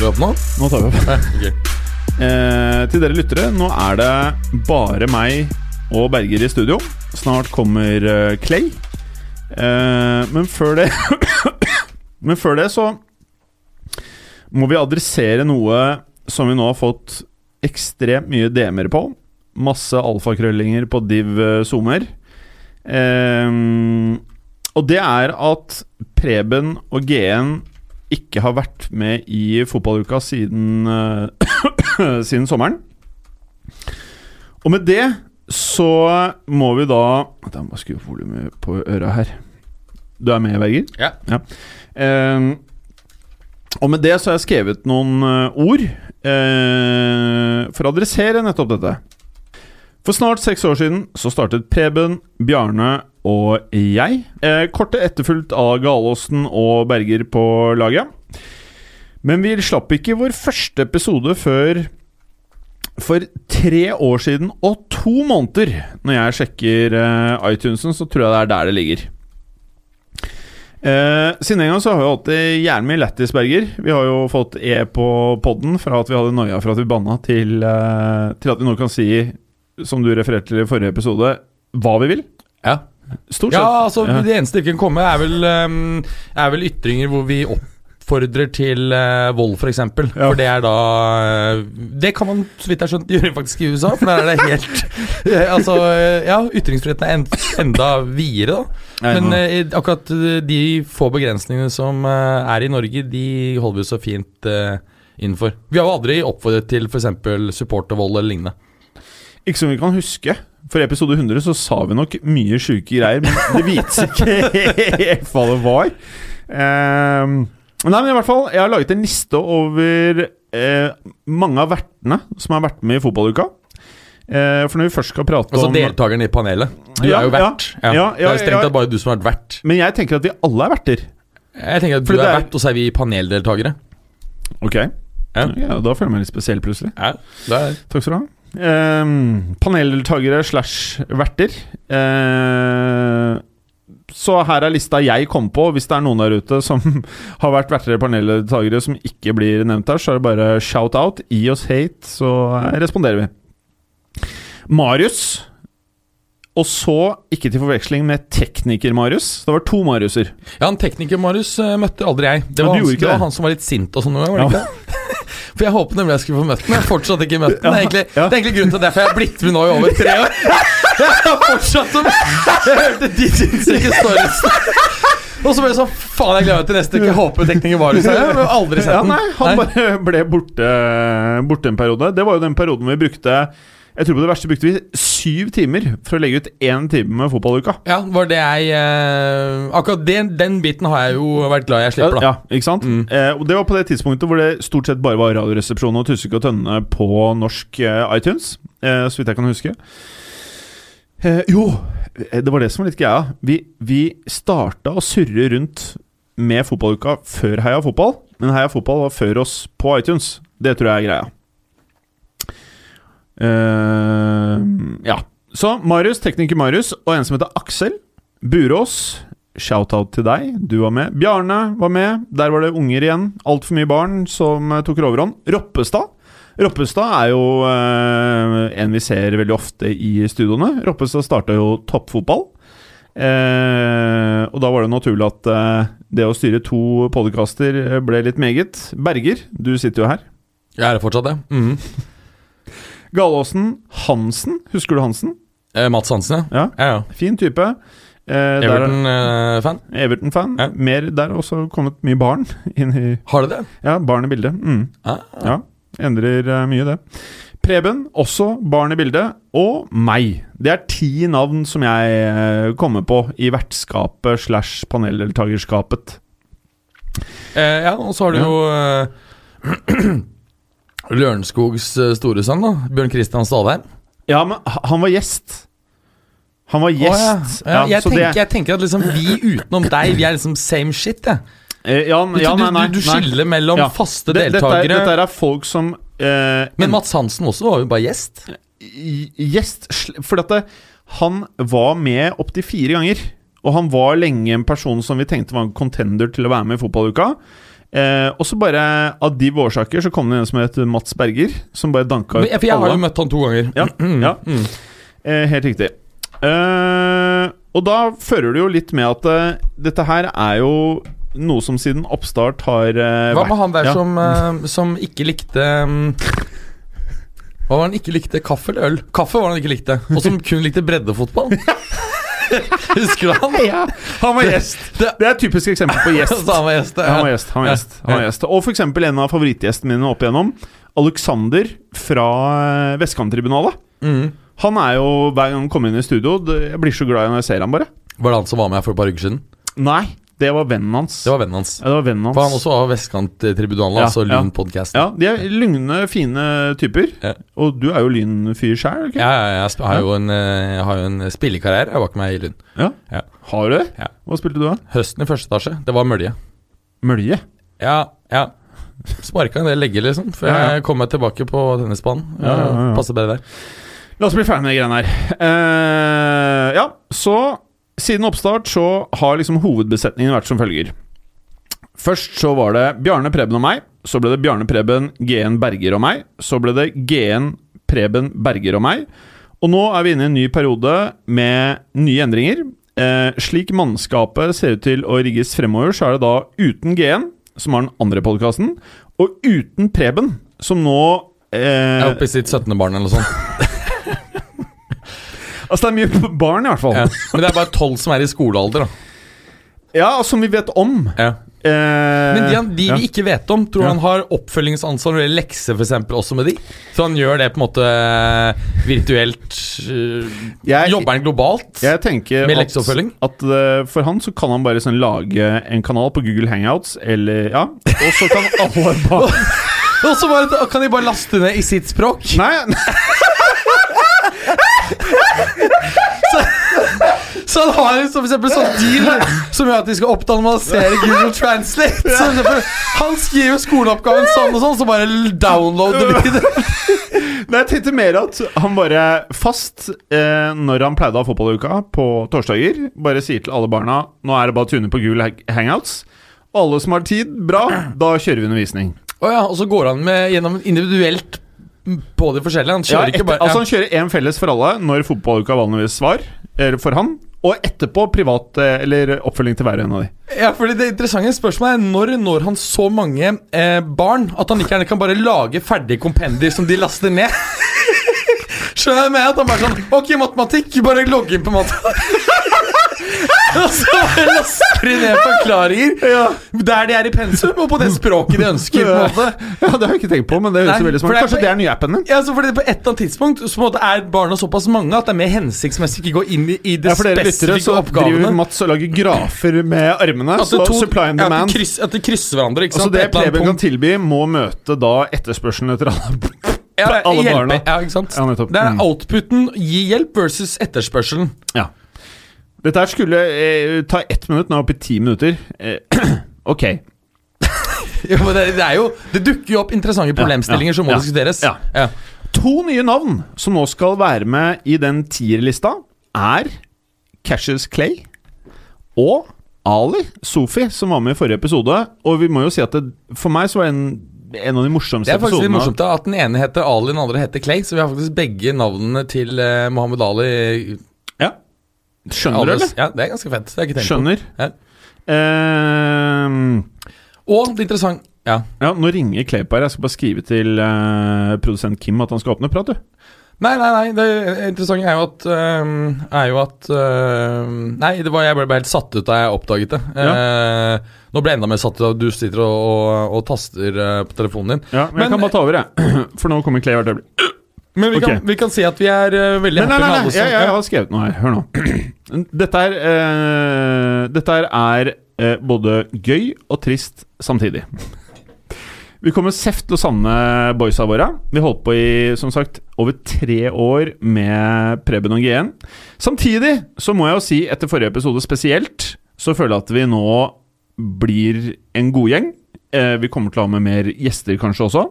Tar vi opp nå? Nå tar vi opp. okay. Eh, til dere lyttere, nå er det bare meg og Berger i studio. Snart kommer uh, Clay. Eh, men før det Men før det så må vi adressere noe som vi nå har fått ekstremt mye DM-er på. Masse alfakrøllinger på div eh, zoomer. Eh, og det er at Preben og GN ikke har vært med i fotballuka siden eh, siden sommeren. Og med det så må vi da Jeg må skru opp volumet på øra her. Du er med, Berger? Ja. Eh, og med det så har jeg skrevet noen eh, ord eh, for å adressere nettopp dette. For snart seks år siden så startet Preben, Bjarne og jeg. Eh, kortet etterfulgt av Galåsen og Berger på laget. Men vi slapp ikke vår første episode før for tre år siden og to måneder. Når jeg sjekker eh, iTunesen, så tror jeg det er der det ligger. Eh, siden den gang så har vi hatt jævlig mye lættis, Berger. Vi har jo fått E på podden fra at vi hadde noia for at vi banna, til, eh, til at vi nå kan si, som du refererte til i forrige episode, hva vi vil. Ja. Stort sett. Ja, altså Ja. Det eneste det kan komme, er vel, um, er vel ytringer hvor vi oppfordrer til uh, vold, f.eks. For, eksempel. Ja. for det er da uh, Det kan man, så vidt jeg har skjønt, gjøre faktisk i USA, for der er det helt uh, Altså, ja, ytringsfriheten er en, enda videre, da. Men akkurat de få begrensningene som er i Norge, de holder vi så fint innenfor. Vi har jo aldri oppfordret til f.eks. supportervold eller lignende. Ikke som vi kan huske. For episode 100 så sa vi nok mye sjuke greier, men det vites ikke helt hva det var. Um, nei, men i hvert fall, jeg har laget en liste over eh, mange av vertene som har vært med i fotballuka. Eh, for når vi først skal prate Altså om deltakerne i panelet. Du Ja, er jo vert. ja, ja, det er strengt tatt bare du som har vært vert. Men jeg tenker at vi alle er verter. Jeg tenker at du er, er- vert, og så er vi paneldeltakere. Ok. Ja. Da føler jeg meg litt spesiell, plutselig. Takk skal du ha. Ehm, paneldeltakere slash verter. Uh, så her er lista jeg kom på. Hvis det er noen der ute som har vært verter eller paneldeltakere som ikke blir nevnt her, så er det bare shout out. Gi oss hate, så responderer vi. Marius. Og så, ikke til forveksling med tekniker-Marius. Det var to Mariuser. Ja, han tekniker-Marius eh, møtte aldri jeg. Det var, han, det var han som var litt sint og sånn. noen ganger, Var det ikke det? For jeg håpet nemlig jeg skulle få møtt den. Jeg har fortsatt ikke møtt den. Det er egentlig, Ja. det er egentlig grunnen til derfor jeg har blitt med nå i over tre år. Jeg har fortsatt som Jeg hørte de sinnssyke. Og så ble det sånn Faen, jeg gleder meg til neste uke. Jeg håper tekniker Marius hos deg. Jeg aldri sett Ja, nei, han bare ble borte, borte en periode. Det var jo den perioden vi brukte Jeg tror på det verste brukte vi syv timer for å legge ut én time med fotballuka. Ja, var det jeg eh, Akkurat den, den biten har jeg jo vært glad jeg slipper, da. Ja, ikke sant? Mm. Eh, og Det var på det tidspunktet hvor det stort sett bare var Radioresepsjonen og Tussek og Tønne på norsk eh, iTunes. Eh, så vidt jeg kan huske. Eh, jo, eh, det var det som var litt greia. Vi, vi starta å surre rundt med fotballuka før Heia Fotball, men Heia Fotball var før oss på iTunes. Det tror jeg er greia. Eh, ja. Så Marius, tekniker Marius, og en som heter Aksel Burås. Shout-out til deg, du var med. Bjarne var med. Der var det unger igjen. Altfor mye barn som eh, tok overhånd. Roppestad. Roppestad er jo uh, en vi ser veldig ofte i studioene. Roppestad starta jo toppfotball. Uh, og da var det naturlig at det å styre to podkaster ble litt meget. Berger, du sitter jo her. Jeg er det fortsatt, det. Mhm. Galåsen Hansen. Husker du Hansen? Eh, Mats Hansen, ja. Ja, ja, ja. Fin type. Eh, Everton-fan. Everton-fan. Ja. Mer Der har også kommet mye barn inn i Har du det? Ja, barn i bildet. Mm. Ah. Ja, endrer uh, mye, det. Preben, også barn i bildet. Og meg. Det er ti navn som jeg uh, kommer på i vertskapet slash paneldeltakerskapet. Eh, ja, og så har du jo eh, Lørenskogs eh, store sønn, da. Bjørn Christian Stalheim. Ja, men han var gjest. Han var Å, ja. gjest. Ja, jeg, så det- tenker, jeg tenker at liksom vi utenom deg, vi er liksom same shit, jeg. Eh, ja, Du, ja, du, du, du skiller mellom Ja. faste deltakere dette, dette er folk som eh, Men Mats Hansen også var jo bare gjest. gjest For dette, han var med opptil fire ganger. Og han var lenge en person som vi tenkte var en contender til å være med i fotballuka. Eh, og så bare av de årsaker så kom det en som het Mats Berger, som bare danka ut alle. jeg har jo møtt han to ganger. Ja, ja. Mm. Eh, helt riktig. Eh, og da fører det jo litt med at eh, dette her er jo noe som siden oppstart har eh, Hva vært med han der ja. som, eh, som ikke likte um, Hva var han ikke likte? Kaffe eller øl? Kaffe var han ikke likte. Og som kun likte breddefotball. Husker du han? Ja, han var gjest. Det- Det er et typisk eksempel på gjest. Han var gjest, ja. Han var gjest. Han var gjest, han var gjest. Og eksempel en av favorittgjestene mine opp igjennom, Alexander fra eh, Vestkanttribunalet. Mm. Han er jo, hver gang han kommer inn i studio Jeg blir så glad når jeg ser ham, bare. Var det han som var med her for et par uker siden? Nei, det var vennen hans. Det var vennen hans. ja, det var vennen hans. For han også var Vestkant-tribunalet, Ja, altså ja. Lyn-podkasten. Ja, de er lugne, fine typer. Ja. Og du er jo Lyn-fyr sjæl, Ja, ja, jeg har jo en, eh, jeg har jo en spillekarriere bak meg i Lyn. Ja. Ja. Har du det? Ja. Hva spilte du da? Høsten i første etasje, det var Mølje. Mølje? Ja, ja. Sparka en del legger, liksom, før jeg kom meg tilbake på tennisbanen. Ja, ja, ja. Passer bedre der. La oss bli ferdig med de greiene her. Uh, ja, så siden oppstart så har liksom hovedbesetningen vært som følger. Først så var det Bjarne Preben og meg. Så ble det Bjarne Preben, GN Berger og meg. Så ble det GN Preben Berger og meg. Og nå er vi inne i en ny periode med nye endringer. Eh, slik mannskapet ser ut til å rigges fremover, så er det da uten GN, som har den andre podkasten, og uten Preben, som nå eh, er oppe i sitt 17. barn eller noe sånt. Altså, det er mye barn, i hvert fall. Ja. Men det er bare tolv som er i skolealder, da. Ja, som vi vet om. Ja. Eh, Men de, han- de vi ikke vet om, tror han har oppfølgingsansvar når det gjelder lekser for eksempel, også med de? Så han gjør det på en måte eh, virtuelt øh, Jeg- Jobber han globalt? Jeg tenker Med at, lekseoppfølging? at eh, for han så kan han bare sånn lage en kanal på Google Hangouts, eller Ja. Og så kan alle bare Og så kan de bare laste ned i sitt språk? Nei, Så han har liksom for eksempel sånn deal som gjør at de skal oppdanalisere Google Translate. Så eksempel, han skriver skoleoppgaven sånn og sånn, så bare downloader de det. Nei, jeg tenkte mer at han bare fast, eh, når han pleide å ha fotballuka på torsdager, bare sier til alle barna Nå er det bare å tune på Google Hangouts. Alle som har tid, bra, da kjører vi undervisning. Oh ja, og så går han med gjennom individuelt på de forskjellige. Han Ja, kjører etter, ikke bare altså Han kjører én felles for alle når fotballuka vanligvis var, for han. Og etterpå privat eh, eller oppfølging til hver en av de. Ja, fordi Det interessante spørsmålet er når når han så mange eh, barn at han ikke gjerne kan bare lage ferdige kompendier som de laster ned. Skjønner jeg med at han bare sånn Ok, matematikk, bare logg inn på matte. Og så laster de ned forklaringer der de er i pensum, og på det språket de ønsker. Ja, Det har jeg ikke tenkt på, men det høres veldig smart er Kanskje det er den nye appen din? Ja, så fordi På et eller annet tidspunkt Så på en måte er barna såpass mange at det er mer hensiktsmessig ikke gå inn i, i det Ja, for dere lyttere så så driver. Mats og lager grafer med armene. At det Så to- supply and ja, at, demand. de kryss, at de krysser hverandre. ikke sant? Altså Det Preben kan tilby, må møte da etterspørselen etter alle. ja, alle barna. Ja, ikke sant? Ja. Det er Mm. outputen gi hjelp versus etterspørselen. Ja. Dette her skulle eh, ta ett minutt, nå er vi oppe i ti minutter. Eh, ok. Jo, men det, det er jo Det dukker jo opp interessante problemstillinger som må diskuteres. To nye navn som nå skal være med i den tierlista, er Cassius Clay og Ali Sofi, som var med i forrige episode. Og vi må jo si at det, for meg så var en, en av de morsomste Det er faktisk litt morsomt at den ene heter Ali, den andre heter Clay. Så vi har faktisk begge navnene til eh, Mohammed Ali. Ja. Skjønner du, eller? Ja, Det er ganske fett. Det er ikke tenkt Skjønner. Ja. Ehm. Og det interessante Ja. Ja, Nå ringer her. Jeg skal bare skrive til eh, produsent Kim at han skal åpne. Prat, du. Nei, nei, nei. Det interessante er jo at øhm, Er jo at øhm, Nei, det var, jeg ble bare helt satt ut da jeg oppdaget det. Eh, nå ble jeg enda mer satt ut av at du sitter og, og, og taster eh, på telefonen din. Ja, men, Men- jeg kan bare ta over, jeg. For nå kommer Clay hvert øyeblikk. Men vi, okay. kan, vi kan si at vi er uh, veldig happy med alle som Jeg, jeg har skrevet noe her. Hør nå. Dette er, uh, dette her er uh, både gøy og trist samtidig. Vi kommer seft til å savne boysa våre. Vi holdt på i som sagt over tre år med Preben og GN. Samtidig så må jeg jo si, etter forrige episode spesielt, så føler jeg at vi nå blir en god gjeng. Eh, vi kommer til å ha med mer gjester kanskje også.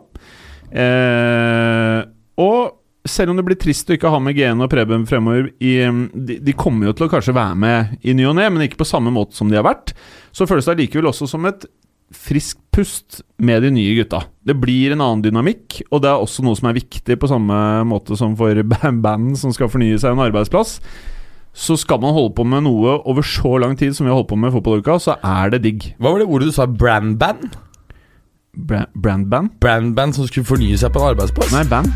Eh, og selv om det blir trist å ikke ha med GN og Preben fremover i, de, de kommer jo til å kanskje være med i ny og ne, men ikke på samme måte som de har vært. Så føles det allikevel også som et friskt pust med de nye gutta. Det blir en annen dynamikk, og det er også noe som er viktig på samme måte som for band som skal fornye seg en arbeidsplass. Så skal man holde på med noe over så lang tid som vi har holdt på med fotballuka, så er det digg. Hva var det ordet du sa? Brandband? Bra brandband? Brandband som skulle fornye seg på en arbeidsplass? Nei, band.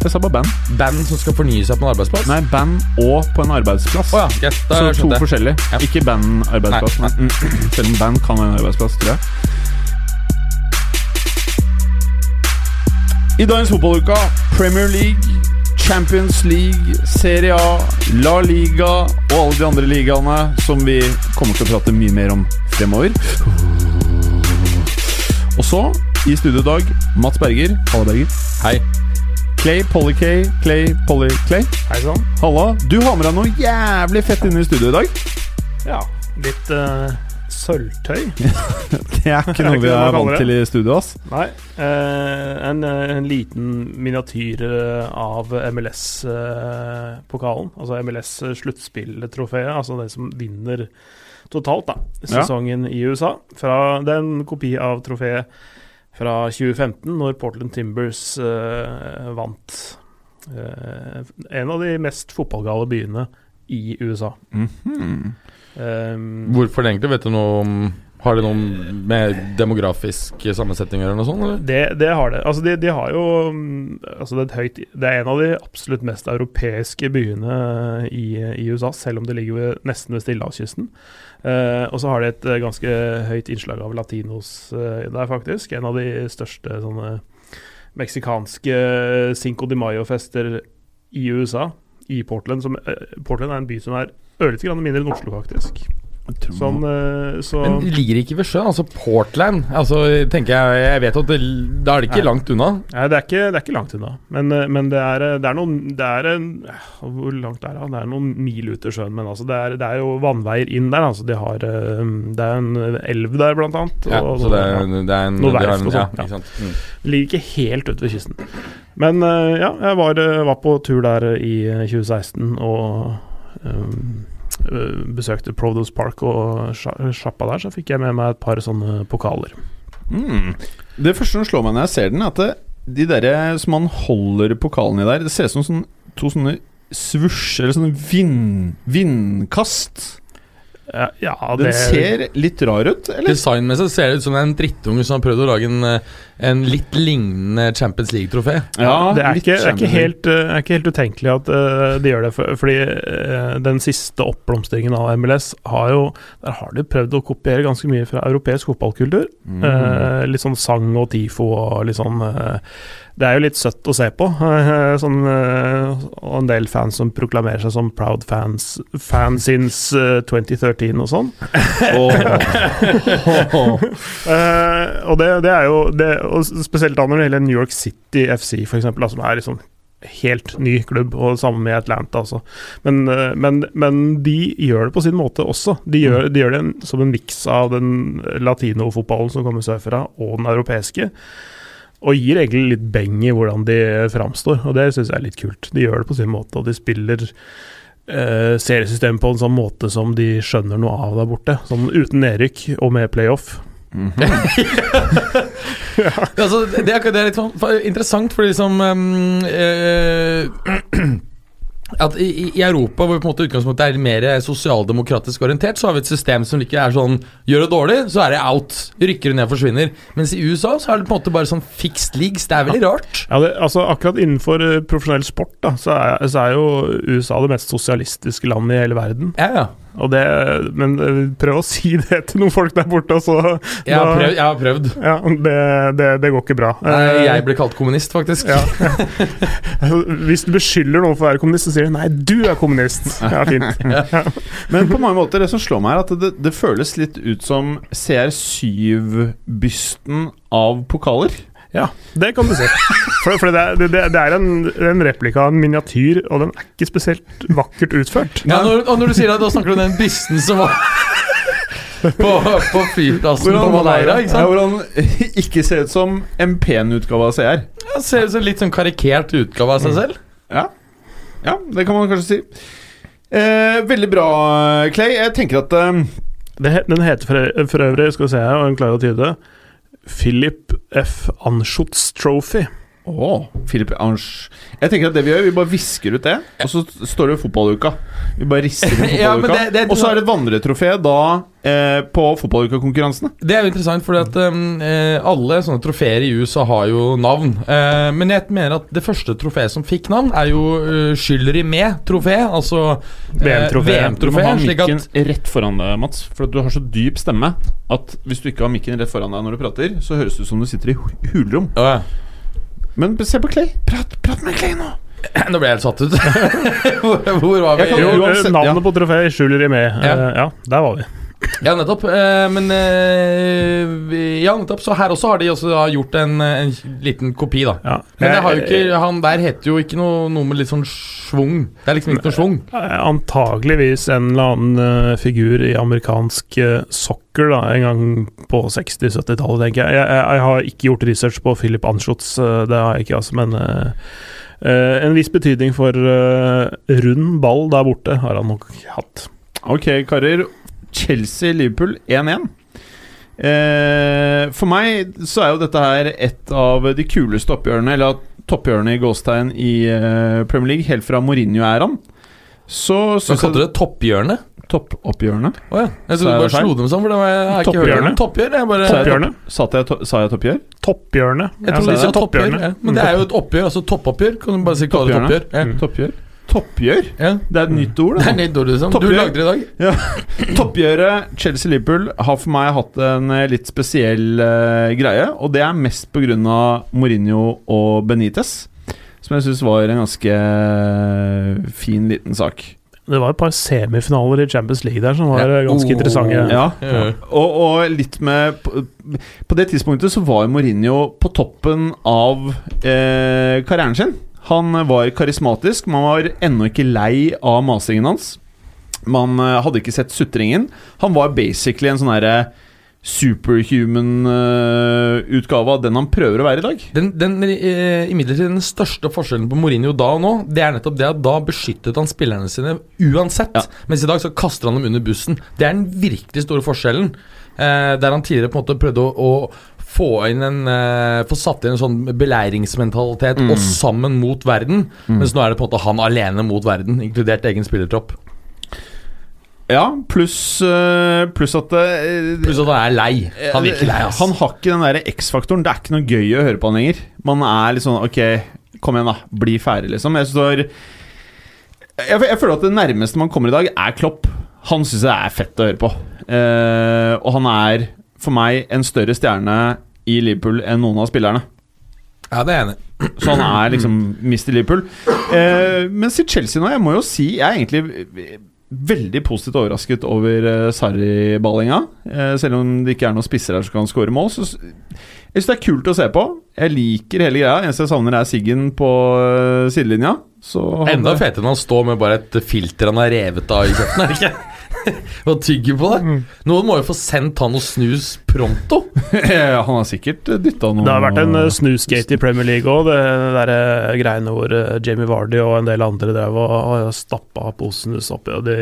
Jeg sa bare band. Band som skal fornye seg på en arbeidsplass? Nei, band og på en arbeidsplass. Oh, ja, yes, Så to det. forskjellige. Ja. Ikke band-arbeidsplass. Selv om band kan være en arbeidsplass, tror jeg. I dagens fotballuke Premier League, Champions League, Serie A, La Liga og alle de andre ligaene som vi kommer til å prate mye mer om fremover. Og så, i studio i dag, Mats Berger. Halla, Berger. Hei. Clay, Polly Clay, Clay, Polly Clay. Hei sann. Halla. Du har med deg noe jævlig fett inne i studio i dag. Ja, litt uh, sølvtøy. Det er ikke noe vi er vant til i studio, ass. Nei, Uh, en, eh, en liten miniatyr av MLS-pokalen. altså MLS sluttspilltrofeet, altså det som vinner totalt, da. Ja. Sesongen i USA. Fra, det er en kopi av trofeet fra 2015, når Portland Timbers uh, vant uh, en av de mest fotballgale byene i USA. Mhm. Um, Hvorfor det egentlig? Vet du noe om Har det noe med demografisk sammensetning eller noe sånt? Eller? Det, det har det. Altså, de, de har jo mm, altså det, er et høyt, det er en av de absolutt mest europeiske byene i, i USA, selv om det ligger ved, nesten ved Stillehavskysten. Eh, og så har de et uh, ganske høyt innslag av latinos uh, der, faktisk. En av de største sånne meksikanske Cinco de Mayo-fester i USA, i Portland. Som, Portland er en by som er ørlite grann mindre enn Oslo, faktisk. Sånn, eh, så Men ligger ikke ved sjøen? Altså Portland? Altså, tenker jeg Jeg vet at det, da er det ikke Nei. langt unna. Nei, det er ikke, det er ikke langt unna. Men, eh, men det, er, det er noen det er en, Hvor langt er det? Det er noen mil ut til sjøen, men altså det, er, det er jo vannveier inn der. Altså de har, eh, det er en elv der, blant annet. Ja, og- så det, er- er en Noe verft og sånt, ja. sant? Mm. Ligger ikke helt ute ved kysten. Men eh, ja, jeg var, eh, var på tur der i eh, 2016 og um, eh, besøkte Produce Park og sja- sjappa der, så fikk jeg med meg et par sånne pokaler. Mm. Det første som slår meg når jeg ser den, er at det, de der som man holder pokalen i der, det ser ut som sånn, to sånne svusjer, eller sånne vind, vindkast. Ja, ja Den ser litt rar ut, eller? Designmessig ser det ut som en drittunge som har prøvd å lage en, eh, en litt lignende Champions League-trofé. Ja, det, er ikke, det er ikke helt, eh, er ikke helt utenkelig at eh, de gjør det, for, fordi eh, den siste oppblomstringen av MLS har jo Der har de prøvd å kopiere ganske mye fra europeisk fotballkultur. Mm. Eh, litt sånn sang og tifo og litt sånn Det er jo litt søtt å se på. eh, sånn, og en del fans som proklamerer seg som proud fans fan since eh, 2013 og sånn. Eh, og det, det er jo det, og Spesielt da når det gjelder New York City FC, for eksempel, da, som er liksom helt ny klubb, og sammen med Atlanta Altså. Men, eh, men, men de gjør det på sin måte også. De gjør, de gjør det som en miks av den latinofotballen som kommer sørfra, og den europeiske. Og gir egentlig litt beng i hvordan de framstår, og det syns jeg er litt kult. De gjør det på sin måte, og de spiller eh, seriesystemet på en sånn måte som de skjønner noe av der borte. Sånn uten nedrykk og med playoff. Mhm. altså, det, er, det er litt sånn interessant, fordi liksom um, uh, at i, i- Europa, hvor på en måte utgangspunktet er mer sosialdemokratisk orientert, så har vi et system som ikke er sånn Gjør det dårlig, så er det out. Rykker du ned, forsvinner. Mens i USA så er det på en måte bare sånn fixed leagues. Det er veldig rart. Ja, det, altså Akkurat innenfor eh, profesjonell sport da, så er, så er jo USA det mest sosialistiske landet i hele verden. Ja, ja. Og det, men eh, prøv å si det til noen folk der borte, så Jeg har da- prøvd. Jeg har prøvd. Ja, det, det, det går ikke bra. Nei, Eh, jeg ble kalt kommunist, faktisk. ja. Hvis du beskylder noen for å være kommunist, så sier de nei, du er kommunist. Ja, fint. Men på mange måter, det som slår meg, er at det, det føles litt ut som CR7-bysten av pokaler. Ja, det kan du si. For, for det, er- det, det er en, en replika av en miniatyr, og den er ikke spesielt vakkert utført. Ja, når, og når du sier det, da snakker du om den bysten som var på, på flyplassen på Maleira. ikke Ja, sant? hvor han ikke ser ut som en pen utgave av CR. Ja, ser ut som litt sånn karikert utgave av seg selv. Ja. ja, det kan man kanskje si. Eh, veldig bra, Clay. Jeg tenker at eh, Det, den heter for, for øvrig, skal vi se her, og hun klarer å tyde det, Philip F. Anschutz Trophy. Å, Philip Ange Jeg tenker at det vi gjør, vi bare visker ut det, og så står det fotballuka. Vi bare rister ut Ja, men det- det og så er det et vandretrofé da eh, på fotballuka-konkurransene. Det er jo interessant, fordi at um, eh, alle sånne trofeer i USA har jo navn. Eh, men jeg mener at det første trofeet som fikk navn, er jo uh, Skylderi med-trofé. Altså eh, VM-trofé. Du må ha mikken at rett foran deg, Mats. For du har så dyp stemme at hvis du ikke har mikken rett foran deg når du prater, så høres det ut som du sitter i hulrom. Ja. Men se på Clay. Prat, prat med Clay nå! Nå ble jeg helt satt ut. hvor, hvor var vi? Kan- Jo, uansett, eh, navnet ja. på trofeet skjuler i med. Ja. Ja. ja, der var vi. Ja, nettopp. Eh, men eh, Ja, nettopp. Så her også har de også da gjort en, en liten kopi, da. Ja. Men det har jo Eh, ikke, han der heter jo ikke noe, noe med litt sånn schwung. Det er liksom ikke noe schwung. Antageligvis en eller annen figur i amerikansk uh, soccer da, en gang på 60-70-tallet, tenker jeg. jeg. Jeg jeg har ikke gjort research på Philip Anschutz, det har jeg ikke, altså, men Uh, eh, en viss betydning for uh, rund ball der borte har han nok hatt. Ok, karer. Chelsea-Liverpool 1-1. Eh, for meg så er jo dette her et av de kuleste oppgjørene, eller toppgjørene i gåstegn i eh, Premier League, helt fra Mourinho-æraen. Så Så kalte du det Topphjørnet? toppoppgjørene. Å ja. Jeg Så trodde er du bare slo dem sånn, for det var, jeg har ikke hørt om topphjør. Jeg bare Sa jeg, Topphjørne? topp, sa jeg, to, sa jeg topphjør? Topphjørne. Jeg trodde Ja, de sa topphjør. Ja. Men det er jo et oppgjør, altså toppoppgjør. Kan du bare si hva det topphjør? Ja. Mm. Toppgjør? Toppgjør? Ja. Det er et nytt ord, Det da. er nytt ord, liksom. Du lagde det i dag. Toppgjøret Chelsea-Liverpool har for meg hatt en eh, litt spesiell uh, greie, og det er mest pga. Mourinho og Benitez, som jeg syns var en ganske eh, fin liten sak. Det var et par semifinaler i Champions League der som var Ja. ganske Oh. interessante. Ja, Ja. og, og litt med på, på det tidspunktet så var Mourinho på toppen av eh, karrieren sin. Han var karismatisk, man var ennå ikke lei av masingen hans. Man eh, hadde ikke sett sutringen. Han var basically en sånn herre superhuman-utgave av den han prøver å være i dag. Den, den, eh, imidlertid den største forskjellen på Mourinho da og nå, det er nettopp det at da beskyttet han spillerne sine uansett. Ja. Mens i dag så kaster han dem under bussen. Det er den virkelig store forskjellen. Eh, der han tidligere på en måte prøvde å, å få inn en uh, Få satt inn en sånn beleiringsmentalitet Mm. og sammen mot verden. Mens nå er det på en måte han alene mot verden, inkludert egen spillertropp. Ja, pluss plus at eh, Pluss at han er lei. Han virker lei, ass. Han har ikke den der X-faktoren. Det er ikke noe gøy å høre på han lenger. Man er litt sånn Ok, kom igjen, da. Bli ferdig, liksom. Jeg, står, jeg, jeg føler at det nærmeste man kommer i dag, er Klopp. Han syns jeg er fett å høre på. Uh, og han er for meg en større stjerne i Liverpool enn noen av spillerne. Ja, det er jeg enig. Så han er liksom Mr. Liverpool. Eh, mens i Chelsea nå, jeg må jo si Jeg er egentlig veldig positivt overrasket over uh, Sarri-ballinga. Eh, selv om det ikke er noen spisser her som kan skåre mål. Så jeg syns det er kult å se på. Jeg liker hele greia. Eneste jeg savner, er Siggen på uh, sidelinja. Så Enda fetere enn han står med bare et filter han har revet av i kjeften. og tygger på det. Mm. Noen må jo få sendt han noe snus pronto. Han har sikkert dytta noe Det har vært en uh, snusgate i Premier League òg, det, der uh, greiene hvor uh, Jamie Vardy og en del andre drev og, og stappa posen snus oppi. Og de,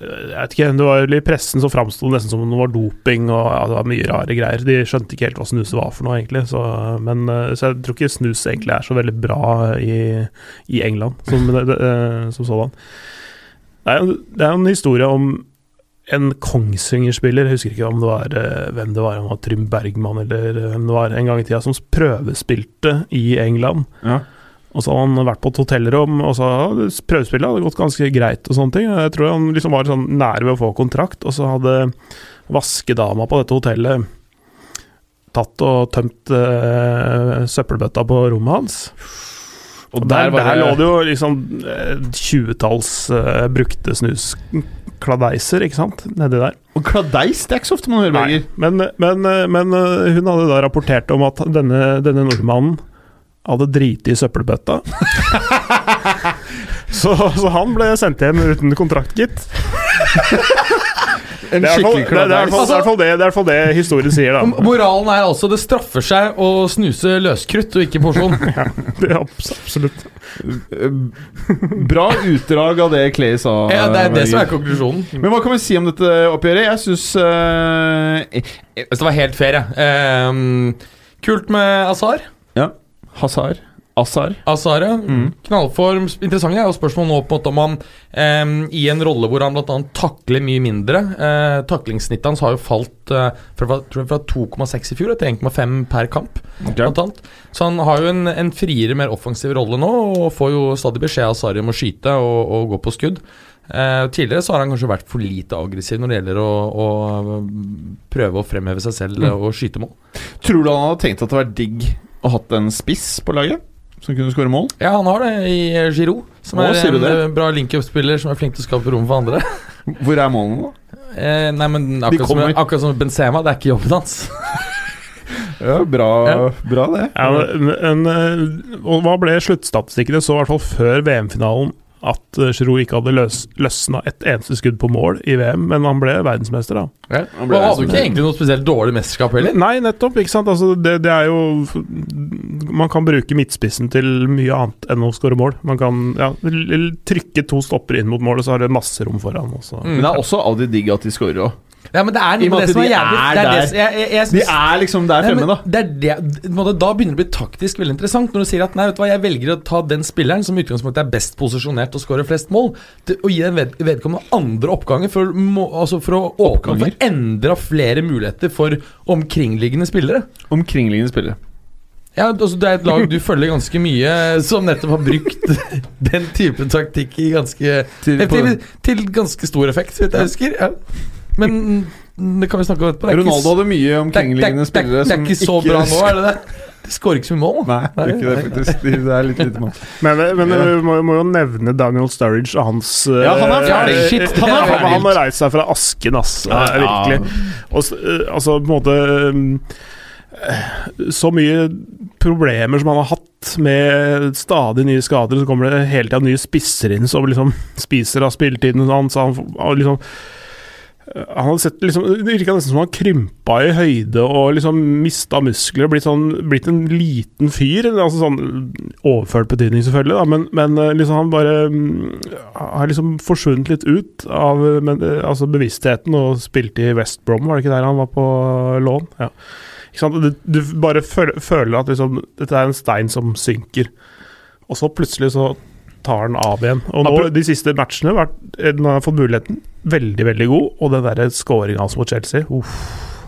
jeg vet ikke, det var I pressen så framsto det nesten som om det var doping og ja, det var mye rare greier. De skjønte ikke helt hva snus var for noe, egentlig. Så, men, så jeg tror ikke snus egentlig er så veldig bra i, i England som, som sådan. Det er, jo- det er en historie om en Kongsvinger-spiller, jeg husker ikke om det var, eh, hvem det var, om det var Trym Bergman eller eh, hvem det var, en gang i tida, som prøvespilte i England. Ja. Og så hadde han vært på et hotellrom, og så hadde prøvespillet hadde gått ganske greit. og sånne ting. Jeg tror han liksom var sånn nær ved å få kontrakt, og så hadde vaskedama på dette hotellet tatt og tømt eh, søppelbøtta på rommet hans. Og der, var der det- lå det jo liksom eh, tjuetalls uh, brukte snuskladeiser, ikke sant, nedi der. Og kladeis, det er ikke så ofte man hører, lenger. Men, men, men eh, hun hadde da rapportert om at denne, denne nordmannen hadde driti i søppelbøtta. så, så han ble sendt hjem uten kontrakt, gitt. En skikkelig det, det, er i hvert fall- det, historien sier, da. Moralen er altså det straffer seg å snuse løskrutt og ikke porsjon. Det er absolutt. Bra utdrag av det Clay sa. Ja, det er det som er konklusjonen. Men hva kan vi si om dette oppgjøret? Jeg syns uh, det var helt fair, jeg. Ehm, kult med Azar. Ja. Hazar. Azar. Azar, ja. Mm. Knallform. Interessant er jo spørsmålet nå på en måte om han eh, i en rolle hvor han bl.a. takler mye mindre eh, Taklingssnittet hans har jo falt eh, fra, fra 2,6 i fjor til 1,5 per kamp. Annet. Så han har jo en, en friere, mer offensiv rolle nå, og får jo stadig beskjed av Sarri om å skyte og, og gå på skudd. Eh, tidligere så har han kanskje vært for lite aggressiv når det gjelder å, å prøve å fremheve seg selv Mm. og skyte mål. Tror du han hadde tenkt at det var digg å hatt en spiss på laget? Som kunne skåre mål? Ja, han har det i eh, Giroud, som er en det? eh, bra link-up-spiller som er flink til å skape rom for andre. Hvor er målene, da? Eh, nei, men akkurat som, akkurat som Benzema, det er ikke jobben hans. Ja, bra, Ja. bra det. Ja, men, en, eh, og hva ble sluttstatistikken? Det så i hvert fall før VM-finalen at eh, Giroud ikke hadde løs, løsna et eneste skudd på mål i VM, men han ble verdensmester, da. Ja. Han ble han hadde ikke egentlig noe spesielt dårlig mesterskap heller. Nei, nettopp. ikke sant? Altså, det, det er jo Man kan bruke midtspissen til mye annet enn å skåre mål. Man kan ja, trykke to stopper inn mot målet, så har det masse rom foran. Også. Mm. Men det er også alltid digg at de skårer òg. Ja, men det er noe med det som er jævlig er det er det, jeg, jeg, jeg, synes, De er liksom der fremme, da. Det er det, måte, da begynner det å bli taktisk veldig interessant når du sier at nei, vet du hva, jeg velger å ta den spilleren som i utgangspunktet er best posisjonert og skårer flest mål, til, og gi den ved, vedkommende andre oppganger for, må, altså for å åpne for enda flere muligheter for omkringliggende spillere. Omkringliggende spillere. Ja, altså Det er et lag du følger ganske mye, som nettopp har brukt den typen taktikk i ganske Til, til, til ganske stor effekt, så vidt jeg husker. Ja. Men det kan vi snakke om etterpå. Er Ronaldo hadde mye det er, det, omkringliggende det, spillere det er ikke så bra nå, er det det? De skårer ikke så mye mål. Nei, det er ikke det, faktisk. Det er litt lite mål. Men, men Ja. vi må, må jo nevne Daniel Sturridge og hans eh, Ja, han er ferdig. eh, Shit, han, er ferdig. han har reist seg fra asken, ass. Ja, ja. virkelig. Og, eh, altså, på en måte eh, Så mye problemer som han har hatt med stadig nye skader, så kommer det hele tida nye spisser inn som liksom spiser av spilletiden hans. Han, han liksom han hadde sett liksom, Det virka nesten som han krympa i høyde og liksom mista muskler. Blitt, sånn, blitt en liten fyr. Altså sånn Overført betydning, selvfølgelig, da, men, men eh, liksom han bare mm, har liksom forsvunnet litt ut av men, eh, altså bevisstheten og spilte i West Brom, var det ikke der han var på lån? Ja. Du, du bare føler, føler at liksom, dette er en stein som synker, og så plutselig så tar den av igjen. Og nå, de siste matchene, vært, når han har fått muligheten, veldig, veldig god. Og den der scoringa hans mot Chelsea uff.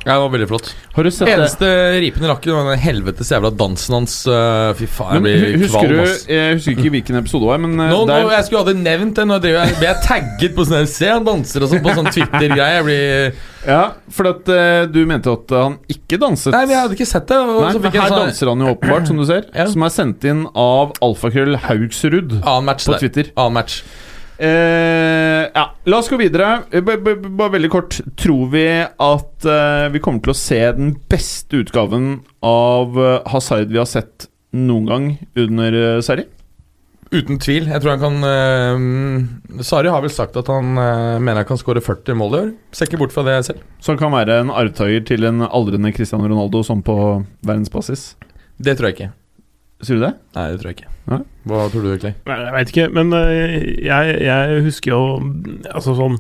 Ja, det var veldig flott. Har du sett det? Eneste ripen i lakken var den helvetes jævla dansen hans. Uh, fy faen, Men, jeg blir husker kvalm, du. Jeg husker ikke hvilken episode det var, men uh, Nå, nå, jeg skulle aldri nevnt det. Nå ble jeg, blir jeg tagget på sånn Se, han danser og sånn på sånn Twitter-greie. Jeg blir Ja, for at uh, du mente at han ikke danset. Nei, men jeg hadde ikke sett det. Nei, så men her sånn danser han jo åpenbart, som du ser. Ja. Som er sendt inn av alfakrøll Haugsrud på. Twitter. Annen match. Eh, ja, la oss gå videre. Eh, Bare veldig kort. Tror vi at uh, vi kommer til å se den beste utgaven av uh, Hazard vi har sett noen gang under uh, Sarri? Uten tvil. Jeg tror han kan uh, Sari har vel sagt at han uh, mener han kan skåre 40 mål i år. Ser ikke bort fra det selv. Så han kan være en arvtaker til en aldrende Cristiano Ronaldo sånn på verdensbasis? Det tror jeg ikke. Sier du det? Nei, det tror jeg ikke. Nei? Hva tror du, egentlig? Nei, Jeg veit ikke, men øh, jeg, jeg husker jo Altså sånn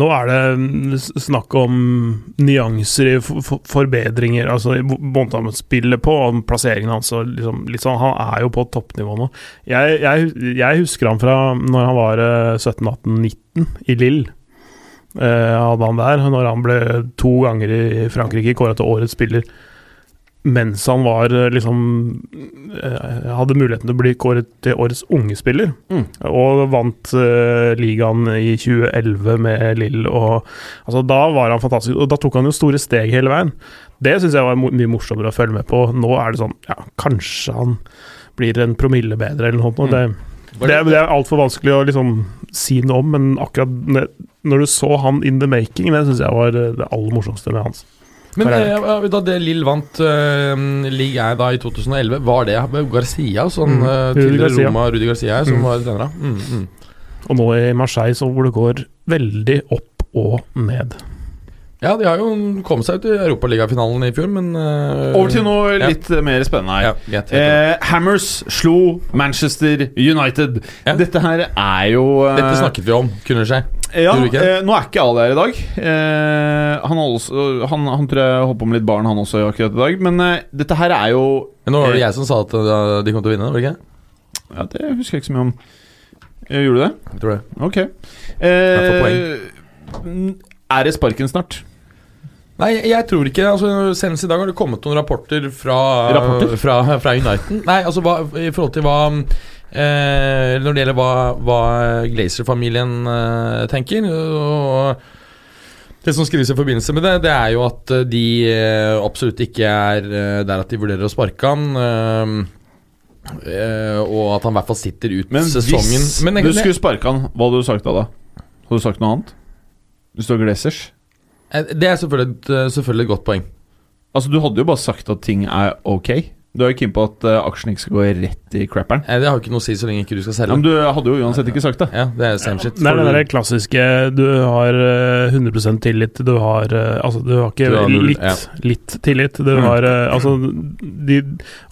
Nå er det snakk om nyanser i for, for, forbedringer, altså spiller på, og plasseringen hans og liksom, litt sånn, Han er jo på toppnivå nå. Jeg, jeg, jeg husker han fra når han var øh, 17-18-19 i Lill. Eh, hadde han der, når han ble to ganger i Frankrike kåra til årets spiller mens han var eh, liksom eh, Hadde muligheten til å bli kåret til årets unge spiller. Mm. Og vant uh, ligaen i 2011 med Lill. Og, altså, da var han fantastisk, og da tok han jo store steg hele veien. Det syns jeg var mye morsommere å følge med på. Nå er det sånn Ja, kanskje han blir en promille bedre, eller noe sånt. Mm. Det, det, det er altfor vanskelig å liksom si noe om, men akkurat når du så han in the making, det syns jeg var det aller morsomste med hans. Men eh, da det Lill vant uh, League A da i 2011, var det Garcia, sånn Mm, eh, Rudi Garcia. Roma Rudi Garcia, som Mm. var trener? da? Mm, mm. Og nå i Marseille, så hvor det går veldig opp og ned. Ja, de har jo kommet seg ut i Europaligafinalen i fjor, men uh, Over til noe ja. litt mer spennende her. Ja, get, get Eh, Hammers slo Manchester United. Ja. Dette her er jo uh, Dette snakket vi om, kunne skje. Ja, eh, nå er ikke alle her i dag. Eh, han, også, han, han tror jeg hopper om litt barn, han også, akkurat i dag. Men eh, dette her er jo Men nå var det jeg som sa at de kom til å vinne, var det ikke? Ja, det husker jeg ikke så mye om. Gjorde du det? Jeg tror det. Ok. er det sparken snart? Nei, jeg tror ikke altså, Senest i dag har det kommet noen rapporter fra Rapporter? Fra, fra Uniten. Nei, altså hva, i forhold til hva eh, Når det gjelder hva, hva Glazer-familien eh, tenker. Og det som skrives i forbindelse med det, det er jo at eh, de eh, absolutt ikke er eh, der at de vurderer å sparke han. eh, og at han i hvert fall sitter ut Men sesongen. hvis Men du skulle sparke han, hva hadde du sagt da? da? Hadde du sagt noe annet? Hvis du har Glazers? Eh, Det er selvfølgelig et, eh, selvfølgelig et godt poeng. Altså, du hadde jo bare sagt at ting er ok. Du er jo keen på at uh, aksjen ikke skal gå rett i crapperen. Nei, Det har ikke noe å si så lenge ikke du skal Ja, selge. men du hadde jo uansett ikke sagt det. Ja, det er same shit. Det er der klassiske Du har eh, 100% tillit, du har eh, Altså, du har ikke Du har null, litt, ja. litt tillit. Du Mm. har eh, Altså, de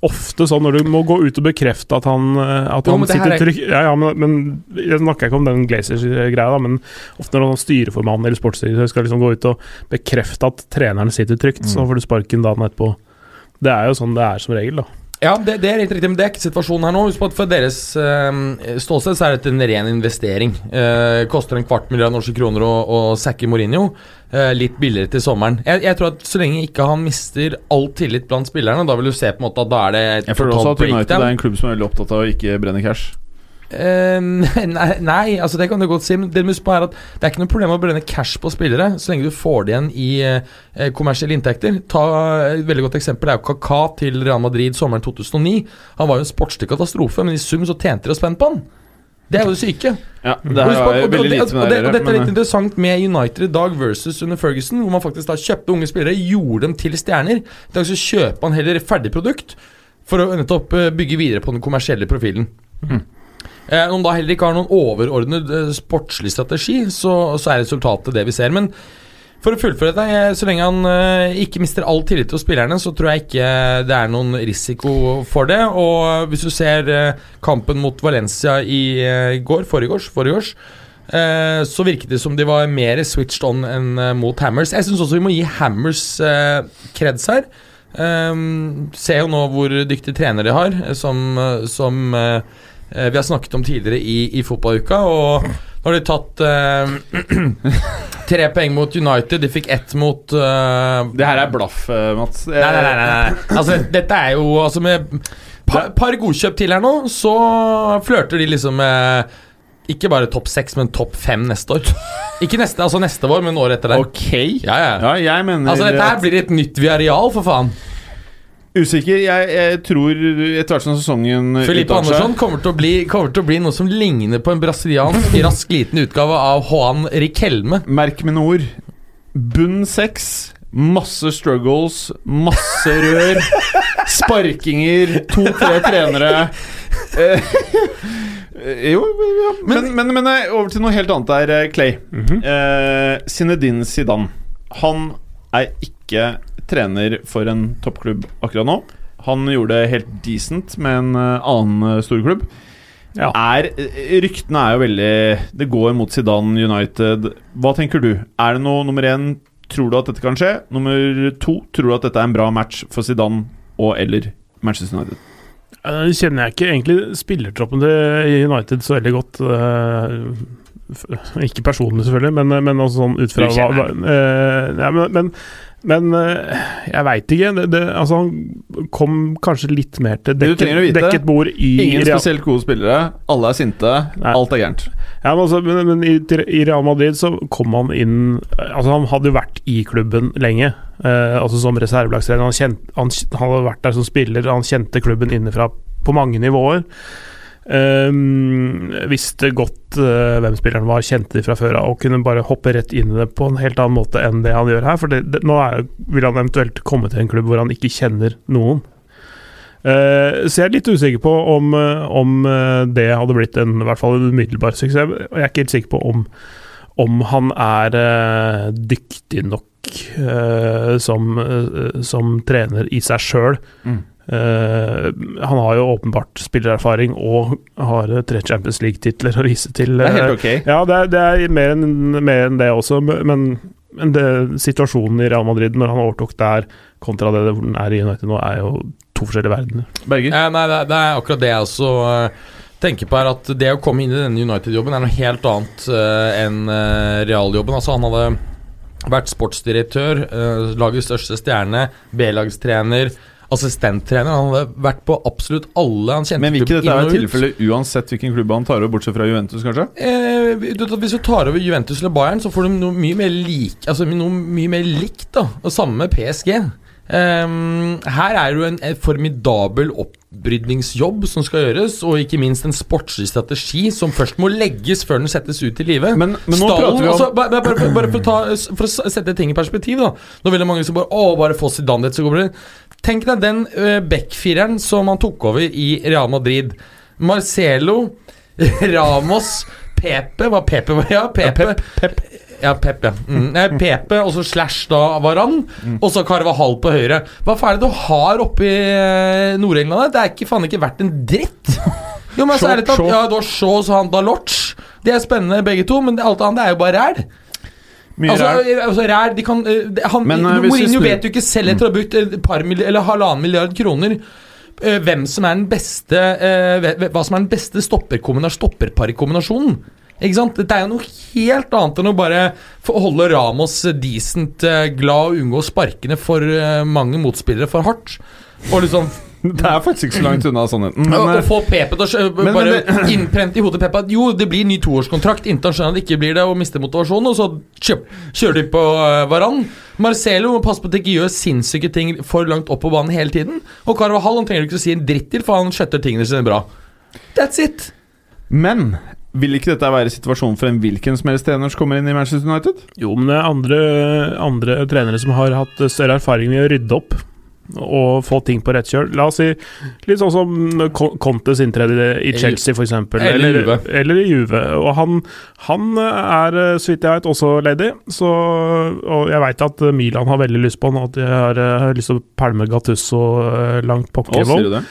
Ofte sånn når du må gå ut og bekrefte at han eh, At Jo, han det sitter er- trygt Ja, ja, men, men jeg snakker ikke om den Glazers-greia, da, men ofte når han styreformann eller sportsdirektør skal liksom gå ut og bekrefte at treneren sitter trygt, så Mm. får du sparken dagen etterpå. Det er jo sånn det er som regel, da. Ja, det, det er helt riktig, men det er ikke situasjonen her nå. Husk på at For deres øh, ståsted så er dette en ren investering. Eh, koster en kvart milliard norske kroner å, å sacke Mourinho. Eh, litt billigere til sommeren. Jeg, jeg tror at Så lenge ikke han mister all tillit blant spillerne, da vil du se på en måte at da er det et Jeg føler også at United er en klubb som er veldig opptatt av å ikke brenne cash. Eh, nei, nei, altså det kan du godt si. Men det er at det er ikke noe problem å brenne cash på spillere, så lenge du får det igjen i eh, kommersielle inntekter. Ta Et veldig godt eksempel er jo Kaka til Real Madrid sommeren 2009. Han var jo en sportslig katastrofe, men i sum så tjente de å spenne på han. Det er jo det syke. Ja, det husk på- er og- veldig lite med det, og dette er litt interessant med United i dag versus under Ferguson, hvor man faktisk da kjøpte unge spillere, gjorde dem til stjerner. I dag så kjøper man heller ferdig produkt for å nettopp eh, bygge videre på den kommersielle profilen. Mhm. Eh, Om da heller ikke har noen overordnet eh, sportslig strategi, så, så er resultatet det vi ser. Men for å fullføre eh, så lenge han eh, ikke mister all tillit til spillerne, så tror jeg ikke det er noen risiko for det. Og hvis du ser kampen mot Valencia i går, forrige års, eh, så virket det som de var mer switched on enn mot Hammers. Jeg syns også vi må gi Hammers kreds her. Um, ser jo nå hvor dyktige trenere de har, som, som vi har snakket om tidligere i, i fotballuka. Og nå har de tatt eh, tre poeng mot United. De fikk ett mot eh, Det her er blaff, eh, Mats. Nei, nei, nei, nei. Altså, dette er jo Altså, med par, par godkjøp til her nå, så flørter de liksom med ikke bare topp seks, men topp fem neste år. Ikke neste, altså neste vår, men året etter det. Ok. Ja, ja. Ja, jeg mener Altså, dette her blir et nytt Viareal, for faen. Usikker. Jeg, jeg tror etter hvert som sesongen Filippe Andersson kommer til, å bli, kommer til å bli noe som ligner på en brasiliansk rask liten utgave av Juan Riquelme. Merk mine ord. Bunn seks. Masse struggles, masse rør. Sparkinger, to-tre trenere. Eh, Eh, Jo, ja. men, men, men, eh, over til noe helt annet der, Clay. Clay. Mhm. eh, Zinedine Zidane. Han er ikke trener for en toppklubb akkurat nå. Han gjorde det helt decent med en eh, annen eh, storklubb. Ja. Er, eh, ryktene er jo veldig Det går mot Zidane United. Hva tenker du? Er det noe nummer én Tror du at dette kan skje? Nummer to Tror du at dette er en bra match for Zidane og eller Manchester United? Det kjenner jeg ikke egentlig spillertroppen til United så veldig godt. ikke personlig, selvfølgelig, men, men sånn ut fra hva, hva eh, ja, Men, men, men eh, jeg veit ikke. Det, det, altså, han kom kanskje litt mer til dekket, dekket bord i Ingen Real- spesielt gode spillere. Alle er sinte. Nei. Alt er gærent. Ja, men, altså, men, men i, i Real Madrid så kom han inn Altså Han hadde jo vært i klubben lenge, eh, altså som reservelagstrener. Han, han, han hadde vært der som spiller, han kjente klubben innenfra på mange nivåer. Um, visste godt uh, hvem spilleren var, kjente de fra før av og kunne bare hoppe rett inn i det på en helt annen måte enn det han gjør her. For det, det, nå er, vil han eventuelt komme til en klubb hvor han ikke kjenner noen. Uh, så jeg er litt usikker på om, eh, om det hadde blitt en, i hvert fall en umiddelbar suksess. Og jeg er ikke helt sikker på om, om han er uh, dyktig nok som, som trener i seg sjøl. Mm. Eh, han har jo åpenbart spillererfaring og har eh, tre Champions League-titler å vise til. Det er eh, helt ok. ja, det er, det er mer, enn, mer enn det også, men, men det, situasjonen i Real Madrid når han overtok der, kontra det hvor den er i United nå, er jo to forskjellige verdener. Berger? Eh, nei, det, er- det er akkurat det jeg også eh, tenker på her. At det å komme inn i denne United-jobben er noe helt annet uh, enn uh, realjobben. Altså Han hadde vært sportsdirektør, uh, lagets største stjerne, B-lagstrener, assistenttrener. Han hadde vært på absolutt alle han kjente Men vil ikke dette være tilfellet uansett hvilken klubb han tar over, bortsett fra Juventus, kanskje? Eh, hvis du tar over Juventus eller Bayern, så får du noe mye mer lik Altså noe mye mer likt, da. Og samme med PSG. Ehm, her er det jo en, en formidabel opprydningsjobb som skal gjøres, og ikke minst en sportslig strategi som først må legges før den settes ut i livet. Men, men nå Stallen, prater vi om altså, bare, bare, bare, for, ta, for å sette ting i perspektiv, da. Nå vil det mange som bare Å, bare få Zidane dit, så går det Tenk deg den uh, backfireren som han tok over i Real Madrid. Marcelo, Ramos, Pepe Var Pepe? Ja, Pepe. Pep. Ja, Pep, ja. Mm. Nei, Pepe, og så slash da Varan, og så Carvahall på høyre. Hva faen er det du har oppe i eh, Nord-England? Det er ikke, faen ikke verdt en dritt. Jo, men så er det tatt. Ja, du har Shaw så han Dalotch. De er spennende begge to, men alt annet er jo bare ræl. Mye Altså, ræl. eh, altså ræl de kan, eh, han, Men, eh, Mourinho vet jo ikke selv etter å ha brukt et par eller halvannen milliard kroner hvem som er den beste hva som er den beste stopperparkombinasjonen. Ikke sant? Det er jo noe helt annet enn å bare holde Ramos decent glad og unngå sparkene for mange motspillere for hardt. Og liksom Det er faktisk ikke så langt unna sannheten. Men, og, og eh, få Pepe til å men bare det- innprente i hodet Pepe at jo, det blir ny toårskontrakt inntil han skjønner at det ikke blir det, og mister motivasjonen, og så kjøp, kjører de på uh, Varan. Marcelo må passe på at de ikke gjør sinnssyke ting for langt opp på banen hele tiden. Og Carvahall han trenger du ikke å si en dritt til, for han skjøtter tingene sine bra. That's it. men vil ikke dette være situasjonen for en hvilken som helst trener som kommer inn i Manchester United? Jo, men det er andre, andre trenere som har hatt større erfaring med å rydde opp og få ting på rett kjøl. La oss si litt sånn som Con- Contes inntreden i Chelsea, f.eks. Eller. Eller i Juve. Og han, han er, så vidt jeg vet, også ledig. Så, og jeg veit at Milan har veldig lyst på han, og at de har, eh, lyst til å pælme Gattusso eh, langt pokker. det?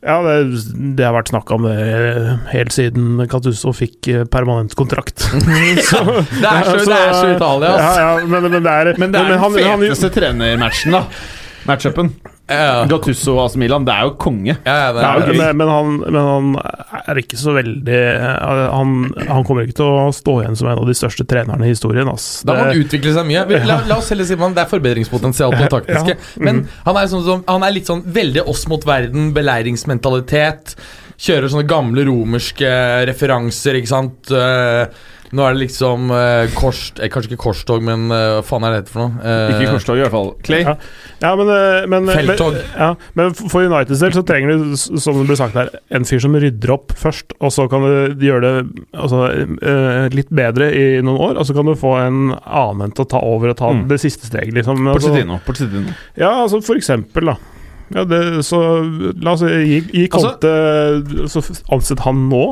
Ja, det, det har vært snakk om det eh, helt siden Gattusso fikk eh, permanent kontrakt. Så- Det er så, det er så Italia, ja, ja, men, men det er Men det er men den han- han- feteste trenermatchen, da. Matchupen. Ja, Gattusso og AC Milan, det er jo konge. ja, ja, det Ja, er, men, men, han, men han er ikke så veldig han, han kommer ikke til å stå igjen som en av de største trenerne i historien. Ass. Da må han utvikle seg mye. La, la oss heller si at det er forbedringspotensial på det taktiske. Ja. Men han er, sånn som, han er litt sånn veldig oss mot verden, beleiringsmentalitet. Kjører sånne gamle romerske referanser, ikke sant. Eh, nå er det liksom uh, kors... Eh, kanskje ikke korstog, men eh, hva faen er det heter for noe? Eh, Ikke korstog, i hvert fall. Clay? Ja. Ja, men, eh, men, Felttog. Men, ja, men for Uniteds del så trenger du, s- som det ble sagt her, en fyr som rydder opp først, og så kan du gjøre det altså, eh, litt bedre i noen år, og så kan du få en annen til å ta over og ta Mm. det siste steget, liksom. Altså, Porcetino. Porcetino. ja, altså for eksempel, da. Ja, det, så la oss si, gi, gi Altså- Conte Så ansett han nå.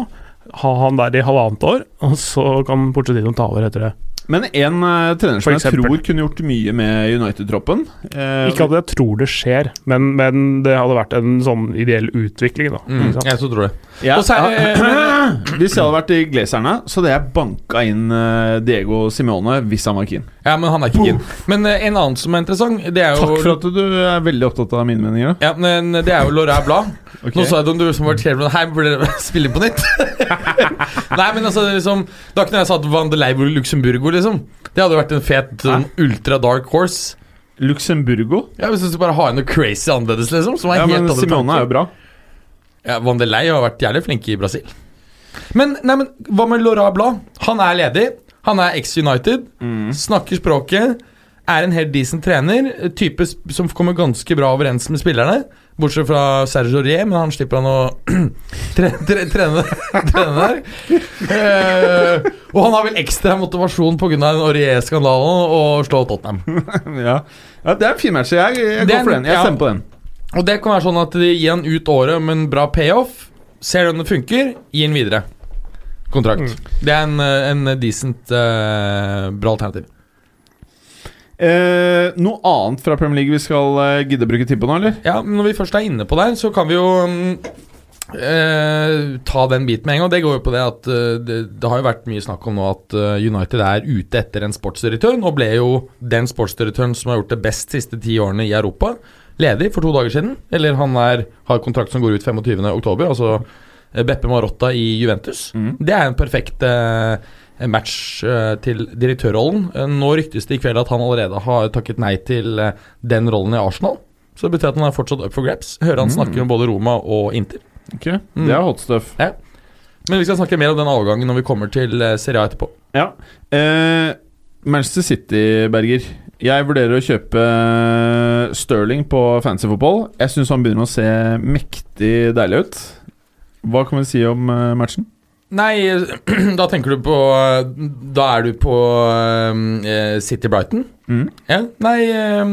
Ha han der i halvannet år, og så kan Porcetino ta over etter det. Men en uh, trener som jeg tror kunne gjort mye med United-troppen eh, Ikke at jeg tror det skjer, men, men det hadde vært en sånn ideell utvikling, da. Mm, jeg så tror det. Ja, Og så er- Hvis jeg hadde vært i Glazerne, så hadde jeg banka inn eh, Diego Simone hvis han var keen. Ja, men han er ikke keen. Men eh, en annen som er interessant, det er jo Takk for at du er veldig opptatt av mine meninger. ja, men Det er jo Laurent Blad. Ok. Nå sa jeg om du som var skrevet Her burde dere spille på nytt. Nei, men altså liksom Da kunne jeg satt Van de i Luxemburgo, liksom. Det hadde vært en fet sånn ultra dark horse. Luxemburgo? Ja, Hvis du skal bare ha inn noe crazy annerledes, liksom. Som er Ja, helt men andre tanker. er jo bra. Ja, Van de Ley har vært jævlig flink i Brasil. Men, nei, men hva med Laura Blad? Han er ledig. Han er ex-United. Mm. Snakker språket. Er en helt decent trener. Type som kommer ganske bra overens med spillerne. Bortsett fra Serge Aurier, men han slipper han å tre, tre, trene, trene der. Eh, og han har vel ekstra motivasjon pga. Aurier-skandalen og slå Tottenham. ja. ja, det er en fin match. Jeg, jeg går for den. Jeg stemmer på den. Og det kan være sånn at de gir han ut året med en bra payoff. Ser om det funker, gi han videre. Kontrakt. Det er en, eh, en decent uh, bra alternativ. Eh, noe annet fra Premier League vi skal eh, gidde å bruke tid på nå, eller? Ja, Når vi først er inne på der, så kan vi jo mm, eh, ta den biten med en gang. Det går jo på det at eh, det, det har jo vært mye snakk om nå at United er ute etter en sportsdirektør. Nå ble jo den sportsdirektøren som har gjort det best de siste ti årene i Europa, ledig for to dager siden. Eller han er, har kontrakt som går ut 25. oktober, altså Beppe Marotta i Juventus. Mm. Det er en perfekt eh, match eh, til direktørrollen. Eh, nå ryktes det i kveld at han allerede har takket nei til eh, den rollen i Arsenal. Så det betyr at han er fortsatt up for grabs. Hører han Mm. snakker om både Roma og Inter. Ok, Det er hot stuff. Men vi skal snakke mer om den avgangen når vi kommer til eh, Serie A etterpå. Ja. Eh, Manchester City, Berger. Jeg vurderer å kjøpe eh, Sterling på fancy fotball. Jeg syns han begynner å se mektig deilig ut. Hva kan vi si om eh, matchen? Nei, da tenker du på Da er du på eh, City Brighton. Mm. Ja, nei eh,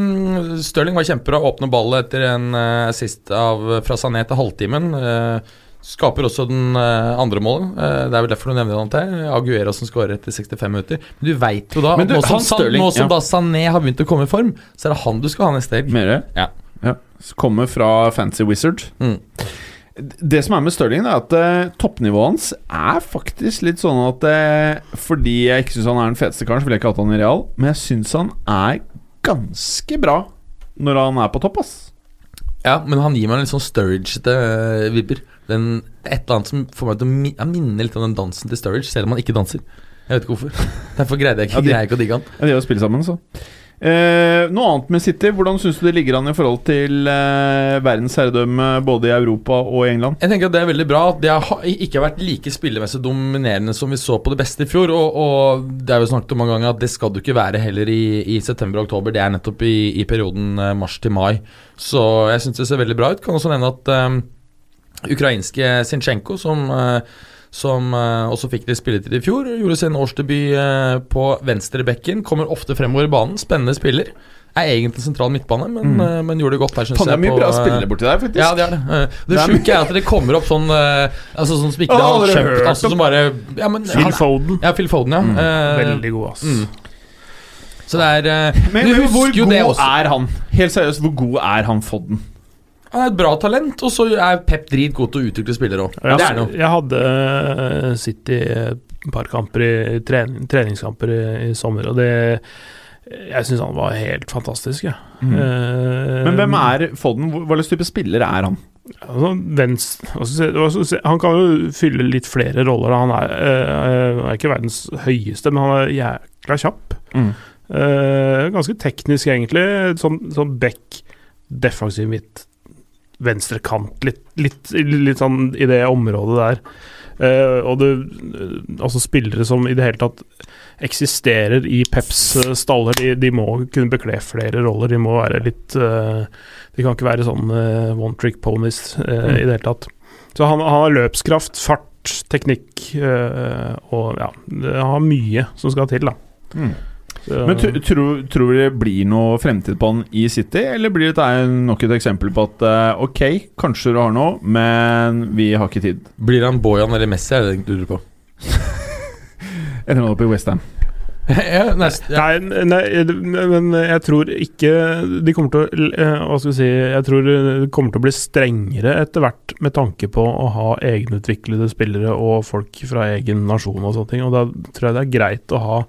Stirling var kjempebra. Åpner ballet etter en eh, assist av, fra Sané til halvtimen. Eh, skaper også den eh, andre målet. Eh, det er vel derfor du nevner han til. Aguero som skårer etter 65 minutter. Men du veit jo da du, nå som, Stirling, nå som ja. da Sané har begynt å komme i form, så er det han du skal ha neste helg. Ja. ja. Kommer fra Fancy Wizard. Mm. Det som er med Stirling, er at uh, toppnivået hans er faktisk litt sånn at uh, Fordi jeg ikke syns han er den feteste karen, så ville jeg ikke hatt han i Real, men jeg syns han er ganske bra når han er på topp, ass. Ja, men han gir meg en litt sånn Sturridge-ete uh, vibber. Den, et eller annet som får meg til å minne litt om den dansen til Sturridge, selv om han ikke danser. Jeg vet ikke hvorfor. Derfor greide jeg ikke, Ja, de- greier ikke å digge han. Ja, De har jo spilt sammen, så. Eh, noe annet med City. Hvordan syns du det ligger an i forhold til eh, verdens herredømme både i Europa og i England? Jeg tenker at Det er veldig bra at de har ikke har vært like spillemessig dominerende som vi så på det beste i fjor. Og, og det er jo snakket om mange ganger at det skal du ikke være heller i, i september og oktober. Det er nettopp i, i perioden eh, mars til mai. Så jeg syns det ser veldig bra ut. Kan også nevne at eh, ukrainske Sinchenko, som eh, som eh, også fikk litt spilletid i fjor. Gjorde sin årsdebut uh, på venstrebekken. Kommer ofte fremover i banen. Spennende spiller. Er egentlig sentral midtbane, men, Mm. eh, men gjorde det godt der, syns det er mye på, bra eh, spillere borti der, faktisk. Ja, det er det. Eh, Det Det sjuke er at det kommer opp sånn eh, Altså sånn som ikke oh, har kjøpt, altså, som bare ja, men, Phil han, Foden. ja, Phil Foden, ja. Mm, Uh, Veldig god, ass. mm. Så det er uh, Men, Du men hvor husker jo god det også. er han? Helt seriøst, hvor god er han Fodden? Han er et bra talent, og så er Pep dritgod til å utvikle spillere òg. Jeg, noe. jeg hadde sittet City et par kamper i trening, treningskamper i, i sommer, og det Jeg syns han var helt fantastisk, jeg. Mm. Uh, Men hvem er Folden? Hva slags type spiller er han? Altså, venstre, si, han kan jo fylle litt flere roller. Han er, eh, er ikke verdens høyeste, men han er jækla kjapp. Eh, ganske teknisk, egentlig. Sånn, sånn back, defensiv midt, venstre kant. Litt, litt, litt sånn i det området der. Uh, og det, altså spillere som i det hele tatt eksisterer i Peps eh, staller, de, de må kunne bekle flere roller. De må være litt uh, De kan ikke være sånn uh, one trick ponies eh, Mm. i det hele tatt. Så han, han har løpskraft, fart, teknikk eh, og ja, han har mye som skal til, da. Mm. Men tror, tro, tro det blir noe fremtid på han i City, eller blir dette nok et eksempel på at eh, ok, kanskje du har noe, men vi har ikke tid? Blir han Bojan eller Messi, er det det du lurer på? Ender han opp i Westham? ja, nest, ja. Nei, nei, men jeg tror ikke de kommer til å eh, Hva skal vi si Jeg tror det kommer til å bli strengere etter hvert med tanke på å ha egenutviklede spillere og folk fra egen nasjon og sånne ting. Og da tror jeg det er greit å ha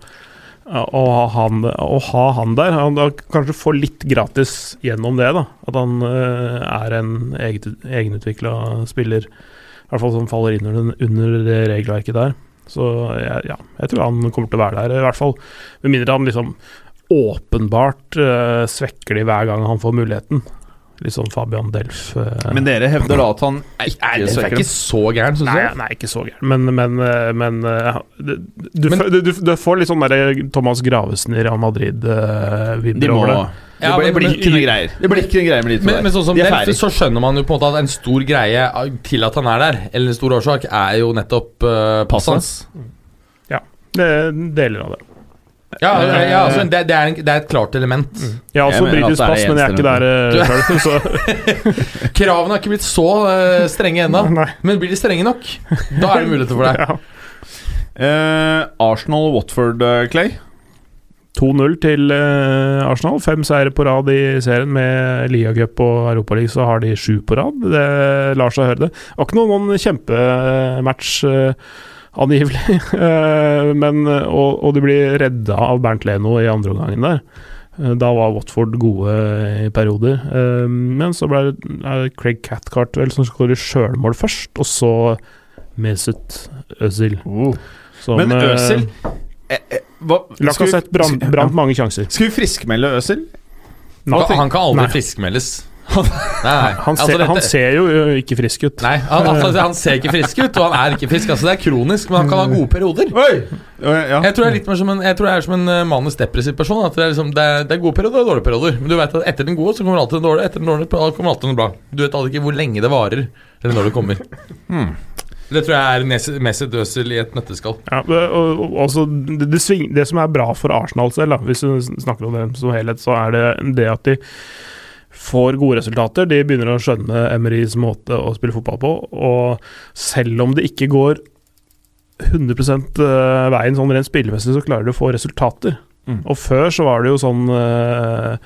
å ha han, å ha han der. Han kanskje får litt gratis gjennom det, da. At han uh, er en eget, egenutvikla spiller. I hvert fall som faller inn under, under det regelverket der. Så jeg, ja, jeg tror han kommer til å være der, i hvert fall. Med mindre han liksom åpenbart uh, svekker de hver gang han får muligheten. Litt sånn Fabian Delf. eh. Men dere hevder da at han er, ikke er ikke så gæren, syns jeg. nei, ikke så gæren, men, men, eh, men eh, du, du, du, du får litt sånn der Thomas Gravesen i Real Madrid-vibber over det. Det Ja, blir, blir ikke noe greier. Det blir ikke noe greier med de to Men, men sånn som De er Delf, så skjønner man jo på en måte at en stor greie til at han er der, eller en stor årsak, er jo nettopp uh, passet hans. Det er deler av det. Ja, ja, ja altså, det, det, er en, det er et klart element. Jeg har også britisk pass, men jeg er ikke der uh, sjøl, så Kravene har ikke blitt så uh, strenge ennå, men blir de strenge nok, da er det muligheter for deg. Ja. Eh, Arsenal-Watford, uh, Clay. 2-0 til eh, Arsenal. Fem seire på rad i serien med Liacup og Europaliga, så har de sju på rad. Det lar seg høre, det. Det var ikke noen, noen kjempematch, eh, angivelig. Eh, men, og, og de blir redda av Bernt Leno i andre omgangen der. Eh, Da var Watford gode i perioder. Eh, Men så ble det Craig Cathcart vel som skårer sjølmål først, og så Mesut Özil. Som, Men vi- Lacassette brant, mange sjanser. Skal vi friskmelde Øzil? Han, kan- han kan aldri Nei. Friskmeldes. Nei, nei. Han ser, Altså, dette- han ser jo ikke frisk ut. Nei, han, altså, han ser ikke frisk ut, og han er ikke frisk. Altså, det er kronisk, men han kan ha gode perioder. Oi! Ja. Jeg tror jeg er litt mer som en Jeg tror det er som en eh, manisk depressiv person. At det, er liksom, det, er, det er gode perioder og dårlige perioder. Men du vet at etter den gode så kommer alltid den dårlige. Etter den dårlige kommer alltid den bra. Du vet aldri ikke hvor lenge det varer, eller når det kommer. Hmm. Det tror jeg er Messi Døsel i et nøtteskall. Ja, og, og, og også det, det, sving, det som er bra for Arsenal selv, da, hvis du snakker om det som helhet, så er det det at de får gode resultater. De begynner å skjønne Emerys måte å spille fotball på. Og selv om det ikke går 100 eh, veien sånn rent spillemessig, så klarer de å få resultater. Mm. Og før så var det jo sånn eh,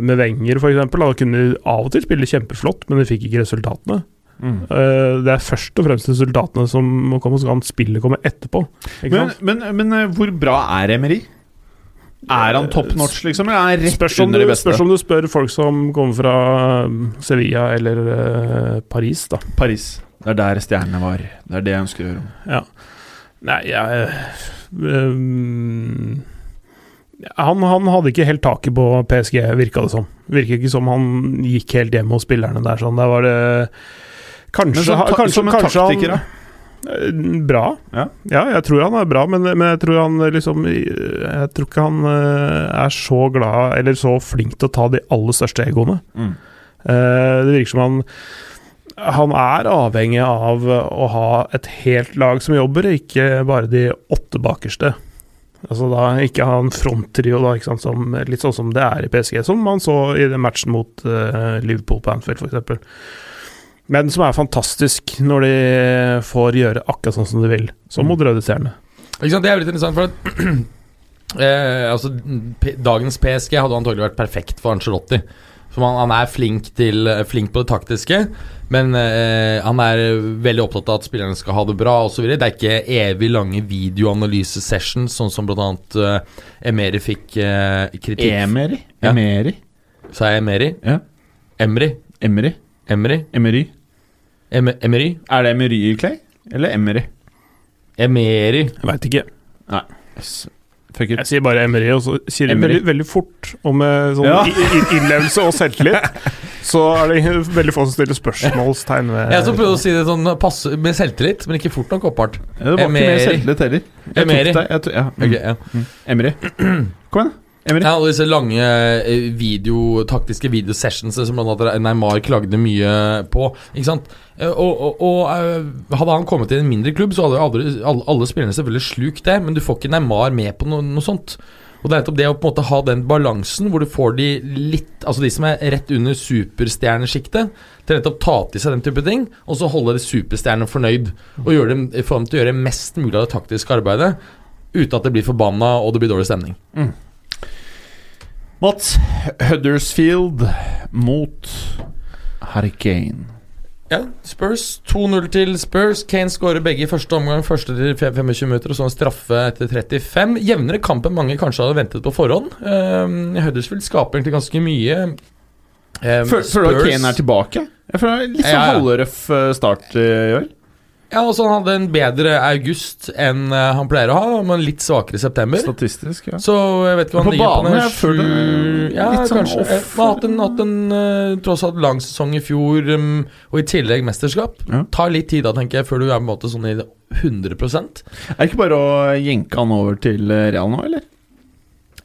med Wenger, eksempel, da kunne de av og til spille kjempeflott, men de fikk ikke resultatene. Mm. Eh, det er først og fremst resultatene som må komme, så kan spillet komme etterpå. Men, men, men hvor bra er Emery? Er han top notch, liksom? Eller er han rett Spørs om, under du, de beste? spørs om du spør folk som kommer fra um, Sevilla eller uh, Paris, da. Paris. Det er der stjernene var. Det er det jeg ønsker å høre om. Ja. Nei, jeg um, han, han hadde ikke helt taket på PSG, virka det som. Virker ikke som han gikk helt hjem hos spillerne der. Sånn. Der var det Kanskje, Men som, ta kanskje, som en kanskje taktiker, han, da? Eh, Bra. Ja. jeg tror han er bra, men, men jeg tror han liksom Jeg tror ikke han eh, er så glad eller så flink til å ta de aller største egoene. Mm. Eh, Det virker som han Han er avhengig av å ha et helt lag som jobber, ikke bare de åtte bakerste. Altså da Ikke ha en fronttrio, da, sant, som, litt sånn som det er i PSG, som man så i den matchen mot uh, Liverpool på Anfield, f.eks. Men som er fantastisk når de får gjøre akkurat sånn som de vil, som mot Røde Stjerne. Ikke sant? Det er jo litt interessant, for at eh, altså, P Dagens PSG hadde antagelig vært perfekt for Ancelotti. For han, han er flink, til, flink på det taktiske, men eh, han er veldig opptatt av at spillerne skal ha det bra osv. Det er ikke evig lange videoanalyse-sessions, sånn som bl.a. Eh, Emeri fikk eh, kritikk Emery? Ja. Emery? Sa jeg Emeri? Ja. Emri. Emery? Emry? Emery? Em Emery? Er det Emery, Clay? Eller Emery? Emery. Jeg veit ikke. Nei. Fuck it. Jeg sier bare Emery, og så sier de Emery. veldig, veldig fort og med sånn Ja. i- i- innlevelse og selvtillit. Så er det veldig få som stiller spørsmålstegn ved Jeg som prøvde å si det sånn passe, med selvtillit, men ikke fort nok oppart. Det var ikke mer Emery. selvtillit heller. Jeg Emery. deg. Jeg tok, ja. mm. Ok, ja. Emery. Kom igjen, da. Ja, alle disse lange eh, video, taktiske videosessions som annet Neymar klagde mye på. Ikke sant? Eh, Og, og, og eh, Hadde han kommet til en mindre klubb, så hadde aldri, alle, alle spillerne selvfølgelig slukt det, men du får ikke Neymar med på noe, noe sånt. Og det er nettopp det å på en måte ha den balansen hvor du får de litt Altså de som er rett under superstjernesjiktet, til nettopp ta til seg den type ting, og så holde de superstjernene fornøyd. Og gjøre dem, få dem til å gjøre mest mulig av det taktiske arbeidet uten at det blir forbanna og det blir dårlig stemning. Mats Huddersfield mot Harry Kane. Ja, Spurs 2-0 til Spurs. Kane skårer begge i første omgang, første til 25 minutter, og så en straffe etter 35. Jevnere kamp enn mange kanskje hadde ventet på forhånd. Um, Huddersfield skaper egentlig ganske mye. Um, Føler føler du at Kane er tilbake? Jeg føler Litt sånn Ja, ja. halvrøff eh, start eh, i år. Ja, altså Han hadde en bedre august enn eh, han pleier å ha, men litt svakere september. Statistisk, ja. Så jeg vet ikke hva han ligger på. banen, jeg føler sju- Ja, litt sånn kanskje. off. Eh, Han har hatt en, hatt en uh, tross alt lang sesong i fjor, um, og i tillegg mesterskap. Ja. Tar litt tid da, tenker jeg, før du er på en måte sånn i det 100 Er det ikke bare å jenke han over til eh, Real nå, eller?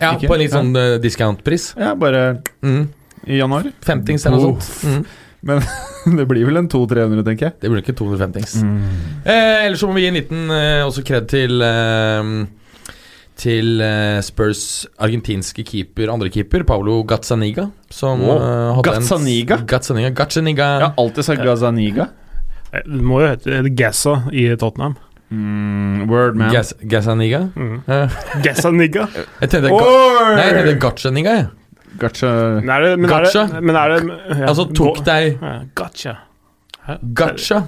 Ja, Ikke? på en litt sånn uh, discountpris. Ja, bare Mm. i januar. Femtings eller noe sånt. Mm. Det blir vel en 200-300, tenker jeg. Det blir ikke 250-ings. Mm. Eh, ellers så må vi gi en liten eh, også kred til eh, Til eh, Spurs argentinske keeper, andre keeper, Paulo Gazzaniga. Som Wow. eh, Gazzaniga? en- Gazzaniga? Gazzaniga. Gazzaniga. Jeg har alltid sagt Gazzaniga. Eh, Det må jo hete Gazza i Tottenham. Mm, word, man. Gazzaniga Gazzaniga. Mm. Eh, jeg tenkte ga! Nei, jeg tenkte Gazzaniga, jeg. Gotcha. Men er det, men er det, men er det ja, Altså tok deg ja, Gotcha. Gotcha.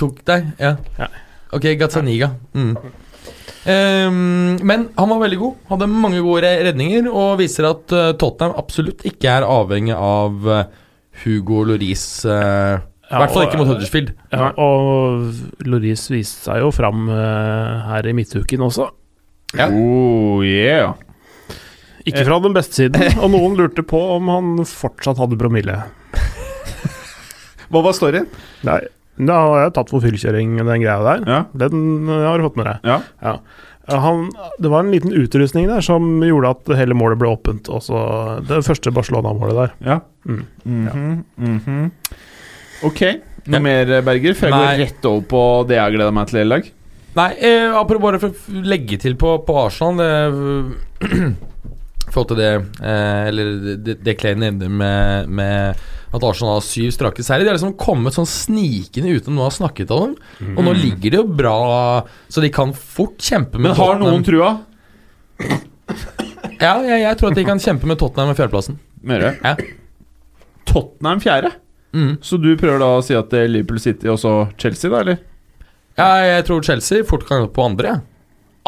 Tok deg, ja. Ja. Ok, Gazzaniga. Mm. Um, men han var veldig god. Hadde mange gode redninger og viser at uh, Tottenham absolutt ikke er avhengig av uh, Hugo Loris. eh, I Ja, hvert fall ikke mot Huddersfield. Ja, og Loris viste seg jo fram her i midtuken også. Ja. Oh, yeah. Ikke fra den beste siden, og noen lurte på om han fortsatt hadde promille. Hva var storyen? Nei, da har jeg tatt for fyllkjøring, den greia der. Ja. Den eh, har du fått med deg. Ja. Ja. Han, det var en liten utrustning der som gjorde at hele målet ble åpent. Også det første Barcelona-målet der. ja. Mm. Mhm, mhm. Ok. Noe Ja. mer, Berger? Før jeg Nei. går rett over på det jeg gleder meg til i dag? Nei, eh, apropos bare for å legge til på, på Arsenal det, forhold til det eh, Eller det, det Clay nevner med, med at Arsenal har syv strake seire. De har liksom kommet sånn snikende uten å ha snakket om dem. Og nå ligger det jo bra, så de kan fort kjempe med Men har Tottenham. noen trua? Ja, jeg, jeg tror at de kan kjempe med Tottenham med fjerdeplassen. Mere? Ja. Tottenham fjerde? Mm. Så du prøver da å si at det er Liverpool City og så Chelsea, da, eller? Ja, jeg tror Chelsea fort kan gå på andre. ja.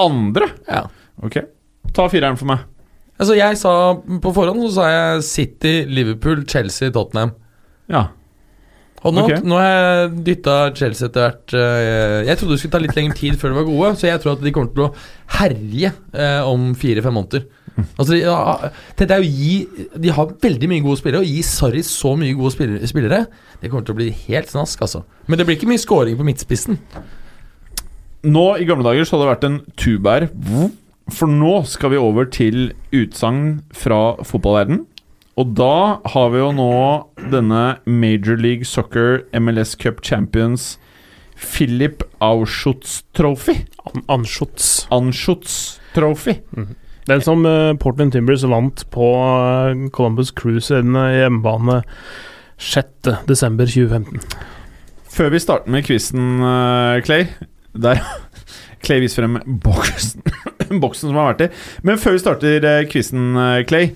Andre? Ja. Ok. Ta fireren for meg. Altså, jeg sa på forhånd så sa jeg City, Liverpool, Chelsea, Tottenham. Ja. Og nå, okay. nå har jeg dytta Chelsea etter hvert. eh, Jeg trodde det skulle ta litt lengre tid før de var gode, så jeg tror at de kommer til å herje eh, om fire-fem måneder. Altså, de, ja, dette er jo gi De har veldig mye gode spillere, og gi Sarri så mye gode spillere Det kommer til å bli helt snask, altså. Men det blir ikke mye scoring på midtspissen. Nå i gamle dager så hadde det vært en tuber. For nå skal vi over til utsagn fra fotballverden. Og da har vi jo nå denne Major League Soccer MLS Cup Champions Philip Auschutz Trophy. An Anschutz. Anschutz Trophy. Den som uh, Portland Timbers vant på uh, Columbus Cruise i hjemmebane 6.12.2015. Før vi starter med quizen, uh, Clay Der Clay viser frem boksen, boksen som har vært i. Men før vi starter eh, quizen, eh, Clay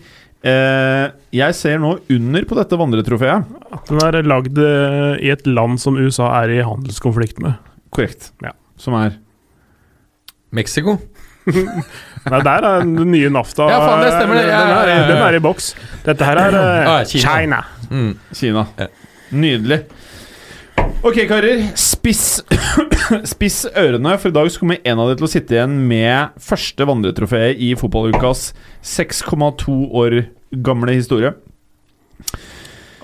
eh, Jeg ser nå under på dette vandretrofeet. Den er lagd eh, i et land som USA er i handelskonflikt med. Korrekt. Ja. Som er Mexico. Nei, der er den nye NAFTA. Ja, faen, det stemmer det. Den, Ja, ja, er, ja, ja. den er i boks. Dette her er eh, Ah, Kina. China. Mm. Kina. Ja. Nydelig. Ok, karer. Spiss Spiss ørene, for i dag så kommer en av dere til å sitte igjen med første vandretrofé i fotballukas 6,2 år gamle historie.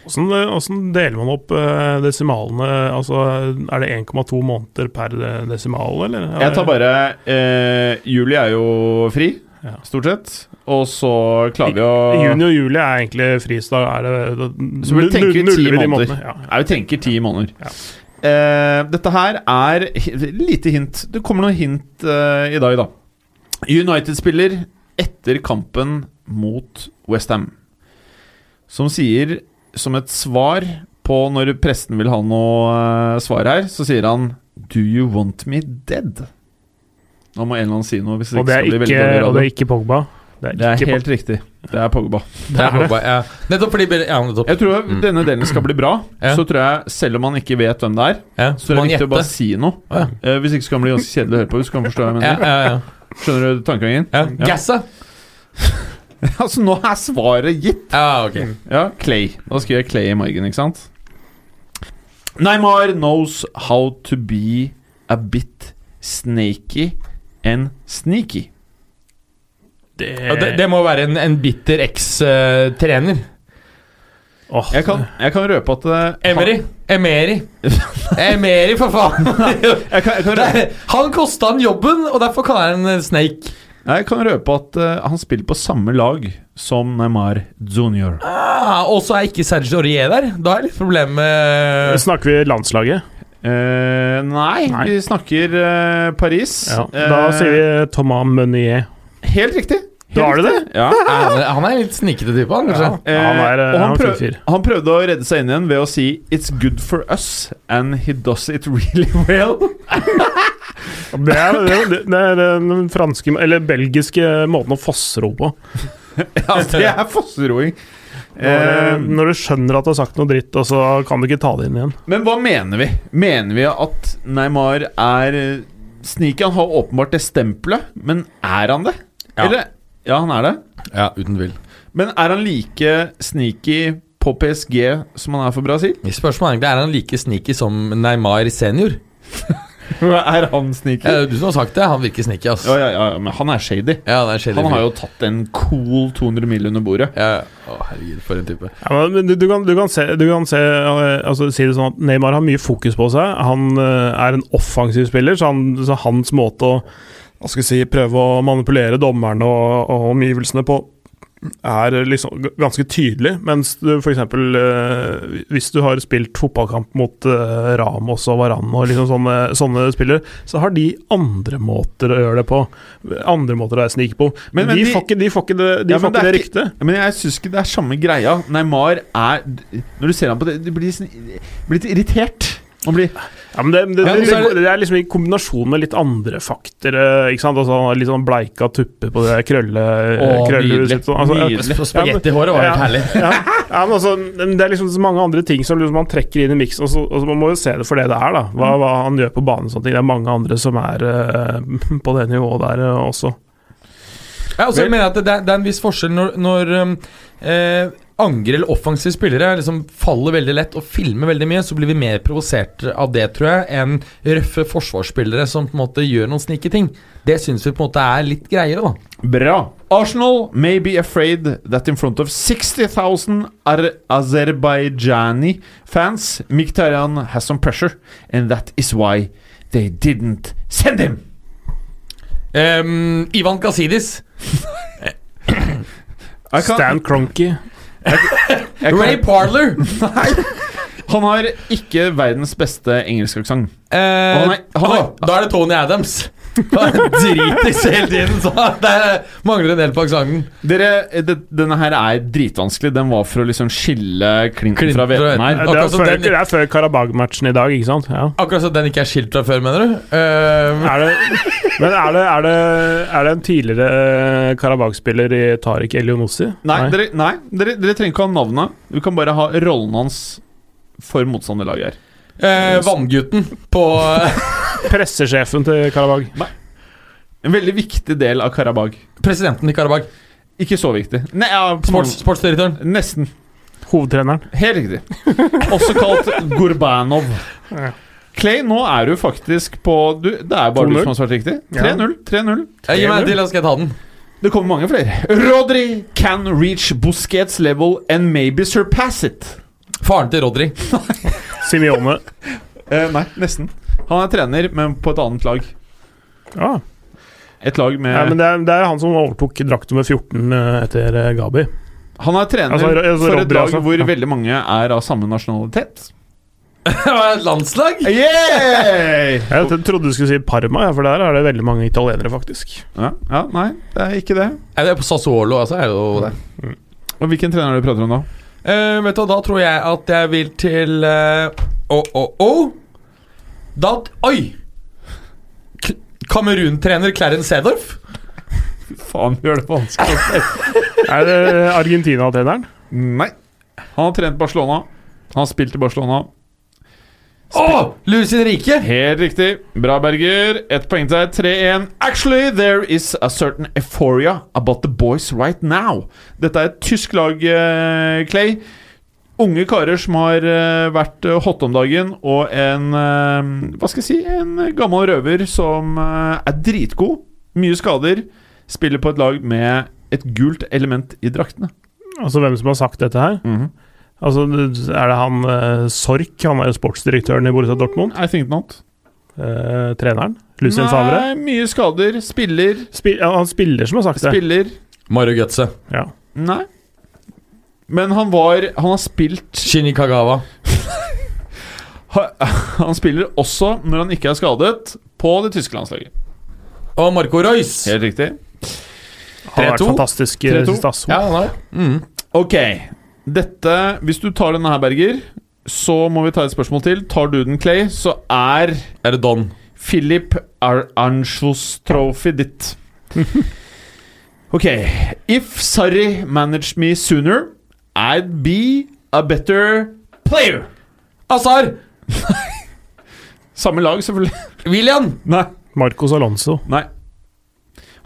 Åssen åssen deler man opp eh, desimalene? Altså, Er det 1,2 måneder per eh, desimal, eller? Jeg tar bare eh, Juli er jo fri, stort sett. Og så klarer vi å Juni og juli er egentlig fristad. er det det Så vi tenker ti måneder. Ja. Ja, vi tenker ti måneder. Ja. Uh, dette her er lite hint. Det kommer noen hint uh, i dag, da. United-spiller etter kampen mot Westham. Som sier, som et svar på når presten vil ha noe uh, svar her, så sier han Do you want me dead? Nå må en eller annen si noe. Hvis det Og det ikke er bli ikke, og det er ikke Pogba. Det er, Det er helt riktig. Det er Pogba. Det er Pogba, ja. Nettopp fordi Ja, nettopp. Jeg tror at denne delen skal bli bra. Ja. Så tror jeg, selv om man ikke vet hvem det er, Ja, så er det man viktig å bare si noe. Ja. Eh, hvis ikke så kan det bli ganske kjedelig å høre på. Hvis du kan forstå hva jeg mener. ja, ja. Skjønner du tankegangen? ja. Gassa? altså, nå er svaret gitt. Ja, ok. Ja, Clay. Da skriver jeg Clay i margen, ikke sant? Neymar knows how to be a bit snaky and sneaky. Ja, det, det må være en, en bitter eks-trener. Oh, Jeg kan, jeg kan røpe at eh, Emery. Emery. Emery, for faen! Han, jeg, kan, jeg, kan Det røpe, er- han kosta han jobben, og derfor kaller han en snake. jeg kan røpe at uh, han spiller på samme lag som Neymar Junior. Ah, og så er ikke Serge Aurier der. Da er det litt problem med Snakker vi landslaget? Uh, nei, Nei. vi snakker uh, Paris. Ja. Da sier vi Thomas Meunier. Helt riktig. Helt har du det? Ja. han, er- er en litt snikete type, han, kanskje. Eh, Han er, eh, og han han, er prøv, fyr. han prøvde å redde seg inn igjen ved å si 'It's good for us, and he does it really well'. Det er, det, det er den franske, eller belgiske måten å fossro på. ja, det er fosseroing. Når, Eh, når du skjønner at du har sagt noe dritt, og så kan du ikke ta det inn igjen. men hva mener vi? Mener vi at Neymar er eh, sneaky? Han har åpenbart det stempelet, men er han det? Ja. Eller, ja, han er det. Ja, uten tvil. Men er han like sneaky på PSG som han er for Brasil? Spørsmålet er egentlig er han like sneaky som Neymar senior. er han sneaky? Ja, du som har sagt det. Han virker sneaky, ass. Ja, ja, ja, men han er shady. Ja, det er shady Han har jo tatt en cool 200 mil under bordet. ja. Å, herregud, for en type. Ja, men du, du, kan, du kan, se, du kan se, eh, altså, si det sånn at Neymar har mye fokus på seg. Han eh, er en offensiv spiller, så, han, så hans måte å hva skal jeg si, prøve å manipulere dommerne og, og omgivelsene på er liksom ganske tydelig, mens du f.eks. Eh, hvis du har spilt fotballkamp mot eh, Ramos og Varan og liksom sånne, sånne spillere, så har de andre måter å gjøre det på. Andre måter å være snik på. Men- men de, de- får ikke, de får ikke det, de Ja, men får det det ryktet. ryktet. Men jeg syns ikke det er samme greia. Neymar er Når du ser ham på det, du blir, sånn- blir litt irritert. Blir Ja, men det, det, det, det, det- er liksom i kombinasjon med litt andre faktorer. Ikke sant? Altså, litt sånn bleika tupper på det krølle, Å, krøllehuset sitt. sånn. Altså, Nydelig. Spagettihåret var helt Ja. herlig. ja, ja, men altså, det er liksom så mange andre ting som liksom man trekker inn i miksen. Og, så- og Man må jo se det for det det er, da. Hva, hva han gjør på banen. og Sånne ting. Det er mange andre som er uh, på det nivået der uh, også. Ja, altså, jeg mener at det er, det er en viss forskjell når, når um, eh, angre- eller offensive spillere liksom faller veldig lett og filmer veldig mye, så blir vi mer provosert av det, tror jeg, enn røffe forsvarsspillere som på en måte gjør noen snike ting. Det syns vi på en måte er litt greiere, da. bra. Arsenal may be afraid that in front of 60,000 Ar Azerbaijani fans, Mkhitaryan has some pressure, and that is why they didn't send him. Um, Ivan Kasidis. Stan Cronky. Ray Parler. Han har ikke verdens beste engelskaksent. Eh, Han er- han er- å, da er det Tony Adams. Dritis hele tiden, så det mangler en del på aksenten. Dere, det, denne her er dritvanskelig. Den var for å liksom skille Klinten fra fra her. Det er, før, den- det er før Karabag-matchen i dag, ikke sant? Ja. Akkurat som den ikke er skilt fra før, mener du? Uh, Er det, men er det, er, det, er det en tidligere eh, Karabag-spiller i Tariq Elionossi? Nei, Dere, nei dere, dere trenger ikke ha navnet. Du kan bare ha rollen hans for motstanderlaget her. Uh, Vanngutten på Pressesjefen til Karabag. En veldig viktig del av Karabag. presidenten i Karabag. Ikke så viktig. Nei, ja, Sports, sportsdirektøren. Nesten. Hovedtreneren. Helt riktig. Også kalt Gurbanov. Ja. Clay, nå er du faktisk på du, Det er bare du som har svart riktig. 3-0. 3-0. Eh, Gi meg en til, så skal jeg ta den. Det kommer mange flere. Rodri can reach Busquets level and maybe surpass it. Faren til Rodri. Simione. uh, nei, nesten. Han er trener, men på et annet lag. Ja. Et lag med ja, men det er, det er han som overtok drakt nummer 14 eh, etter eh, Gabi. Han er trener Altså, altså, for et lag altså. hvor Ja. veldig mange er av samme nasjonalitet. Landslag? Yeah! Jeg trodde du skulle si Parma, ja, for der er det veldig mange italienere, faktisk. Ja, ja, nei, det er ikke det. Er det på Sassuolo, altså? Er det jo det. Og Hvilken trener er det du prater om da? Uh, vet du, Da tror jeg at jeg vil til eh, Å, å, å Da Oi! Kamerun-trener Clarence Sedorf? Faen, gjør det vanskelig. Er det Argentina-treneren? Nei. Han har trent Barcelona. Han har spilt i Barcelona. Å! Luis Henrique! Helt riktig. Bra, Berger. Ett poeng til deg. 3-1. Actually, there is a certain euphoria about the boys right now. Dette er et tysk lag, eh, Clay. Unge karer som har eh, vært eh, hot om dagen, og en eh, Hva skal jeg si? En gammel røver som er dritgod. Mye skader. Spiller på et lag med et gult element i draktene. Altså hvem som har sagt dette her? Mhm. Altså, Er det han Sork? Han er jo sportsdirektøren i Borussia Dortmund. I think not. Eh, treneren? Lucien Favre? Nei, mye skader. Spiller. Spil ja, han spiller som har sagt det. Spiller. Mario Götze. Ja. Nei. Men han var Han har spilt Shinny Kagawa. Han spiller også, når han ikke er skadet, på det tyske landslaget. Og Marco Reus. Helt riktig. Han har vært 3-2. fantastisk i det 3-2. siste. Ja, han har. mm. Ok. Dette Hvis du tar denne her, Berger, så må vi ta et spørsmål til. Tar du den, Clay, så er Er det Don? Philip Anschos Trophy ditt. Ok. If Sarri managed me sooner, I'd be a better player. Azar! Samme lag, selvfølgelig. William! Nei. Marcos Alonso. Nei.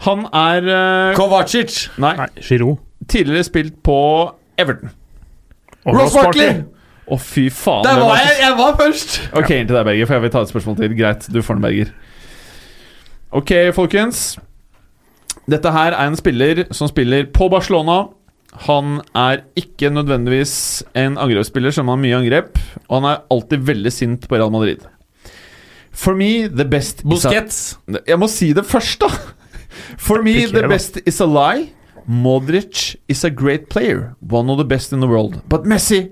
Han er uh, Kovacic! Nei. Nei, Giroud. Tidligere spilt på Everton. Og Ross Barkley! Å, fy faen. Der det var jeg! Jeg var først! Ok, inn til deg, Berger, for jeg vil ta et spørsmål til. Greit, du får den, Berger. Ok, folkens. Dette her er en spiller som spiller på Barcelona. Han er ikke nødvendigvis en angrepsspiller som har mye angrep, og han er alltid veldig sint på Real Madrid. For me, the best is a- Busquets. Jeg må si det først, da! For me, the best is a lie. Modric is a great player, one of the best in the world. But Messi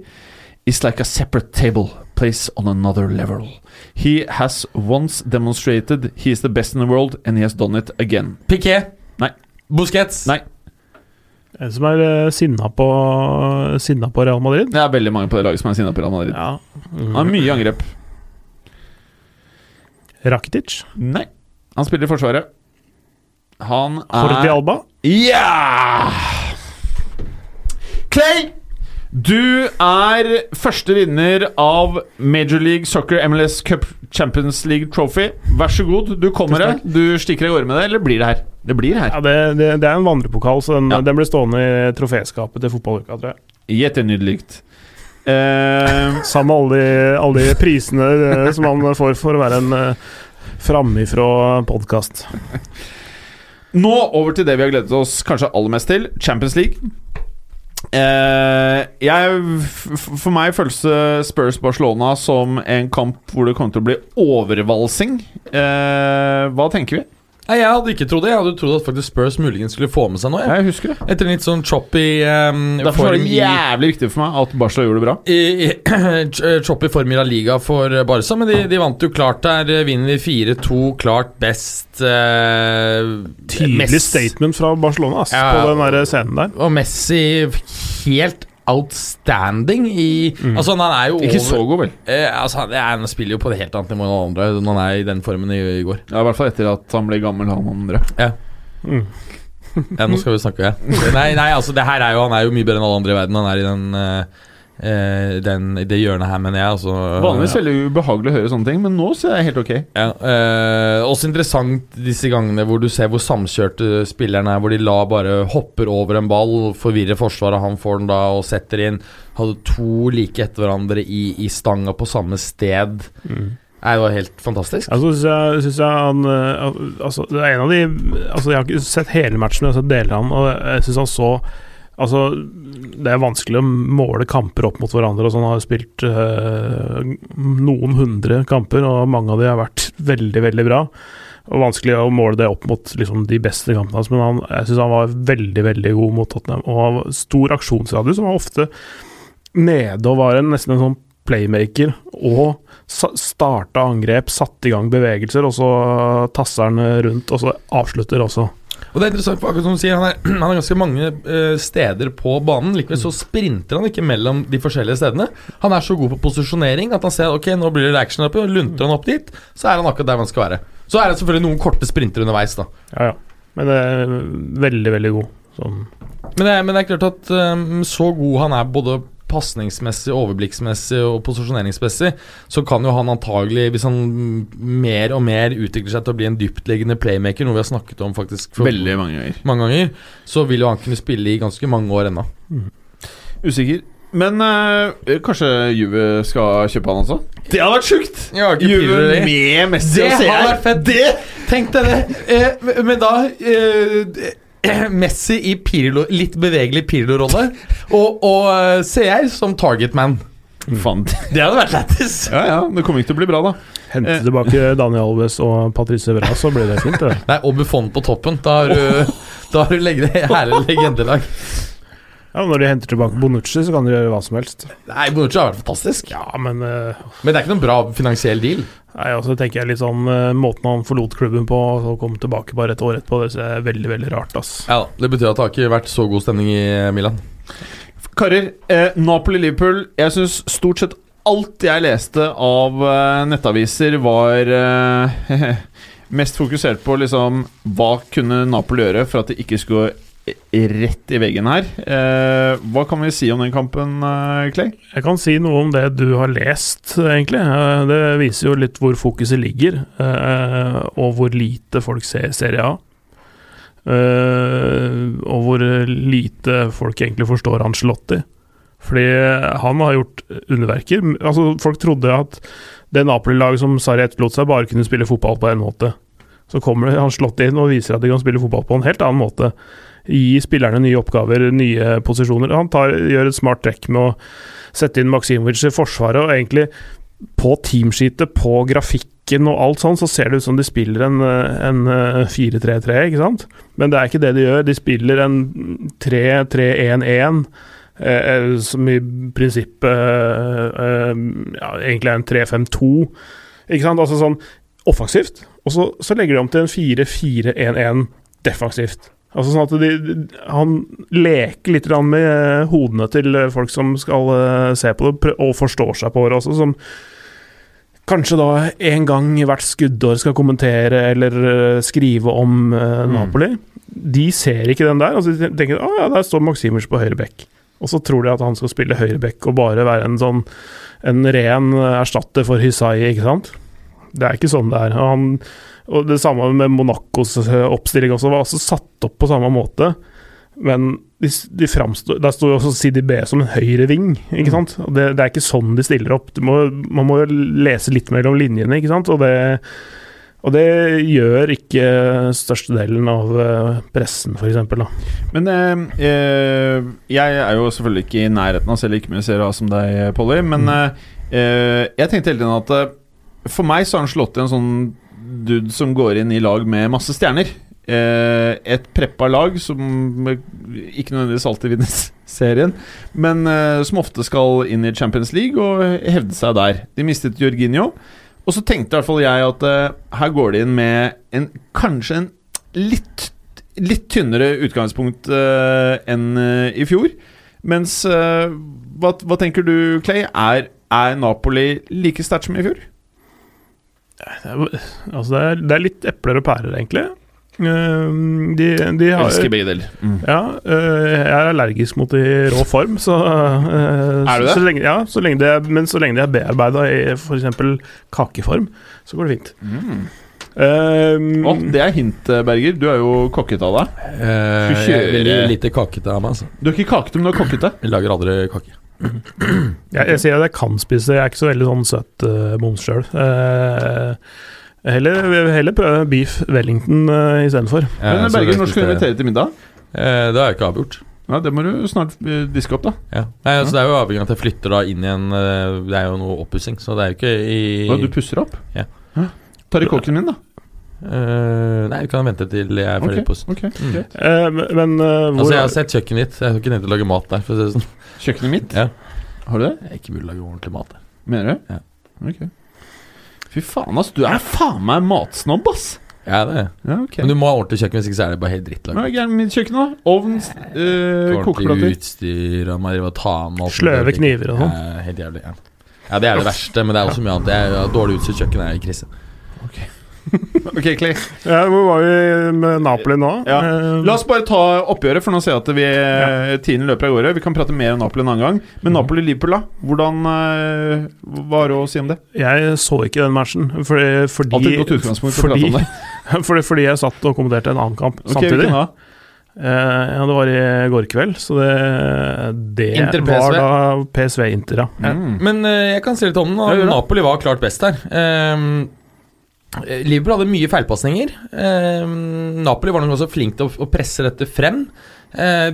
is like a separate table, place on another level. He has once demonstrated he is the best in the world, and he has done it again. Piquet. Nei. Busquets. Nei. En som er eh, sinna på, sinna på Real Madrid? Det er veldig mange på det laget som er sinna på Real Madrid. Ja. Han har mye angrep. Rakitic? Nei. Han spiller i Forsvaret. Han Jordi er Alba? Ja! Clay, du er første vinner av Major League Soccer MLS Cup Champions League Trophy. Vær så god, du kommer her. Du stikker av gårde med det, eller blir det her? Det blir her. Ja, det, det, det er en vandrepokal, så den, Ja. den blir stående i troféskapet til fotballuka, tror jeg. Jättenydelig. Eh, Sammen med alle de, alle de prisene eh, som man får for å være en uh, framifrå podkast. nå over til det vi har gledet oss kanskje aller mest til. Champions League. Eh, jeg, for meg føles Spurs Barcelona som en kamp hvor det kommer til å bli overvalsing. Uh, hva tenker vi? Nei, Jeg hadde ikke trodd det. Jeg hadde trodd at faktisk Spurs muligens skulle få med seg noe. Jeg. Jeg husker det. Etter en litt sånn choppy um, Derfor var det jævlig viktig for meg at Barca gjorde det bra. i, i choppy form i La Liga for Barca, men de, de vant jo klart der. Vinner vi 4-2, klart best. Uh, Tydelig mest. statement fra Barcelona ass, ja. på den der scenen der. Og Messi helt outstanding i Altså, han er jo Ikke over- så god, vel. Eh, altså, han, han spiller jo på det helt annet nivå enn alle andre når han er i den formen i, i går. Ja, I hvert fall etter at han ble gammel, han andre. Mm. Ja, nå skal vi snakke, ja. Nei, nei, altså, det her er jo Han er jo mye bedre enn alle andre i verden. Han er i den, eh, eh, den det hjørnet her, mener jeg. Altså, Vanligvis veldig ubehagelig å høre sånne ting, men nå ser jeg helt ok. Ja, eh, også interessant disse gangene hvor du ser hvor samkjørte spillerne er. Hvor de la bare hopper over en ball, forvirrer forsvaret, han får den da og setter inn. Hadde to like etter hverandre i, i stanga på samme sted. Mm. Nei, det var helt fantastisk. Altså, synes jeg, synes jeg han eh, altså, Det er en av de Altså, jeg har ikke sett hele matchen, men jeg har sett deler av den, og jeg syns han så Altså, det er vanskelig å måle kamper opp mot hverandre. og sånn, har spilt eh, noen hundre kamper, og mange av de har vært veldig, veldig bra. Og Vanskelig å måle det opp mot liksom, de beste kampene hans, men han, jeg syns han var veldig veldig god mot Tottenham. Og han stor aksjonsradius, som var ofte nede og var en, nesten en sånn playmaker og starta angrep, satte i gang bevegelser, og så tasser han rundt, og så avslutter også. Og det er interessant, for akkurat som du sier, han er, han er ganske mange uh, steder på banen. Likevel så sprinter han ikke mellom de forskjellige stedene. Han er så god på posisjonering at han ser ok, nå blir det action oppe, lunter han opp dit, så er han akkurat der han skal være. Så er det selvfølgelig noen korte sprinter underveis, da. Ja, ja. Men det er veldig, veldig god. Sånn. Men det, er- men det er klart at um, så god han er både pasningsmessig, overblikksmessig og posisjoneringsmessig, så kan jo han antagelig, hvis han mer og mer utvikler seg til å bli en dyptliggende playmaker, noe vi har snakket om faktisk for Veldig mange ganger. mange ganger, så vil jo han kunne spille i ganske mange år ennå. Usikker. Men øh, kanskje Juve skal kjøpe han også? Det hadde vært sjukt! Juve med Messi Det og hadde CR. vært fett! Tenk deg det! Eh, men da eh, Messi i Pirlo, litt bevegelig Pirlo-rolle, og, og eh, CR som targetman. Faen. Det hadde vært lættis! Ja, ja, det kommer ikke til å bli bra, da. Hente Eh. tilbake Daniel Alves og Patrice Evra, så blir det fint. Det. Nei, og Buffon på toppen. Da har du, da har du herlig legendelag. Ja, Når de henter tilbake Bonucci, så kan de gjøre hva som helst. Nei, Bonucci har vært fantastisk. Ja, men uh, Men det er ikke noen bra finansiell deal. Nei, altså tenker jeg litt sånn uh, Måten han forlot klubben på, og så kom tilbake bare et år etterpå, det ser veldig, veldig rart, ass. Ja Det betyr at det har ikke vært så god stemning i Milan. Karer, eh, Napoli-Liverpool Jeg syns stort sett alt jeg leste av eh, nettaviser, var eh, mest fokusert på liksom Hva kunne Napoli gjøre for at det ikke skulle rett i veggen her? Eh, hva kan vi si om den kampen, eh, Clay? Jeg kan si noe om det du har lest, egentlig. Eh, Det viser jo litt hvor fokuset ligger, eh, og hvor lite folk ser Serie A. Eh, Og hvor lite folk egentlig forstår Ancelotti. Fordi han har gjort underverker. Altså, folk trodde at det Napoli-laget som Sarri etterlot seg, bare kunne spille fotball på en måte. Så kommer han Ancelotti inn og viser at de kan spille fotball på en helt annen måte. Gi spillerne nye oppgaver, nye posisjoner. Han tar, gjør et smart trekk med å sette inn Maksimovic i forsvaret, og egentlig på teamsheetet, på grafikken og alt sånn, så ser det ut som de spiller en, en eh, 4-3-3, ikke sant? Men det er ikke det de gjør. De spiller en 3-3-1-1. Eh, som i prinsippet eh, eh, ja, egentlig er en 3-5-2. Ikke sant? Altså sånn offensivt. Og så, så legger de om til en 4-4-1-1 defensivt. Altså sånn at de, Han leker litt med eh, hodene til eh, folk som skal eh, se på det, og forstår seg på det også, som kanskje da en gang i hvert skuddår skal kommentere eller skrive om uh, Napoli. De ser ikke den der. Altså de tenker å ja, der står Maximers på høyre bekk. Og så tror de at han skal spille høyre bekk og bare være en sånn en ren erstatter for Hisai, ikke sant? Det er ikke sånn det er. Og, han, og det samme med Monacos eh, oppstilling også, var også satt opp på samme måte. Men de, de framstår Der står jo også CDB som en høyre ving, ikke sant? Og det, det er ikke sånn de stiller opp. Du må, man må jo lese litt mellom linjene, ikke sant? Og det, og det gjør ikke størstedelen av eh, pressen, f.eks. Men eh, eh, jeg er jo selvfølgelig ikke i nærheten av å se like mye Serie A som deg, Polly. Men mm. eh, jeg tenkte hele tiden at for meg så har han slått en sånn dude som går inn i lag med masse stjerner. Eh, et preppa lag som ikke nødvendigvis alltid vinner serien, men eh, som ofte skal inn i Champions League og hevde seg der. De mistet Jorginho. Og så tenkte i hvert fall jeg at eh, her går de inn med en, kanskje en litt litt tynnere utgangspunkt eh, enn eh, i fjor. Mens eh, hva, hva tenker du, Clay? Er, er Napoli like sterkt som i fjor? Altså, det er, det er litt epler og pærer, egentlig. Uh, De, de har Elsker begge deler. Mm. Ja, uh, jeg er allergisk mot i rå form, så uh, Er du det? Så lenge, ja, så lenge det, men så lenge det er bearbeida i f.eks. kakeform, så går det fint. Mm. Å, det er hint, eh, Berger. Du er jo kokkete av deg. Eh, Du jeg er kjører- veldig lite kakete av meg. Altså. Du er ikke kakete, men du er kokkete. Jeg lager aldri kake. Jeg, jeg sier at jeg kan spise, jeg er ikke så veldig sånn søt uh, moms sjøl. heller, heller prøve beef Wellington uh, istedenfor. Men så Berger, når skal du invitere til middag? Uh, det har jeg ikke avgjort. Ja, Det må du snart eh, diske opp, da. Ja. Nei, altså, det er jo avhengig av at jeg flytter da inn i en eh, Det er jo noe oppussing, så det er jo ikke i Hva, du pusser opp? Ja. Tar i kåken min, da. Eh, Nei, vi kan vente til jeg er ferdig Ok, på okay, ok, Mm. greit. Eh, men uh, hvor Altså, jeg har sett kjøkkenet ditt. Jeg har ikke tenkt å lage mat der. For å si det sånn. Kjøkkenet mitt? Ja. Har du det? Jeg er ikke mulig å lage ordentlig mat der. Mener du? Ja. Ok. Fy faen, ass. Du er faen meg matsnobb, ass. Ja, det er. Ja, okay. Men du må ha ordentlig kjøkken, hvis ikke så er det bare helt drittlag. Hva er gærent mitt kjøkken, da? Ovn, øh, kokeplater. utstyr, og man driver og tar med Sløve kniver og sånn. Ja, helt jævlig. Ja. ja, det er det verste, men det er også mye annet. Jeg, ja, dårlig utstyrt kjøkken er krise. Ok, Clay. Ja, hvor var vi med Napoli nå? Ja. Eh, La oss bare ta oppgjøret, for nå ser jeg at vi tiden løper av gårde. Vi kan prate mer om Napoli en annen gang. Men Napoli-Liverpool, da? Hvordan var Hva har du å si om det? Jeg så ikke den matchen, fordi, fordi, Alltid et godt utgangspunkt for å fordi, prate om det. fordi, fordi jeg satt og kommenterte en annen kamp okay, samtidig. Eh, ja, det var i går kveld, så det, det Inter PSV. var da PSV Inter, ja. Mm. Men eh, jeg kan si litt om den. Ja, det. Napoli var klart best. Ehm, eh, Liverpool hadde mye feilpasninger. Eh, Napoli var nok også flink til å, å presse dette frem. Eh,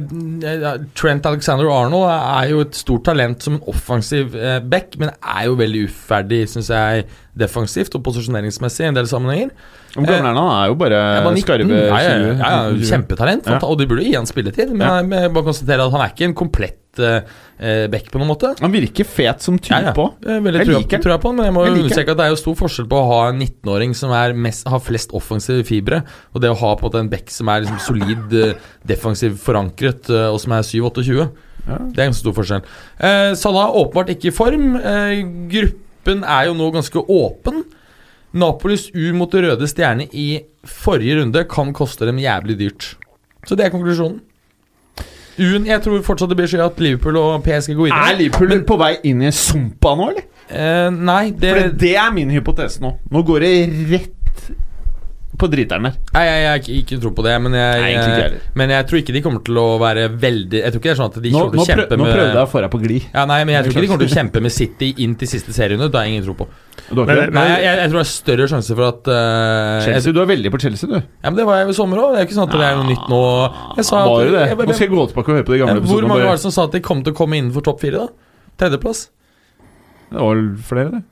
Trent Alexander Arnold er jo et stort talent som en offensiv eh, back, men er jo veldig uferdig, syns jeg, defensivt og posisjoneringsmessig i en del sammenhenger. Hvor gammel er han? Han er jo bare Jeg var 19. skarve Ja, ja, 20. ja, ja, kjempetalent, og de burde gi han spilletid. Men jeg, må bare konstaterer at han er ikke en komplett eh, eh, back på noen måte. Han virker fet som type Ja, ja. Er veldig trua, den. trua på han, men jeg må Jeg understreke at det er jo stor forskjell på å ha en 19-åring som mest, har flest offensive fibre, og det å ha på en back som er liksom solid eh, defensiv forankret, eh, og som er 7-28. Ja. Det er en stor forskjell. Eh, Salah åpenbart ikke i form. Eh, gruppen er jo nå ganske åpen. Napolis U mot røde stjerne i forrige runde kan koste dem jævlig dyrt. Så det er konklusjonen. U-en, Jeg tror fortsatt det blir så at Liverpool og PSG går videre. Er Liverpool på vei inn i sumpa nå, eller? Uh, nei, det, For det er min hypotese nå. Nå går det rett på driteren der. Nei, jeg, jeg, ikke, ikke tror på det, men jeg, Nei, men jeg tror ikke de kommer til å være veldig Jeg tror ikke det er sånn at de Nå, kommer til å prøv, med nå prøvde jeg å få deg på glid. ja, Nei, men jeg tror ikke de kommer til å kjempe med City inn til siste serierunde. Det har jeg ingen tro på. Men- Nei, jeg, jeg, tror det er større sjanse for at jeg, Chelsea, du er veldig på Chelsea, du. Ja, men Det var jeg i sommer òg. Det er ikke sånn at det er noe nytt nå. Jeg sa at, Var det det? jeg- jeg- Nå skal jeg gå tilbake og høre på de gamle Hvor mange var det som sa at de kom til å komme innenfor topp fire? da? Tredjeplass? Det var vel flere, det.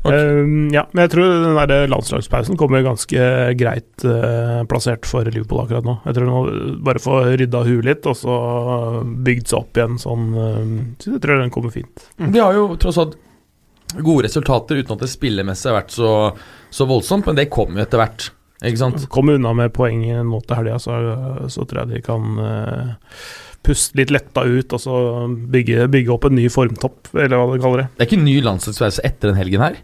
Ok. Eh, ja, men jeg tror den der landslagspausen kommer ganske greit eh, plassert for Liverpool akkurat nå. Jeg tror nå bare få rydda huet litt, og så bygd seg opp igjen sånn eh, Så jeg tror den kommer fint. De har jo tross alt gode resultater uten at det spillemessig har vært så, så voldsomt, men det kommer jo etter hvert. Ikke sant? Kommer unna med poeng nå til helga, så, så tror jeg de kan eh, puste litt letta ut, og så bygge, bygge opp en ny formtopp, eller hva du kaller det. Det er ikke ny landslagspause etter den helgen her.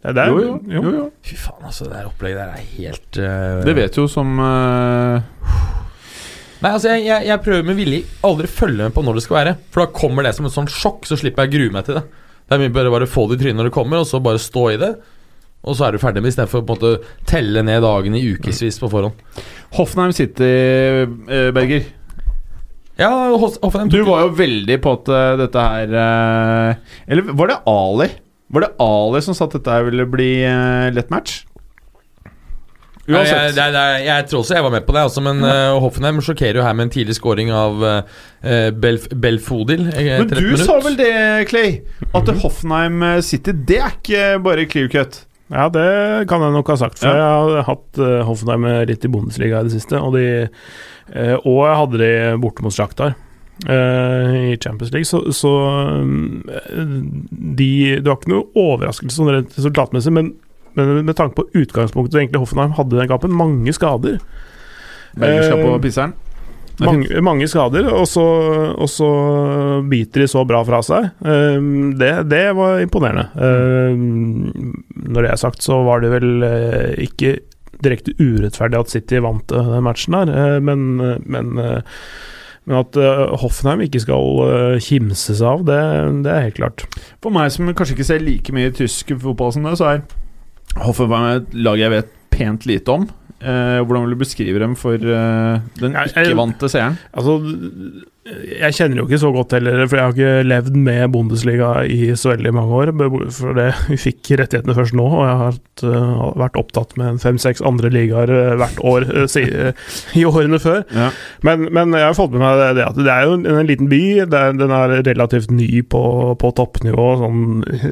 Det der, Jo, jo. jo, jo. Fy faen, altså. Det der opplegget der er helt uh... Det vet jo som uh... Nei, altså, jeg, jeg, jeg prøver med vilje aldri følge med på når det skal være. For da kommer det som et sånt sjokk, så slipper jeg å grue meg til det. Det er mye bedre bare få det i trynet når det kommer, og så bare stå i det. Og så er du ferdig med istedenfor å på en måte telle ned dagene i ukevis på forhånd. Hoffenheim City, eh, Berger. Ja, Hoffenheim Du var jo veldig på at dette her Eller var det Ali? Var det Ali som sa at dette ville bli uh, lett match? Jeg, Uansett. er- det er- jeg tror også jeg var med på det, altså, men uh, Hoffenheim sjokkerer jo her med en tidlig scoring av uh, Belf Belfodil. Men du minutt. sa vel det, Clay? At Hoffenheim eh, City, det er ikke bare clear cut. Ja, det kan jeg nok ha sagt, for Ja. jeg har hatt uh, Hoffenheim litt i Bundesliga i det siste. Og, de, uh, og jeg hadde de borte mot Shakhtar eh, i Champions League, så, så um, de Det var ikke noe overraskelse sånn rent resultatmessig, men, men med tanke på utgangspunktet egentlig Hoffenheim hadde den kampen, mange skader. Berger skal på Eh, pisseren. Er Mange, mange skader, og så, og så biter de så bra fra seg. Um, det, det var imponerende. Når det er sagt, så var det vel eh, ikke direkte urettferdig at City vant eh, den matchen eh, men, men, eh, men at eh, Hoffenheim ikke skal eh, kimse seg av, det, det er helt klart. For meg som kanskje ikke ser like mye tysk fotball som det, så er Hoffenheim et lag jeg vet pent lite om. Eh, hvordan vil du beskrive dem for eh, den ikke-vante seeren? Altså, jeg kjenner jo ikke så godt heller, for jeg har ikke levd med Bundesliga i så veldig mange år. For det, vi fikk rettighetene først nå, og jeg har hatt, uh, vært opptatt med fem-seks andre ligaer uh, hvert år uh, si, uh, i årene før. Ja. Men, men jeg har fått med meg det, at det er jo en, en liten by. Det er, den er relativt ny på, på toppnivå, sånn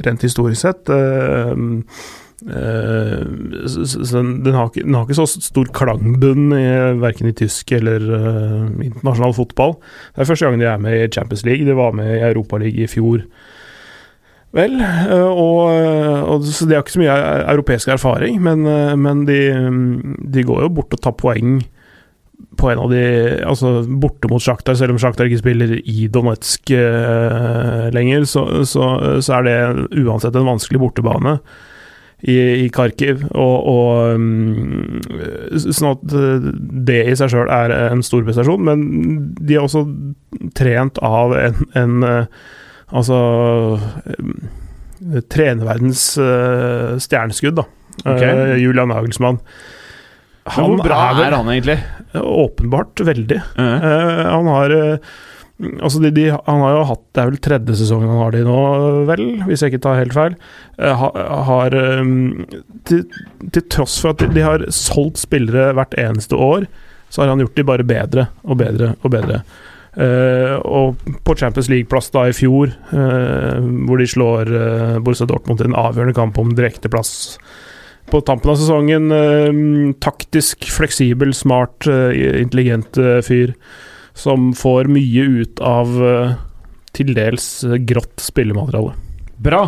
rent historisk sett. Uh, Eh, den, har ikke, den har ikke så stor klangbunn i, verken i tysk eller uh, internasjonal fotball. Det er første gangen de er med i Champions League. De var med i Europaligaen i fjor. Vel, øh, og, og så De har ikke så mye europeisk erfaring, men, men de, de går jo bort og tar poeng på en av de Altså borte mot Sjaktar, selv om Sjaktar ikke spiller i Donetsk øh, lenger, så, så, så er det uansett en vanskelig bortebane i, i Kharkiv. Og, og mm, Sånn at øh, det i seg sjøl er en stor prestasjon, men de er også trent av en, en øh, Altså eh, Trenerverdens eh, stjerneskudd, da. Okay. Eh, Julian Nagelsmann. Men Hvor bra vel er han egentlig? Åpenbart veldig. Uh -huh. uh, han har eh, Altså de, de, Han har jo hatt Det er vel tredje sesongen han har de nå, vel? Hvis jeg ikke tar helt feil. Eh, ha, har eh, til, til tross for at de, har solgt spillere hvert eneste år, så har han gjort de bare bedre og bedre og bedre. Uh, og på Champions League-plass da i fjor, uh, hvor de slår uh, Borussia Dortmund til en avgjørende kamp om direkteplass på tampen av sesongen. eh, taktisk, fleksibel, smart, intelligent fyr som får mye ut av eh, til dels eh, grått spillemateriale. bra.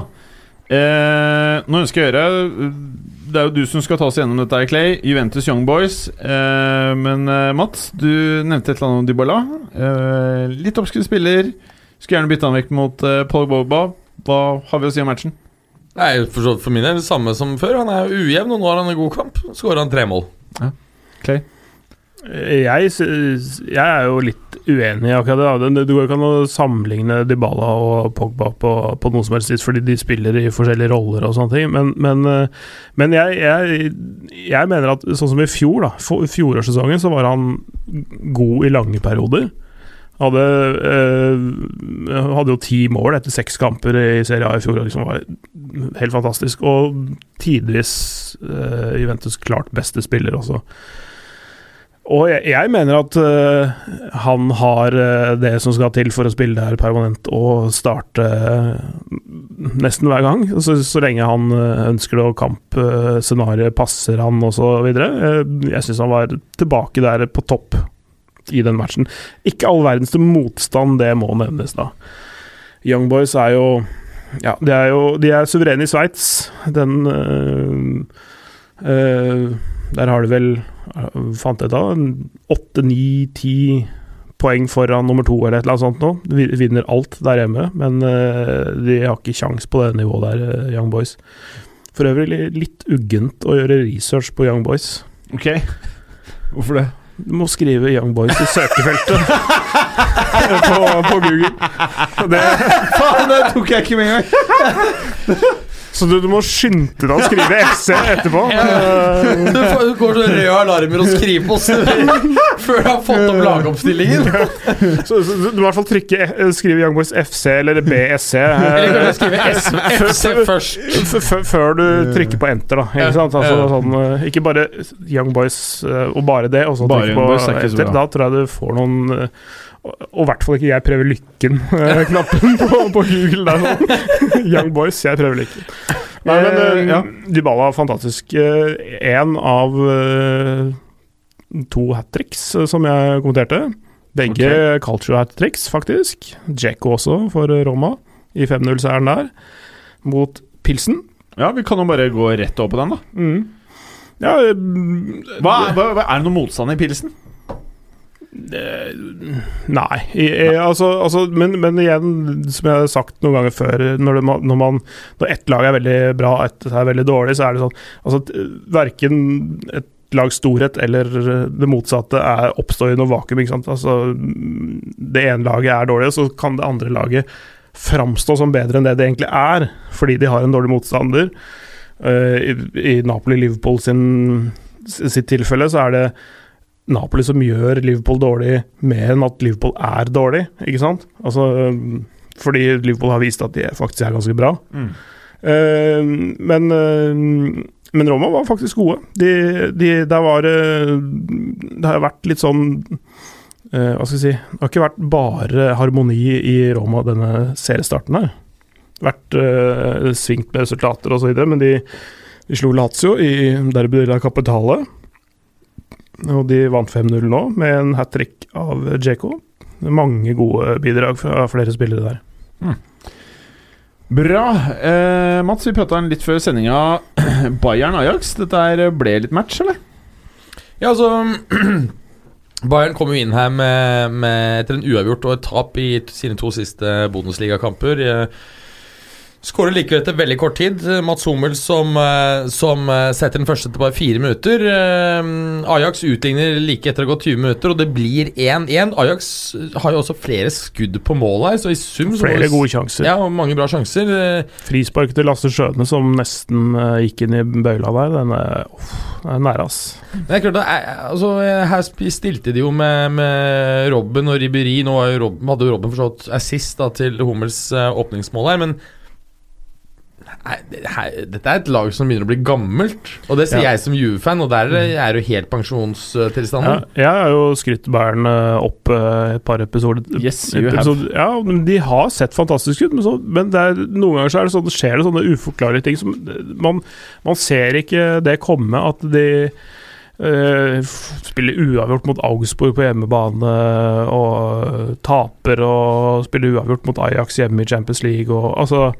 Eh, nå ønsker jeg å gjøre Det er jo du som skal ta oss gjennom dette, Clay. Juventus Young Boys. Eh, men eh, Mats, du nevnte et eller annet om Dybala. Eh, litt oppskrudd spiller. Skulle gjerne bytte han vekk mot eh, Paul Boba. Hva har vi å si om matchen? Nei, for, for min del det samme som før. Han er ujevn, og nå har han en god kamp. Skårer han tre mål. Clay? Jeg, jeg er jo litt uenig i akkurat det. Det går ikke an å sammenligne Dybala og Pogba på, på noe som helst vis, fordi de spiller i forskjellige roller og sånne ting. Men, men, eh, men jeg, jeg, jeg mener at sånn som i fjor, da, fjorårssesongen, så var han god i lange perioder. Hadde, eh, hadde jo ti mål etter seks kamper i Serie A i fjor. og liksom var Helt fantastisk. Og tidvis eh, Juventus klart beste spiller også. Og jeg, jeg mener at uh, han har uh, det som skal til for å spille der permanent og starte uh, nesten hver gang. Så, så lenge han ønsker det og kampscenarioet passer han osv. Uh, jeg syns han var tilbake der på topp i den matchen. Ikke all verdens motstand, det må nevnes, da. Young Boys er jo Ja, de er jo de er suverene i Sveits. Den Der har de vel Fant jeg da åtte, ni, ti poeng foran nummer to eller et eller annet sånt nå. De vi- vinner alt der hjemme, men eh, de har ikke kjangs på det nivået der, eh, Young Boys. For øvrig litt uggent å gjøre research på Young Boys. Ok. Hvorfor det? Du må skrive Young Boys i søkefeltet på, på Google. Det, Faen, det tok jeg ikke med en gang! så du, du må skynde deg å skrive FC etterpå. Eh, Du får- du går så røde alarmer og skriver på oss før du har fått opp lagoppstillingen. Så, så du må i hvert fall trykke, eh, skrive Young Boys FC eller BSC. eh, Eller kan du skrive FC først? Før du trykker på enter, da. Ikke sant? Altså, sånn, eh, ikke bare Young Boys eh, og bare det, og så trykke på er enter. Da tror jeg du får noen eh, og i hvert fall ikke 'jeg prøver lykken'-knappen på, på Google. Der, nå. Young Boys, jeg prøver lykken. Nei, men Eh, eh, ja. Dybala, fantastisk. Én av eh, to hat tricks eh, som jeg kommenterte. Begge culture hat tricks, faktisk. Djeko også, for Roma, i 5-0-seieren der, mot Pilsen. Ja, vi kan jo bare gå rett over på den, da. Mm. Ja, eh, Hva, hva, hva, er det noe motstand i pilsen? Nei. I, Nei. altså, altså, men, men igjen, som jeg har sagt noen ganger før, når, det, når, man, når ett lag er veldig bra og ett er veldig dårlig, så er det sånn altså, Verken et lags storhet eller det motsatte er oppstår i noe vakuum. Ikke sant? Altså, det ene laget er dårlig, og så kan det andre laget framstå som bedre enn det det egentlig er, fordi de har en dårlig motstander. Uh, I, i Napoli-Liverpool sitt tilfelle så er det Napoli som gjør Liverpool dårlig mer enn at Liverpool er dårlig, ikke sant? Altså, fordi Liverpool har vist at de faktisk er ganske bra. Mm. Uh, men, uh, men Roma var faktisk gode. De, de, der var det Det har vært litt sånn Hva skal jeg si Det har ikke vært bare harmoni i Roma denne seriestarten her. Vært uh, svingt med resultater osv., men de, de slo Lazio i Derby della Capitale. Og de vant 5-0 nå, med en hat trick av Djeko. Mange gode bidrag fra flere spillere der. Bra. Eh, Mats, vi prata litt før sendinga. Bayern-Ajax. Dette her ble litt match, eller? Ja, altså Bayern kom jo inn her med, med, etter en uavgjort og et tap i sine to siste Bundesliga-kamper. Eh, Skårer likevel etter veldig kort tid. Mats Hummel som, eh, som, eh, setter den første etter bare fire minutter. Ajax utligner like etter å ha gått 20 minutter, og det blir 1-1. Ajax har jo også flere skudd på mål her, så i sum Flere gode sjanser. Ja, og mange bra sjanser. Frispark til Lasse Skjøne som nesten gikk inn i bøyla der. Den er, den er nære, ass. Det er klart, altså, Her stilte de jo med, med Robben og Ribberi. Nå Robben, hadde jo Robben forstått assist da, til Hummels åpningsmål her, men dette er et lag som begynner å bli gammelt. Og det sier ja. jeg som Juve-fan, og der er det jo helt pensjonstilstanden. Ja, jeg har jo skrytt Bayern eh, opp eh, et par episoder. Yes, episode, ja, de har sett fantastiske ut, men, så, men er, noen ganger så er det sånn, skjer det sånne uforklarlige ting som man, man ser ikke det komme, at de Uh, spiller uavgjort mot Augsburg på hjemmebane og taper og spiller uavgjort mot Ajax hjemme i Champions League og altså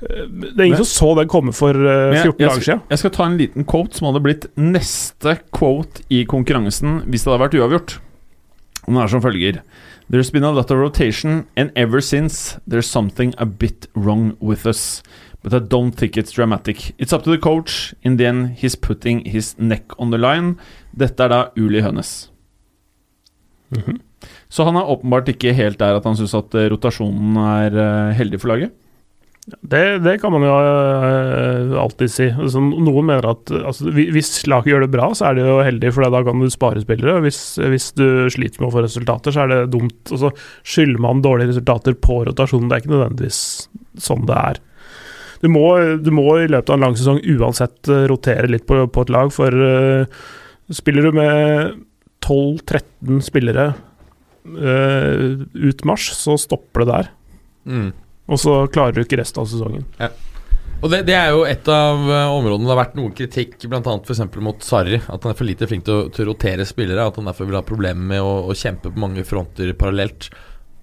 det er ingen Men, som så den komme for uh, 14 dager siden. Jeg skal ta en liten quote som hadde blitt neste quote i konkurransen hvis det hadde vært uavgjort. Og den er som følger There's been a lot of rotation, and ever since there's something a bit wrong with us. But I don't think it's dramatic. It's up to the coach. In the end, he's putting his neck on the line. Dette er da Uli Hønes. Mm -hmm. Så han er åpenbart ikke helt der at han syns at eh, rotasjonen er heldig for laget? Det, det, kan man jo uh, alltid si. Altså, noen mener at altså, hvis laget gjør det bra, så er det jo heldig, for da kan du spare spillere. Hvis, hvis du sliter med å få resultater, så er det dumt. Og så skylder man dårlige resultater på rotasjonen. Det er ikke nødvendigvis sånn det er. Du må, du må i løpet av en lang sesong uansett uh, rotere litt på, på, et lag, for uh, spiller du med 12-13 spillere ut mars, så stopper det der. Mm. Og så klarer du ikke resten av sesongen. Ja. Og det, det, er jo et av uh, områdene det har vært noe kritikk bl.a. f.eks. mot Sarri. At han er for lite flink til å, til å rotere spillere. At han derfor vil ha problemer med å, å, kjempe på mange fronter parallelt.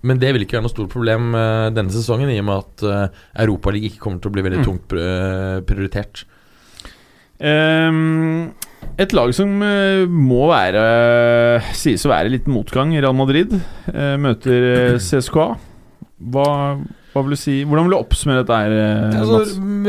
Men det vil ikke være noe stort problem uh, denne sesongen, i og med at uh, Europaligaen ikke kommer til å bli veldig mm. tungt prioritert. Um, et lag som må være sies å være litt motgang, Real Madrid, møter CSKA. Hva hva vil du si? Hvordan vil du oppsummere dette her, Mats? altså,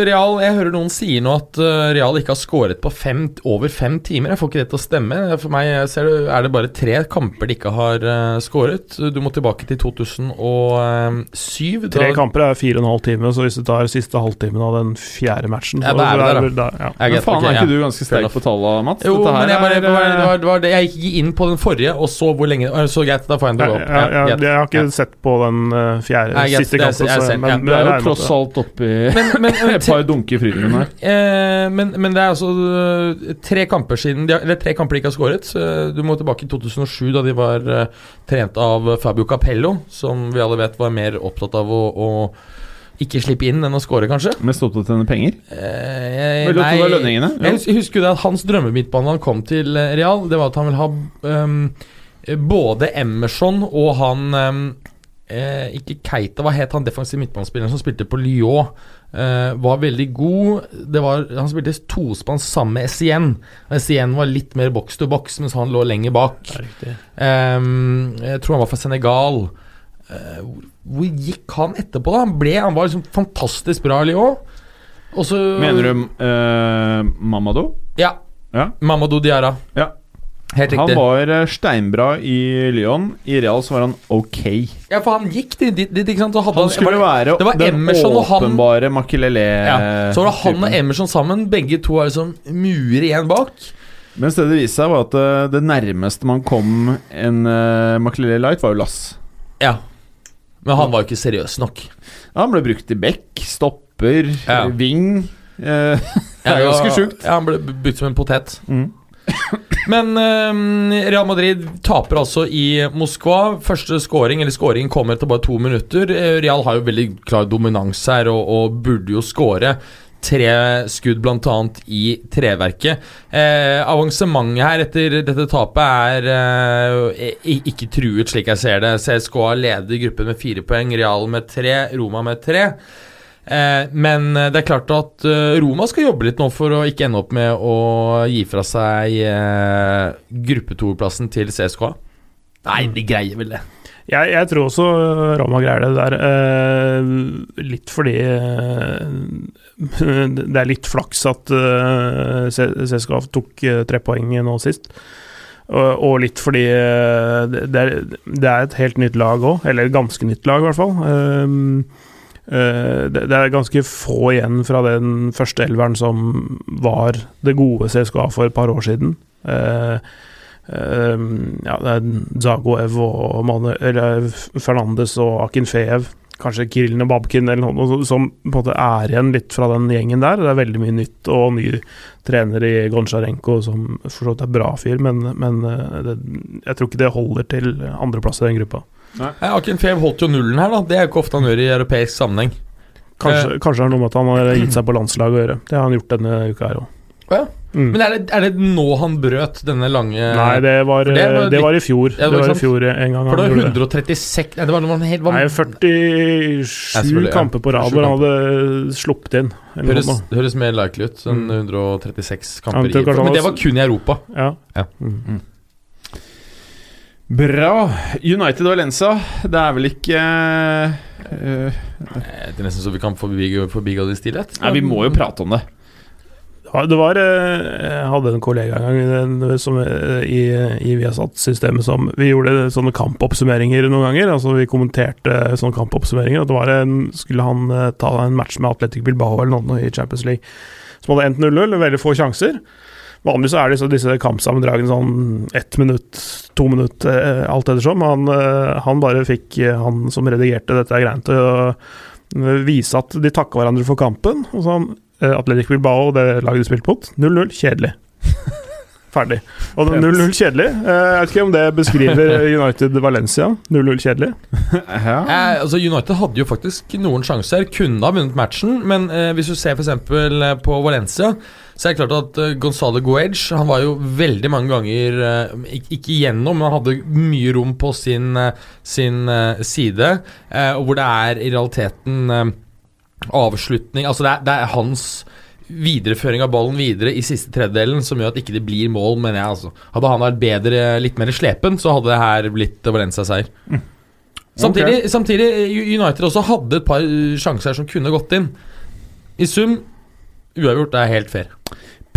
Real, Jeg hører noen sier nå at uh, Real ikke har skåret på fem, over fem timer. Jeg får ikke det til å stemme. For meg ser du, er det bare tre kamper de ikke har uh, skåret. Du må tilbake til 2007. Tre kamper er fire og en halv time, så hvis du tar siste halvtimen av den fjerde matchen ja, det er det der, da. Ja. Men faen, okay, er ikke du ganske sterk på tallene, Mats? Jo, men jeg, bare, er, det var, det var det, jeg gikk inn på den forrige, og så hvor lenge Så greit, da får jeg en gå opp. Ja, jeg har ikke sett på den fjerde, siste kampen men, men det er jo tross alt oppi et par dunker i fryden her. Eh, men, men, det er altså eh, tre kamper siden de, Eller tre kamper de ikke har skåret. Du må tilbake i 2007, da de var uh, trent av Fabio Capello, som vi alle vet var mer opptatt av å, å ikke slippe inn enn å score, kanskje. Mest opptatt av å tjene penger? Eh, nei, lønningene? Jeg husker jo at hans drømmemidtbane da han kom til Real, det var at han ville ha um, både Emerson og han um, eh, Ikke Keita, hva het han defensive midtbanespilleren som spilte på Lyon? Eh, var veldig god. Var, han spilte tospann sammen med Essien. Essien var litt mer boks to boks, mens han lå lenger bak. Eh, jeg tror han var fra Senegal. Eh, hvor gikk han etterpå, da? Han, ble, han var liksom fantastisk bra i Lyon. Også, Mener du uh, Mamadou? Ja. ja. Mamadou Diarra. Ja. Helt riktig. Han var eh, steinbra i Lyon. I Real så var han ok. Ja, for han gikk dit, dit, dit ikke sant? han, han skulle være det var den åpenbare Makelele ja. Så var det han og Emerson sammen. Begge to er liksom murer igjen bak. Mens det det viste seg, var at eh, det nærmeste man kom en uh, Makelele Light, var jo Lass. Ja. Men han var jo ikke seriøs nok. Ja, han ble brukt i bekk, stopper, ja. ving. Uh, det er ganske sjukt. Ja, han ble brukt som en potet. Mm. Men eh, Real Madrid taper altså i Moskva. Første scoring, eller scoringen kommer etter bare to minutter. Eh, Real har jo veldig klar dominans her og, og burde jo score. Tre skudd bl.a. i treverket. Eh, avansementet her etter dette tapet er eh, ikke truet, slik jeg ser det. CSKA leder gruppen med fire poeng, Real med tre, Roma med tre. Eh, men eh, det er klart at eh, Roma skal jobbe litt nå for å ikke ende opp med å gi fra seg eh, gruppe to-plassen til CSKA. Nei, de greier vel det. Jeg, jeg tror også Roma greier det der. Eh, litt fordi eh, Det er litt flaks at eh, CSKA tok eh, tre poeng nå sist. Og, og litt fordi eh, det, det er, det er et helt nytt lag òg, eller et ganske nytt lag i hvert fall. Eh, det, det er ganske få igjen fra den første elveren som var det gode CSKA for et par år siden. Eh, eh, ja, det er Zagoev og Manu, eller Fernandes og Akinfeev. Kanskje Kirill Babkin eller noe som på en måte er igjen litt fra den gjengen der. Det er veldig mye nytt og ny trener i Goncharenko som for så vidt er bra fyr, men, men eh, det, jeg tror ikke det holder til andreplass i den gruppa. Nei, Akin Fev holdt jo nullen her, da. Det er jo ikke ofte han gjør i europeisk sammenheng. Kanskje, kanskje det er noe med at han har gitt seg på landslaget å gjøre. Det har han gjort denne uka her òg. Ja. Mm. Men er det, er det nå han brøt denne lange Nei, det var, det var det var i fjor. Ja, det det var var i fjor en gang For det han var gjorde det. 136 Nei, det var var helt Nei, 47 selvfølgelig, ja. kamper på rad hvor han hadde sluppet inn. Eller Høres, høres mer likely ut enn Mm. 136 Ja, kamper i Men det var- var kun i Europa. Ja. Ja. Mm. Bra. United og Valencia, det er vel ikke uh, Eh, Det er nesten så vi kan forbigå, forbigå det i stillhet. Nei, vi må jo prate om det. Det var eh, Jeg hadde en kollega en gang som, i, i Viasat-systemet som Vi gjorde sånne kampoppsummeringer noen ganger. Altså Vi kommenterte sånne kampoppsummeringer. Og det var en, skulle han ta en match med Atletic Bilbao eller noen i Champions League som hadde endt 0-0, veldig få sjanser. Vanligvis så er disse, disse kampsammendragene sånn ett minutt, to minutt, eh, alt ettersom. Han, eh, han bare fikk eh, han som redigerte dette greiene til å vise at de takka hverandre for kampen. Og sånn Atletic Bilbao, det laget de spilte mot, 0-0, kjedelig. Ferdig. Og 0-0 kjedelig. Jeg vet ikke om det beskriver United Valencia. 0-0 kjedelig. Ja. Eh, altså United hadde jo faktisk noen sjanser, kunne ha vunnet matchen. Men eh, hvis du ser f.eks. på Valencia, så er det klart at eh, Gonzalo Guage Han var jo veldig mange ganger eh, ikke, igjennom, men han hadde mye rom på sin, eh, sin side. Og hvor det er i realiteten avslutning Altså det er, det er hans videreføring av ballen videre i siste tredjedelen som gjør at ikke det blir mål, mener jeg. altså Hadde han vært bedre, litt mer slepen, så hadde det her blitt Valencia-seier. Samtidig, samtidig, United også hadde et par sjanser som kunne gått inn. I sum, uavgjort er helt fair.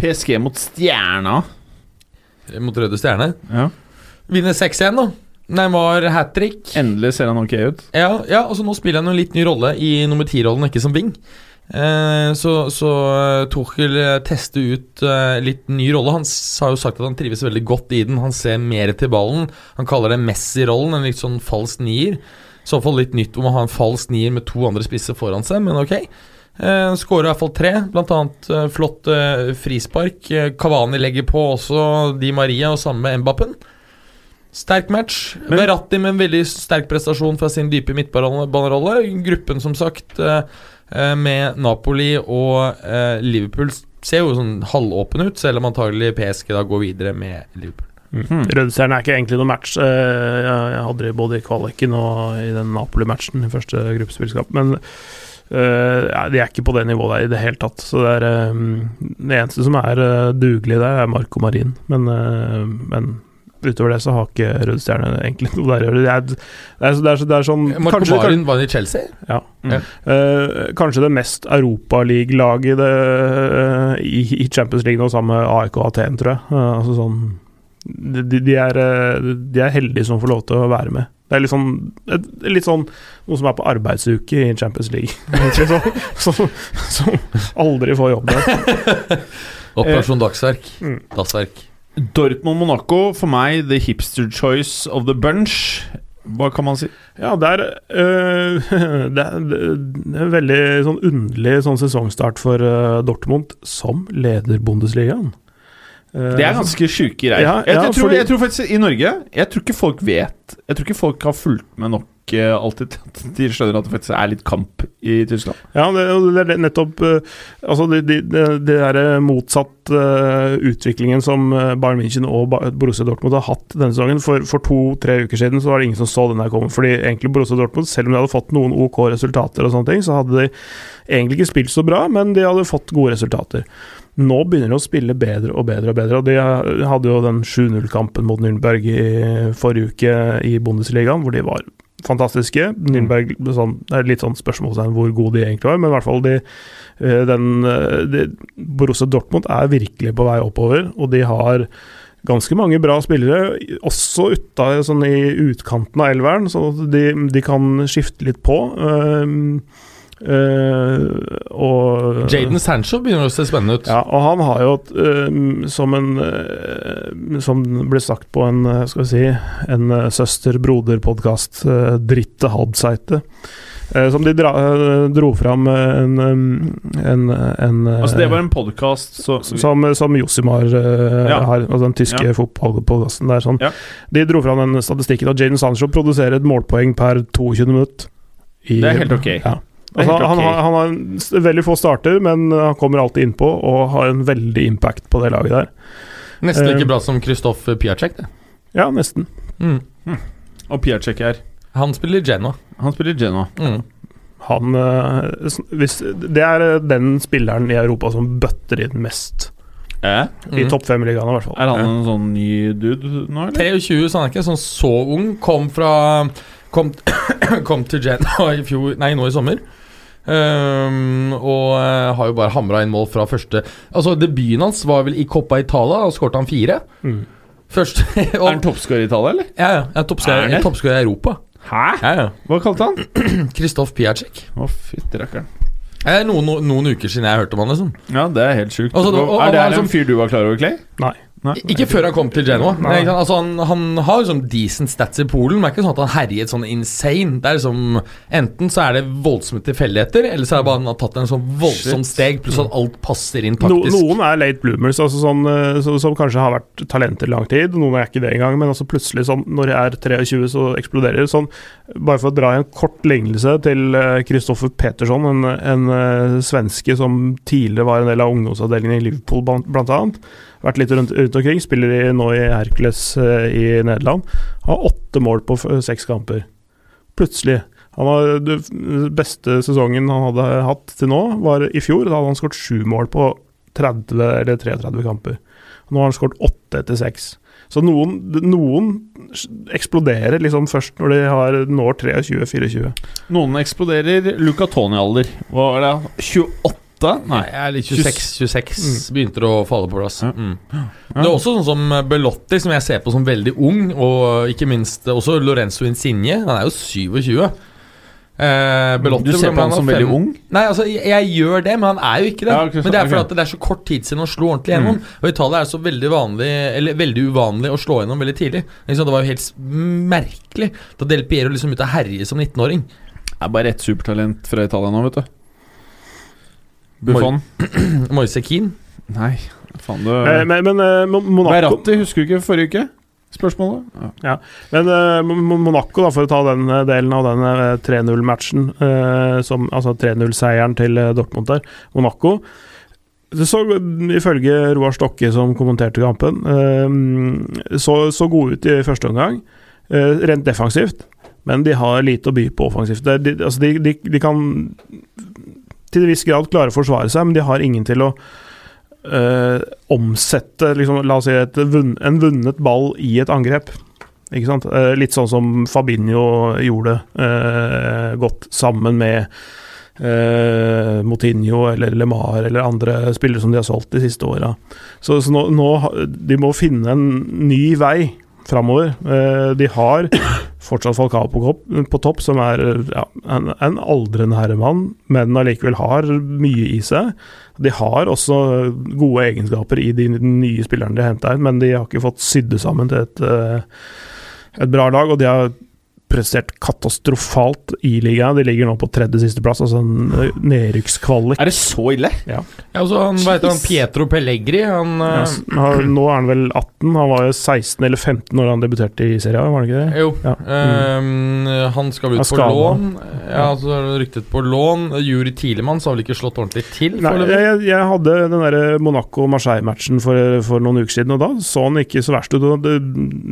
PSG mot Stjerna. Mot Røde Stjerne. Ja. Vinner 6-1, da. Neymar hat trick. Endelig ser han ok ut. Ja, ja, altså nå spiller han en litt ny rolle i nummer ti-rollen, ikke som wing. Eh, så så eh, Tuchel eh, tester ut eh, litt ny rolle. Han har jo sagt at han trives veldig godt i den. Han ser mer til ballen. Han kaller det Messi-rollen, en litt sånn falsk nier. I så fall litt nytt om å ha en falsk nier med to andre spisser foran seg, men ok. Eh, Skårer i hvert fall tre, annet eh, flott eh, frispark. Eh, Cavani legger på også Di Maria, og samme med Mbappen. Sterk match. Men- Verratti med en veldig sterk prestasjon fra sin dype midtbanerolle. Gruppen, som sagt, eh, eh, med Napoli og eh, Liverpool ser jo sånn halvåpen ut, selv om antagelig PSG da går videre med Liverpool. Mm. Rødstjerne er ikke egentlig noen match. Eh, Jeg hadde det både i kvaliken og i den Napoli-matchen i første gruppespillskap. Men eh, de er ikke på det nivået der i det hele tatt. Så det er eh, Det eneste som er eh, dugelig der, er Marco Marin. Men, eh, men utover det så har ikke Røde Stjerne egentlig noe der å gjøre. Det det er, det sånn Marco kanskje, Marin var i Chelsea. ja. Mm. Uh, kanskje det mest Europaliga-laget i, i, i Champions League nå, sammen med AIK og Aten, tror jeg. Uh, altså sånn, de, de, er, eh, de er heldige som får lov til å være med. Det er litt sånn, litt sånn noe som er på arbeidsuke i Champions League. Som, som, aldri får jobb der. Operasjon Dagsverk. Mm. Dagsverk. Dortmund-Monaco, for meg the hipster choice of the bunch. Hva kan man si? Ja, det er, øh, det, er, det er en veldig sånn underlig sånn sesongstart for eh, Dortmund, som leder Bundesligaen. Eh, Det er ganske sjuke greier. Ja, jeg, ja, jeg, tror, fordi- jeg tror faktisk i Norge Jeg tror ikke folk vet Jeg tror ikke folk har fulgt med nok ikke alltid de skjønner at det faktisk er litt kamp i Tyskland. Ja, det, det er nettopp uh, Altså, det de, de, de der motsatt uh, utviklingen som Bayern München og Borussia Dortmund har hatt denne sesongen. For, for to-tre uker siden så var det ingen som så den komme. Fordi egentlig Borussia Dortmund, selv om de hadde fått noen OK resultater og sånne ting, så hadde de egentlig ikke spilt så bra, men de hadde fått gode resultater. Nå begynner de å spille bedre og bedre og bedre. og De hadde jo den 7-0-kampen mot Nürnberg i forrige uke i Bundesligaen, hvor de var fantastiske. Nürnberg sånn, Det er litt sånn spørsmålstegn hvor gode de egentlig var, men i hvert fall de, eh, den, eh, de, Borussia Dortmund er virkelig på vei oppover, og de har ganske mange bra spillere, også utta, sånn i utkanten av elveren, så de, de kan skifte litt på. Uh, og Jaden Sancho begynner å se spennende ut. Ja, og han har jo uh, som en uh, Som ble sagt på en skal vi si En søster-broder-podkast, uh, Dritte Halbseite. som de dra, dro fram en, en, en Altså Det var en podkast som, som Josimar ja. har, altså den tyske ja. fotballpodkasten der. Sånn. Ja. De dro fram den statistikken at Jaden Sancho produserer et målpoeng per 22 minutt. I, det er helt ok. Ja. Altså, han, okay. han, har veldig få starter, men han kommer alltid innpå og har en veldig impact på det laget der. Nesten like uh, bra som Kristoff Piacek, det. Ja, nesten. Mm. Mm. Og Piacek er Han spiller Genoa. Han spiller Genoa. Mm. Han uh, hvis, Det er eh, den spilleren i Europa som bøtter inn mest. Eh? I topp fem-ligaen, i hvert fall. Er han en sånn ny dude nå, eller? 23, så han er ikke sånn så ung. Kom fra Kom, kom til Genoa i fjor Nei, nå i sommer. Um, og uh, har jo bare hamra inn mål fra første Altså Debuten hans var vel i Coppa Italia, og skåret han fire. Mm. Først, og, er han toppskårer i Italia, eller? Ja, ja. ja toppskårer i Europa. Hæ? Ja, ja. Hva kalte han? Kristoff Piacek. Å, fytti rakkeren. Det er noen, noen, uker siden jeg hørte om han. liksom Ja, det er helt sjukt. Altså, er det en fyr du var klar over, Clay? Nei. Nei, ikke før han kom til Genoa. Altså, han, han, har liksom decent stats i Polen, men det er ikke sånn at han herjet sånn insane. Det er liksom Enten så er det voldsomme tilfeldigheter, eller så er det bare han har tatt en sånn voldsomt steg, pluss at alt passer inn taktisk. No, noen er late bloomers, altså sånn, eh, så, som kanskje har vært talenter lang tid. Noen er ikke det engang, men altså plutselig, sånn, når de er 23, så eksploderer det. Sånn, bare for å dra i en kort lignelse til Kristoffer uh, Petersson, en, en uh, svenske som tidligere var en del av ungdomsavdelingen i Liverpool, blant annet vært litt rundt, rundt omkring. Spiller nå i Hercules uh, i Nederland. Har åtte mål på seks kamper. Plutselig. Han har, Den beste sesongen han hadde hatt til nå, var i fjor. Da hadde han skåret sju mål på 30 eller 33 kamper. Nå har han skåret åtte etter seks. Så noen, noen, eksploderer liksom først når de har, når 23-24. Noen eksploderer Luca Tony-alder. Hva er det? 28? Nei, jeg er 26. 26 mm. Begynte å falle på plass. Mm. Det er også sånn som Belotti, som jeg ser på som veldig ung, og ikke minst også Lorenzo Insigne. Han er jo 27. Eh, Belotti, du ser på han som veldig ung? Nei, altså jeg, jeg, gjør det, men han er jo ikke det. Ja, okay, men det er fordi okay. det er så kort tid siden han slo ordentlig gjennom. Mm. Og i Italia er det så veldig vanlig Eller veldig uvanlig å slå gjennom veldig tidlig. Det var jo helt merkelig da Del Piero liksom ut og herje som 19-åring. Det er bare ett supertalent fra Italia nå, vet du. Buffon. Moise Keane? Nei, faen du eh, Men, men uh, Monaco Verratti, husker du ikke forrige uke? Spørsmålet? Ja. ja. Men uh, Monaco, da, for å ta den delen av den uh, 3-0-matchen, altså 3-0-seieren til Dortmund der. Monaco det så, ifølge Roar Stokke, som kommenterte kampen, så, så gode ut i første omgang, rent defensivt. Men de har lite å by på offensivt. De, altså de, de, de kan til en viss grad klarer å forsvare seg, men de har ingen til å øh, omsette liksom, La oss si et, en vunnet ball i et angrep. Ikke sant? Uh, litt sånn som Fabinho gjorde uh, godt sammen med uh, Motinho eller LeMar eller andre spillere som de har solgt de siste åra. Så, så nå, nå, de må finne en ny vei framover. de har fortsatt Falcao på, på, topp, som er ja, en, en, aldrende herremann, men allikevel har mye i seg. De har også gode egenskaper i de nye spillerne de har henta inn, men de har ikke fått sydd sammen til et, eh, et, bra lag. Og de har prestert katastrofalt i ligaen. De ligger nå på tredje sisteplass, altså en eh, nedrykkskvalik. Er det så ille? Ja, altså, han, veit han, Pietro Pellegri. Han, Ja, eh, har- nå er han vel 18, han var jo 16 eller 15 når han debuterte i Serie A, var det ikke det? Jo. Ja. eh, han skal Han ut på lån. Ja, så det ryktet på lån. Juri Tilemann har vel ikke slått ordentlig til? Nei, jeg, jeg hadde den der Monaco-Marseille-matchen for, for noen uker siden, og da så han ikke så verst ut. Det, Det,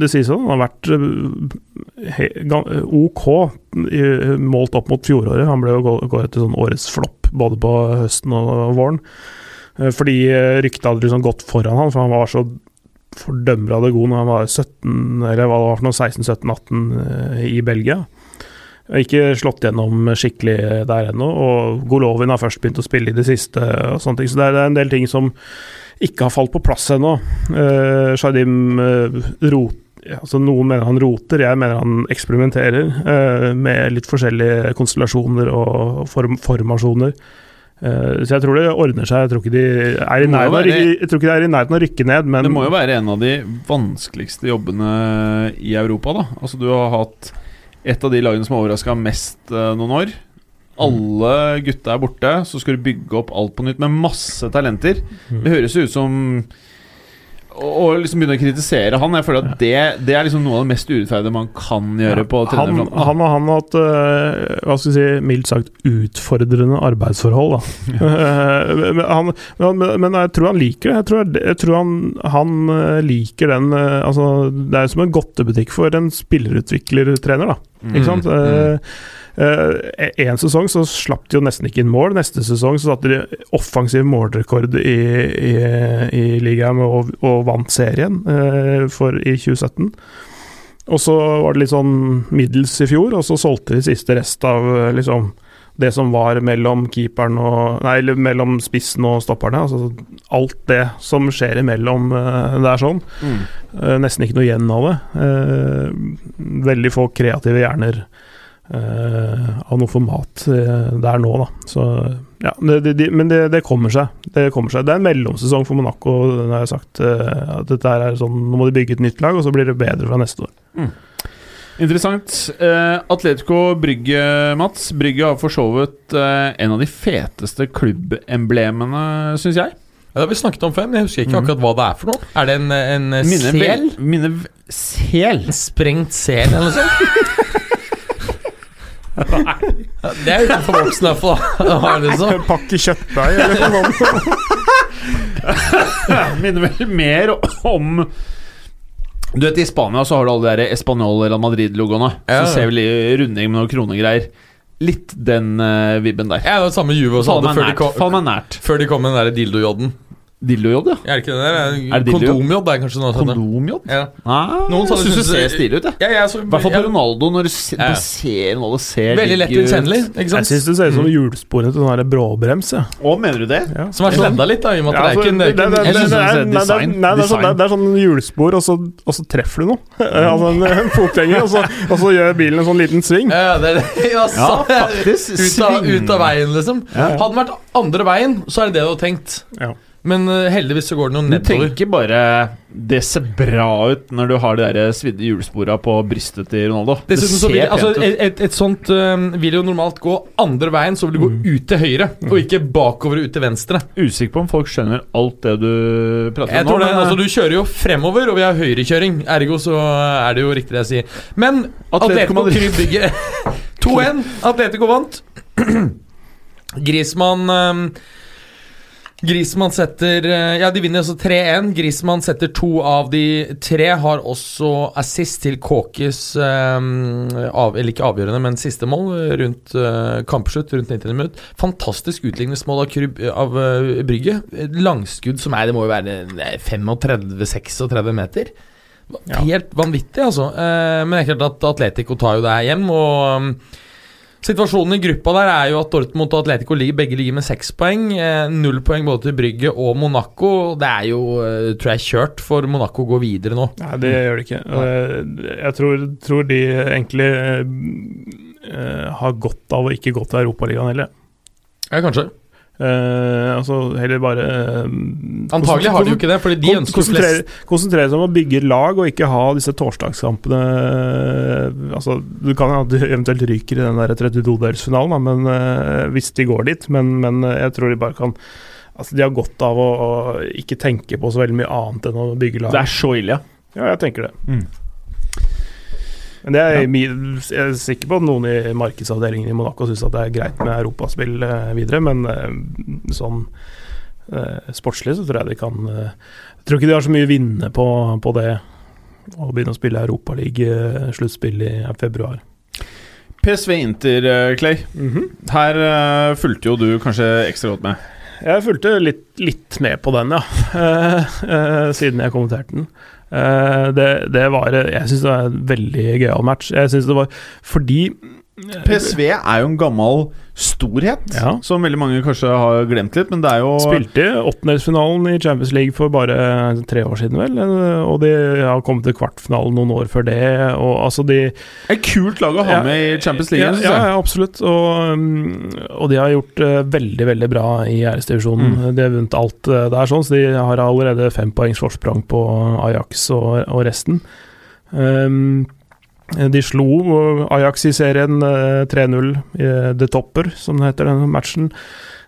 det sies at han har vært eh, he, ok målt opp mot fjoråret. Han ble jo går til sånn årets flopp både på høsten og våren. Eh, Fordi eh, ryktet hadde liksom gått foran han, for han var så fordømrende god når han var 17, eller hva det var for noe, 16-17-18 eh, i Belgia. Ikke slått gjennom skikkelig der ennå, og Golovin har først begynt å spille i det siste. og sånne ting, Så det er en del ting som ikke har falt på plass ennå. Uh, Shadim eh, rot, altså Noen mener han roter, jeg mener han eksperimenterer eh, med litt forskjellige konstellasjoner og form formasjoner. Eh, så jeg tror det ordner seg. Jeg tror ikke de er i nærheten, være- jeg tror ikke de er i nærheten å rykke ned, men Det må jo være en av de vanskeligste jobbene i Europa, da. Altså, du har hatt et av de lagene som har overraska mest eh, noen år. Alle gutta er borte, så skal du bygge opp alt på nytt med masse talenter. Mm. Det høres jo ut som å liksom begynne å kritisere han Jeg føler at det, det er liksom noe av det mest urettferdige man kan gjøre på han, han og han har hatt eh, hva skal vi si, mildt sagt utfordrende arbeidsforhold. Da. Men, han, men, men jeg tror han liker det. Jeg tror, jeg tror han, han eh, liker den eh, altså, Det er som en godtebutikk for en spillerutviklertrener. da Ikke sant? Mm. Eh, en sesong så slapp de jo nesten ikke inn mål. Neste sesong så satte de offensiv målrekord i, i, i ligaen og, og vant serien uh, for, i 2017. Og så var det litt sånn middels i fjor, og så solgte de siste rest av eh, liksom det som var mellom keeperen og Nei, eller mellom spissen og stopperne. Altså alt det som skjer imellom uh, der sånn. Mm. Uh, nesten ikke noe igjen av det. Uh, veldig få kreative hjerner av noe format eh, der nå, da. Så ja, det, det, de, men det, det kommer seg. Det kommer seg. Det er en mellomsesong for Monaco. Den har jeg sagt eh, at dette er sånn Nå må de bygge et nytt lag, og så blir det bedre fra neste år. Interessant. Uh, Atletico Brygge, Mats. Brygge har for så vidt uh, en av de feteste klubbemblemene, syns jeg. Ja, det har vi snakket om før, men jeg husker ikke Mhm. akkurat hva det er for noe. Er det en, en Minner sel? Minne Sel? En sprengt sel eller noe sånt? Det er utenfor voksen, for voksne å ha, det så? En pakke kjøttdeig eller noe sånt. Minner vel mer om Du vet, I Spania så har du alle de der Espanol eller Madrid-logoene. Ja. Så ser vi litt runding med noen kronegreier. Litt den uh, vibben der. Ja, det var samme Juve også hadde før de, kom, før de kom med den der dildo-jodden. Dildo-jod, ja. Er det ikke det der? Er det? Kondomjod er kanskje noe sånt. Kondomjod? Ja. Nei, Noen jeg syns du ser stilig ut, jeg. Ja, I hvert fall på Ronaldo, når du se- Ja. ser Ronaldo ser Veldig lett gjenkjennelig, Jeg syns det ser ut som hjulsporene til sånn bråbrems. Ja. Å, mener du det? Ja. Som er sladda litt, da, i og med at Ja, det er altså, ikke det er det- det- det er nei, det er sånn-. Det er sånn hjulspor, og så, og så treffer du noe. altså en, en fotgjenger, og, så- og så gjør bilen en sånn liten sving. Ja, det er det. Ja, Ja, faktisk. Ut av, ut av veien, liksom. Ja. Hadde den vært andre veien, så er det det du har tenkt. Ja. Men eh, heldigvis så går det noe Du nedover. tenker bare Det ser bra ut når du har de der svidde hjulspora på brystet til Ronaldo. Dessuten vil, ser altså, pent ut. et, et, et sånt øhm, vil jo normalt gå andre veien, så vil det gå ut til høyre, og ikke bakover og ut til venstre. Usikker på om folk skjønner alt det du prater Jeg om tror det, men, altså Du kjører jo fremover, og vi har høyrekjøring. Ergo så er det jo riktig det jeg sier. Men Atletico Madrid. Bygger 2-1. Atletico vant. Grismann øhm, Grismann setter øh, Ja, de vinner altså 3-1. Grismann setter to av de tre. Har også assist til Kåkes øhm, av, Eller ikke avgjørende, men siste mål rundt øh, kampslutt, rundt 90 minutt. Fantastisk utligningsmål av, Kryb, av Brygge. Langskudd som er Det må jo være 35-36 meter. Ja. Helt vanvittig, altså. Eh, men det er klart at Atletico tar jo det her hjem, og um, Situasjonen i gruppa der er jo at Dortmund og Atletico ligger, begge ligger med seks poeng. Eh, null poeng både til Brygge og Monaco. Det er jo, eh, tror jeg, kjørt for Monaco å gå videre nå. Nei, det gjør det ikke. Eh, Jeg tror, tror de egentlig har godt av å ikke gå til Europaligaen heller. Ja, kanskje. Eh, altså heller bare uh, Antagelig har de jo ikke det, fordi de kon- ønsker konsentrere, flest konsentrere seg om å bygge lag, og ikke ha disse torsdagskampene uh, Altså, Du kan at du eventuelt ryker i den der 32-delsfinalen, da, men hvis de går dit. Men, men jeg tror de bare kan Altså, De har godt av å, å ikke tenke på så veldig mye annet enn å bygge lag. Det er så ille, ja. Ja, jeg tenker det. Mm. Men det er, Ja. jeg er sikker på at noen i markedsavdelingen i Monaco syns det er greit med europaspill eh, videre, men eh, sånn eh, sportslig så tror jeg de kan Jeg tror ikke de har så mye å vinne på, på det å begynne å spille Europaliga-sluttspill i februar. PSV Inter, Clay. Her eh, fulgte jo du kanskje ekstra godt med. Jeg fulgte litt, litt med på den, ja. Siden jeg kommenterte den. Eh, det, det var Jeg syns det var en veldig gøyal match. Jeg synes det var fordi PSV er jo en gammel storhet, Ja. som veldig mange kanskje har glemt litt, men det er jo Spilte åttendelsfinalen i Champions League for bare tre år siden, vel. Og de har kommet til kvartfinalen noen år før det. Og altså de et kult lag å ha Ja. med i Champions League. Ja, ja, ja absolutt. Og, um, og de har gjort veldig, veldig bra i æresdivisjonen. Mm. De har vunnet alt uh, der, sånn, så de har allerede fem poengs forsprang på Ajax og, og resten. Um, de slo Ajax i serien uh, 3-0 i The Topper, som det heter, denne matchen.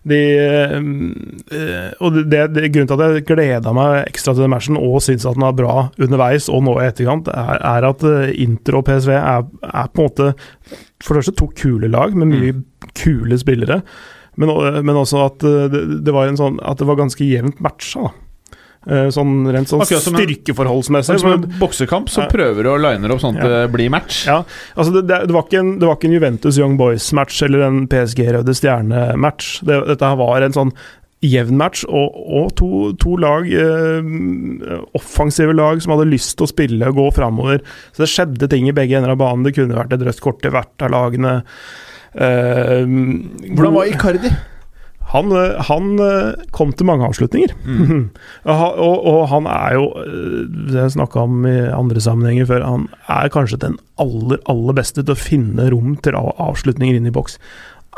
De, eh, og det, det, Grunnen til at jeg gleda meg ekstra til den matchen og syns at den var bra underveis og nå i etterkant, er, er at eh, Inter og PSV er, er på en måte for det første to kule lag med mye kule spillere. Men, men også at eh, det, det var en sånn At det var ganske jevnt matcha. da. Eh, Sånn rent sånn styrkeforholdsmessig. Som en boksekamp som prøver prøver å line opp sånn at Ja. det blir match. Ja, altså det, det, var en, det var ikke en Juventus Young Boys-match eller en PSG Røde Stjerne-match. Det, dette her var en sånn jevn match, og, og to, to lag eh, offensive lag som hadde lyst til å spille og gå framover. Så det skjedde ting i begge ender av banen. Det kunne vært et rødt kort til hvert av lagene. Eh, Hvordan var Icardi? Han, eh, han eh, kom til mange avslutninger. Mm. og, og, han er jo Det Det jeg snakka om i andre sammenhenger før, han er kanskje den aller, aller beste til å finne rom til avslutninger inn i boks.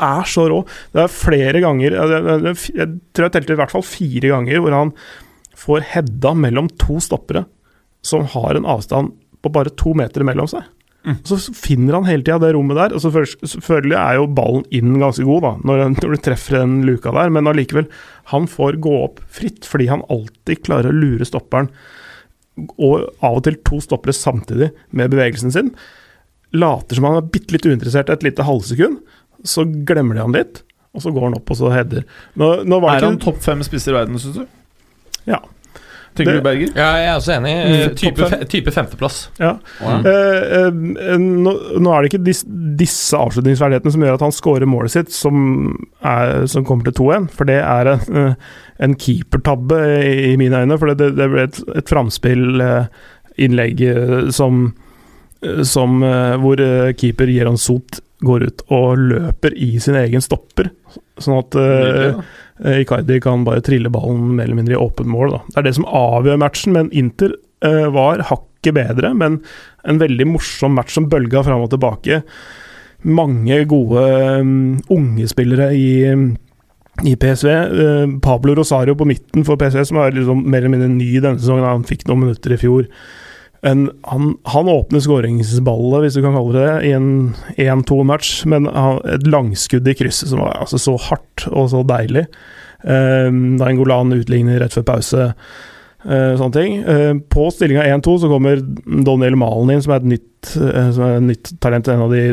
Er så rå. Det er flere ganger jeg tror jeg telte i hvert fall fire ganger hvor han får hedda mellom to stoppere som har en avstand på bare to meter mellom seg. Mm. Så finner han hele tida det rommet der. Og så selvfølgelig er jo ballen inn ganske god da når, når du treffer den luka der, men allikevel, han får gå opp fritt fordi han alltid klarer å lure stopperen. Og av og til to stoppere samtidig med bevegelsen sin. Later som han er bitte litt uinteressert et lite halvsekund, så glemmer de han litt, og så går han opp og så header. Er han topp fem spisser i verden, syns du? Ja. Tenker Det- du, Berger? Ja, jeg er også enig. Mm, Eh, Type, fem. type femteplass. ja. Wow. Eh, eh, nå, nå er det ikke dis, disse avslutningsferdighetene som gjør at han scorer målet sitt, som, er, som kommer til 2-1. For det er en, eh, en keepertabbe i, i mine øyne. For det, det ble et, et framspillinnlegg eh, som, som eh, hvor eh, keeper Jeron Sot går ut og løper i sin egen stopper. Sånn at eh, Nydelig, da. Eh, Icardi kan bare trille ballen mer eller mindre i åpen mål. Da. Det er det som avgjør matchen, men Inter uh, var hakket bedre. Men en veldig morsom match som bølga fram og tilbake. Mange gode um, unge spillere i, i PSV. Uh, Pablo Rosario på midten for PSV, som er liksom mer eller mindre ny denne sesongen. Han fikk noen minutter i fjor. En, han, han åpner skåringsballet, hvis du kan kalle det det, i en 1-2-match, men han, et langskudd i krysset som var altså, så hardt og så deilig. Um, da Ingolan utligner rett før pause. eh, sånne ting. Eh, på stillinga 1-2 så kommer Daniel Malen inn, som er et nytt, som er et nytt talent. En av de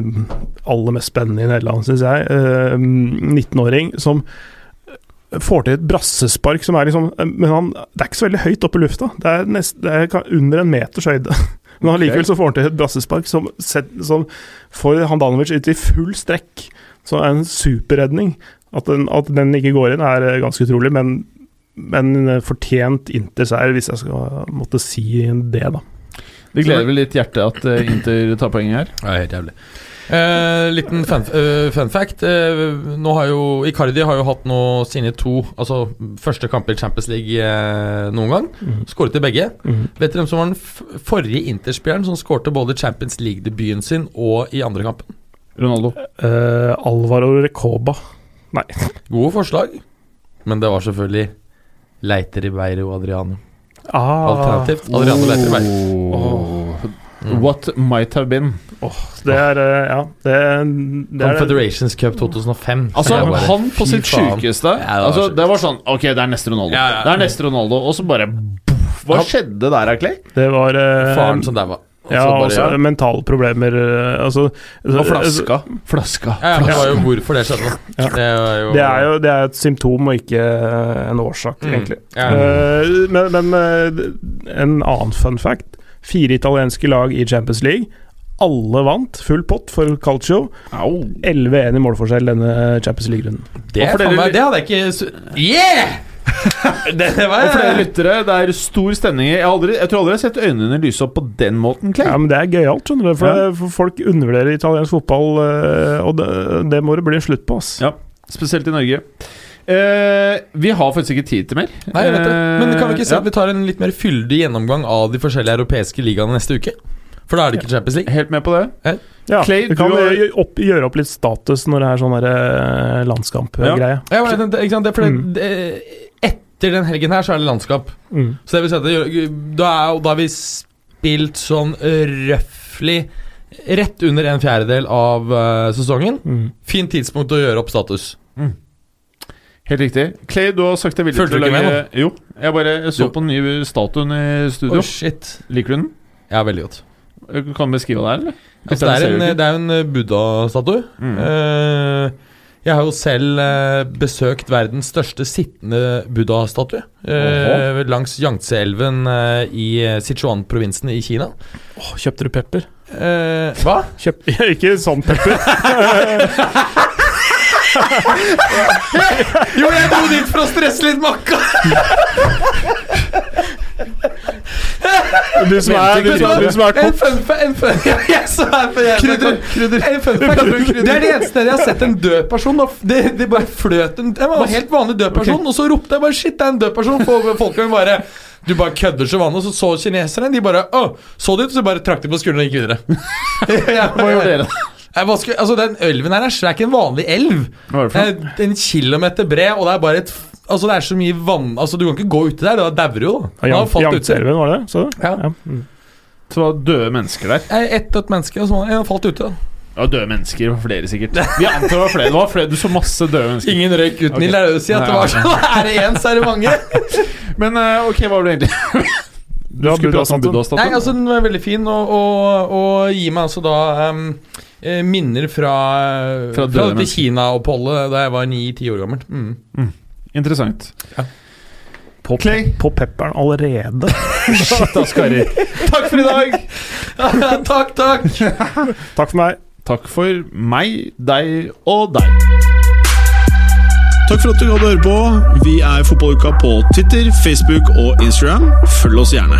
aller mest spennende i Nederland, syns jeg. Eh, 19-åring som får til et brassespark som er liksom Men han, det er ikke så veldig høyt oppe i lufta. Det er, nest, det er under en meters høyde. Men allikevel så får han til et brassespark som, som får Handanovic ut i full strekk. Så er en superredning. At den, at den ikke går inn, er eh, ganske utrolig, men, men eh, fortjent Inter-seier, hvis jeg skal måtte si det, da. Det gleder vel litt hjertet at eh, Inter tar poeng her. Ja, helt jævlig. Eh, liten fun, uh, fun fact. eh, nå har jo Icardi har jo hatt nå sine to Altså første kamper i Champions League eh, noen gang. Mm. Skåret i begge. Mm. Vet dere hvem som var den f forrige Interspilleren som skårte både Champions League-debuten sin og i andre kampen? Ronaldo. Eh, Alvaro Recoba. Nei. Gode forslag. Men det var selvfølgelig Leiter Ribeiro Adriano. Ah, Alternativt Adriano Leiter Ribeiro. Oh. Mm. What might have been. det er eh, Ja, det, det er Confederations Cup 2005. Altså, bare, han på sitt sjukeste Ja, det var altså. Det var sånn Ok, det er neste Ronaldo. Ja, ja. Det er neste Ronaldo, og så bare boff, Hva Ja. skjedde der, Clay? Det var eh, Faren som daua. Ja, bare- også mentale problemer. eh, Altså Og flaska. Flaska. Ja, ja, det var jo hvorfor det skjedde. Ja. Det jo Det er jo det er et symptom og ikke en årsak, Mm. egentlig. Ja. Uh, men men eh, en annen fun fact. Fire italienske lag i Champions League. Alle vant full pott for Calcio. 11-1 i målforskjell denne Champions League-runden. Det, dere- det hadde jeg ikke Yeah! det, det var Og flere lyttere, det er stor stemning. Jeg, aldri, jeg tror aldri jeg har sett øynene lyse opp på den måten, Clay. Ja, men Det er gøyalt, skjønner du. For, Ja. for folk undervurderer italiensk fotball, eh, og det, det må det bli en slutt på. ass. Ja. Spesielt i Norge. Eh, vi har faktisk ikke tid til mer. Nei, jeg vet det. Men kan vi ikke si at at vi tar en litt mer fyldig gjennomgang av de forskjellige europeiske ligaene neste uke? For da er det ikke Champions ja, League. Helt med på det. Ja, Clay, du kan du har- opp, gjøre opp litt status når det er sånn eh, landskampgreie. Ja, men det, ikke sant? Det fordi Mm. det, Etter den helgen her så er det landskap. Mm. Så det vil si at det, da, er, da har vi spilt sånn røftlig rett under en fjerdedel av uh, sesongen. Mm. Fint tidspunkt å gjøre opp status. Helt riktig. Clay, du har sagt deg villig Følte til å lage Jo. Jeg bare jeg så Jo. på den nye statuen i studio. Oh, shit. Liker du den? Ja, veldig godt. Kan du beskrive det her, eller? Altså, det, er en, det er en eh, buddha-statue. Mm. Uh, jeg har jo selv uh, besøkt verdens største sittende buddha-statue. Uh, langs Yangtze-elven eh, i eh, Sichuan-provinsen i Kina. Åh, kjøpte du pepper? Eh, hva? Kjøp, ikke sånn pepper. Jo, jeg dro dit for å stresse litt makka! Du som er, du du som En fun fact er. Krydder, En fun fact. Det er det eneste stedet jeg har sett en død person. og Det, det bare fløt en en helt vanlig død person, og så ropte jeg bare 'shit, det er en død person'. Folkene bare Du bare kødder så vanlig. Og så så kineserne. De bare 'å, så ut?' Så bare trakk de på skulderen og gikk videre. Hva gjorde dere? Bare altså Den elven her er ikke en vanlig elv. Hva er det for noe? er en kilometer bred, og det er bare et Altså Det er så mye vann Altså Du kan ikke gå uti der, da dauer du jo. Yangtze-elven, var det det? Ja. Ja. Mm. Så det var døde mennesker der. Er Ett dødt menneske, og så har han falt uti. Ja, døde mennesker. Var flere, sikkert. Vi antar det var flere. Det var flere. Du så masse døde mennesker. Ingen røyk uten Ok. ild, er det du sier? At det var sånn Er det én, så er det mange. Men eh, ok, hva var det egentlig? Du Ja, skulle prate om Buddha-statuen. Nei, altså Den var veldig fin, og, og, og gir meg altså da em, eh, minner fra, Fra fra, dette. Kina-oppholdet da jeg var ni-ti år gammel. Mm. Interessant. På, Clay. på pepperen allerede. Shit, Askari. Takk for i dag. takk, takk! Takk for meg. Takk for meg, deg og deg. Takk for at du gadd å høre på. Vi er Fotballuka på Twitter, Facebook og Instagram. Følg oss gjerne.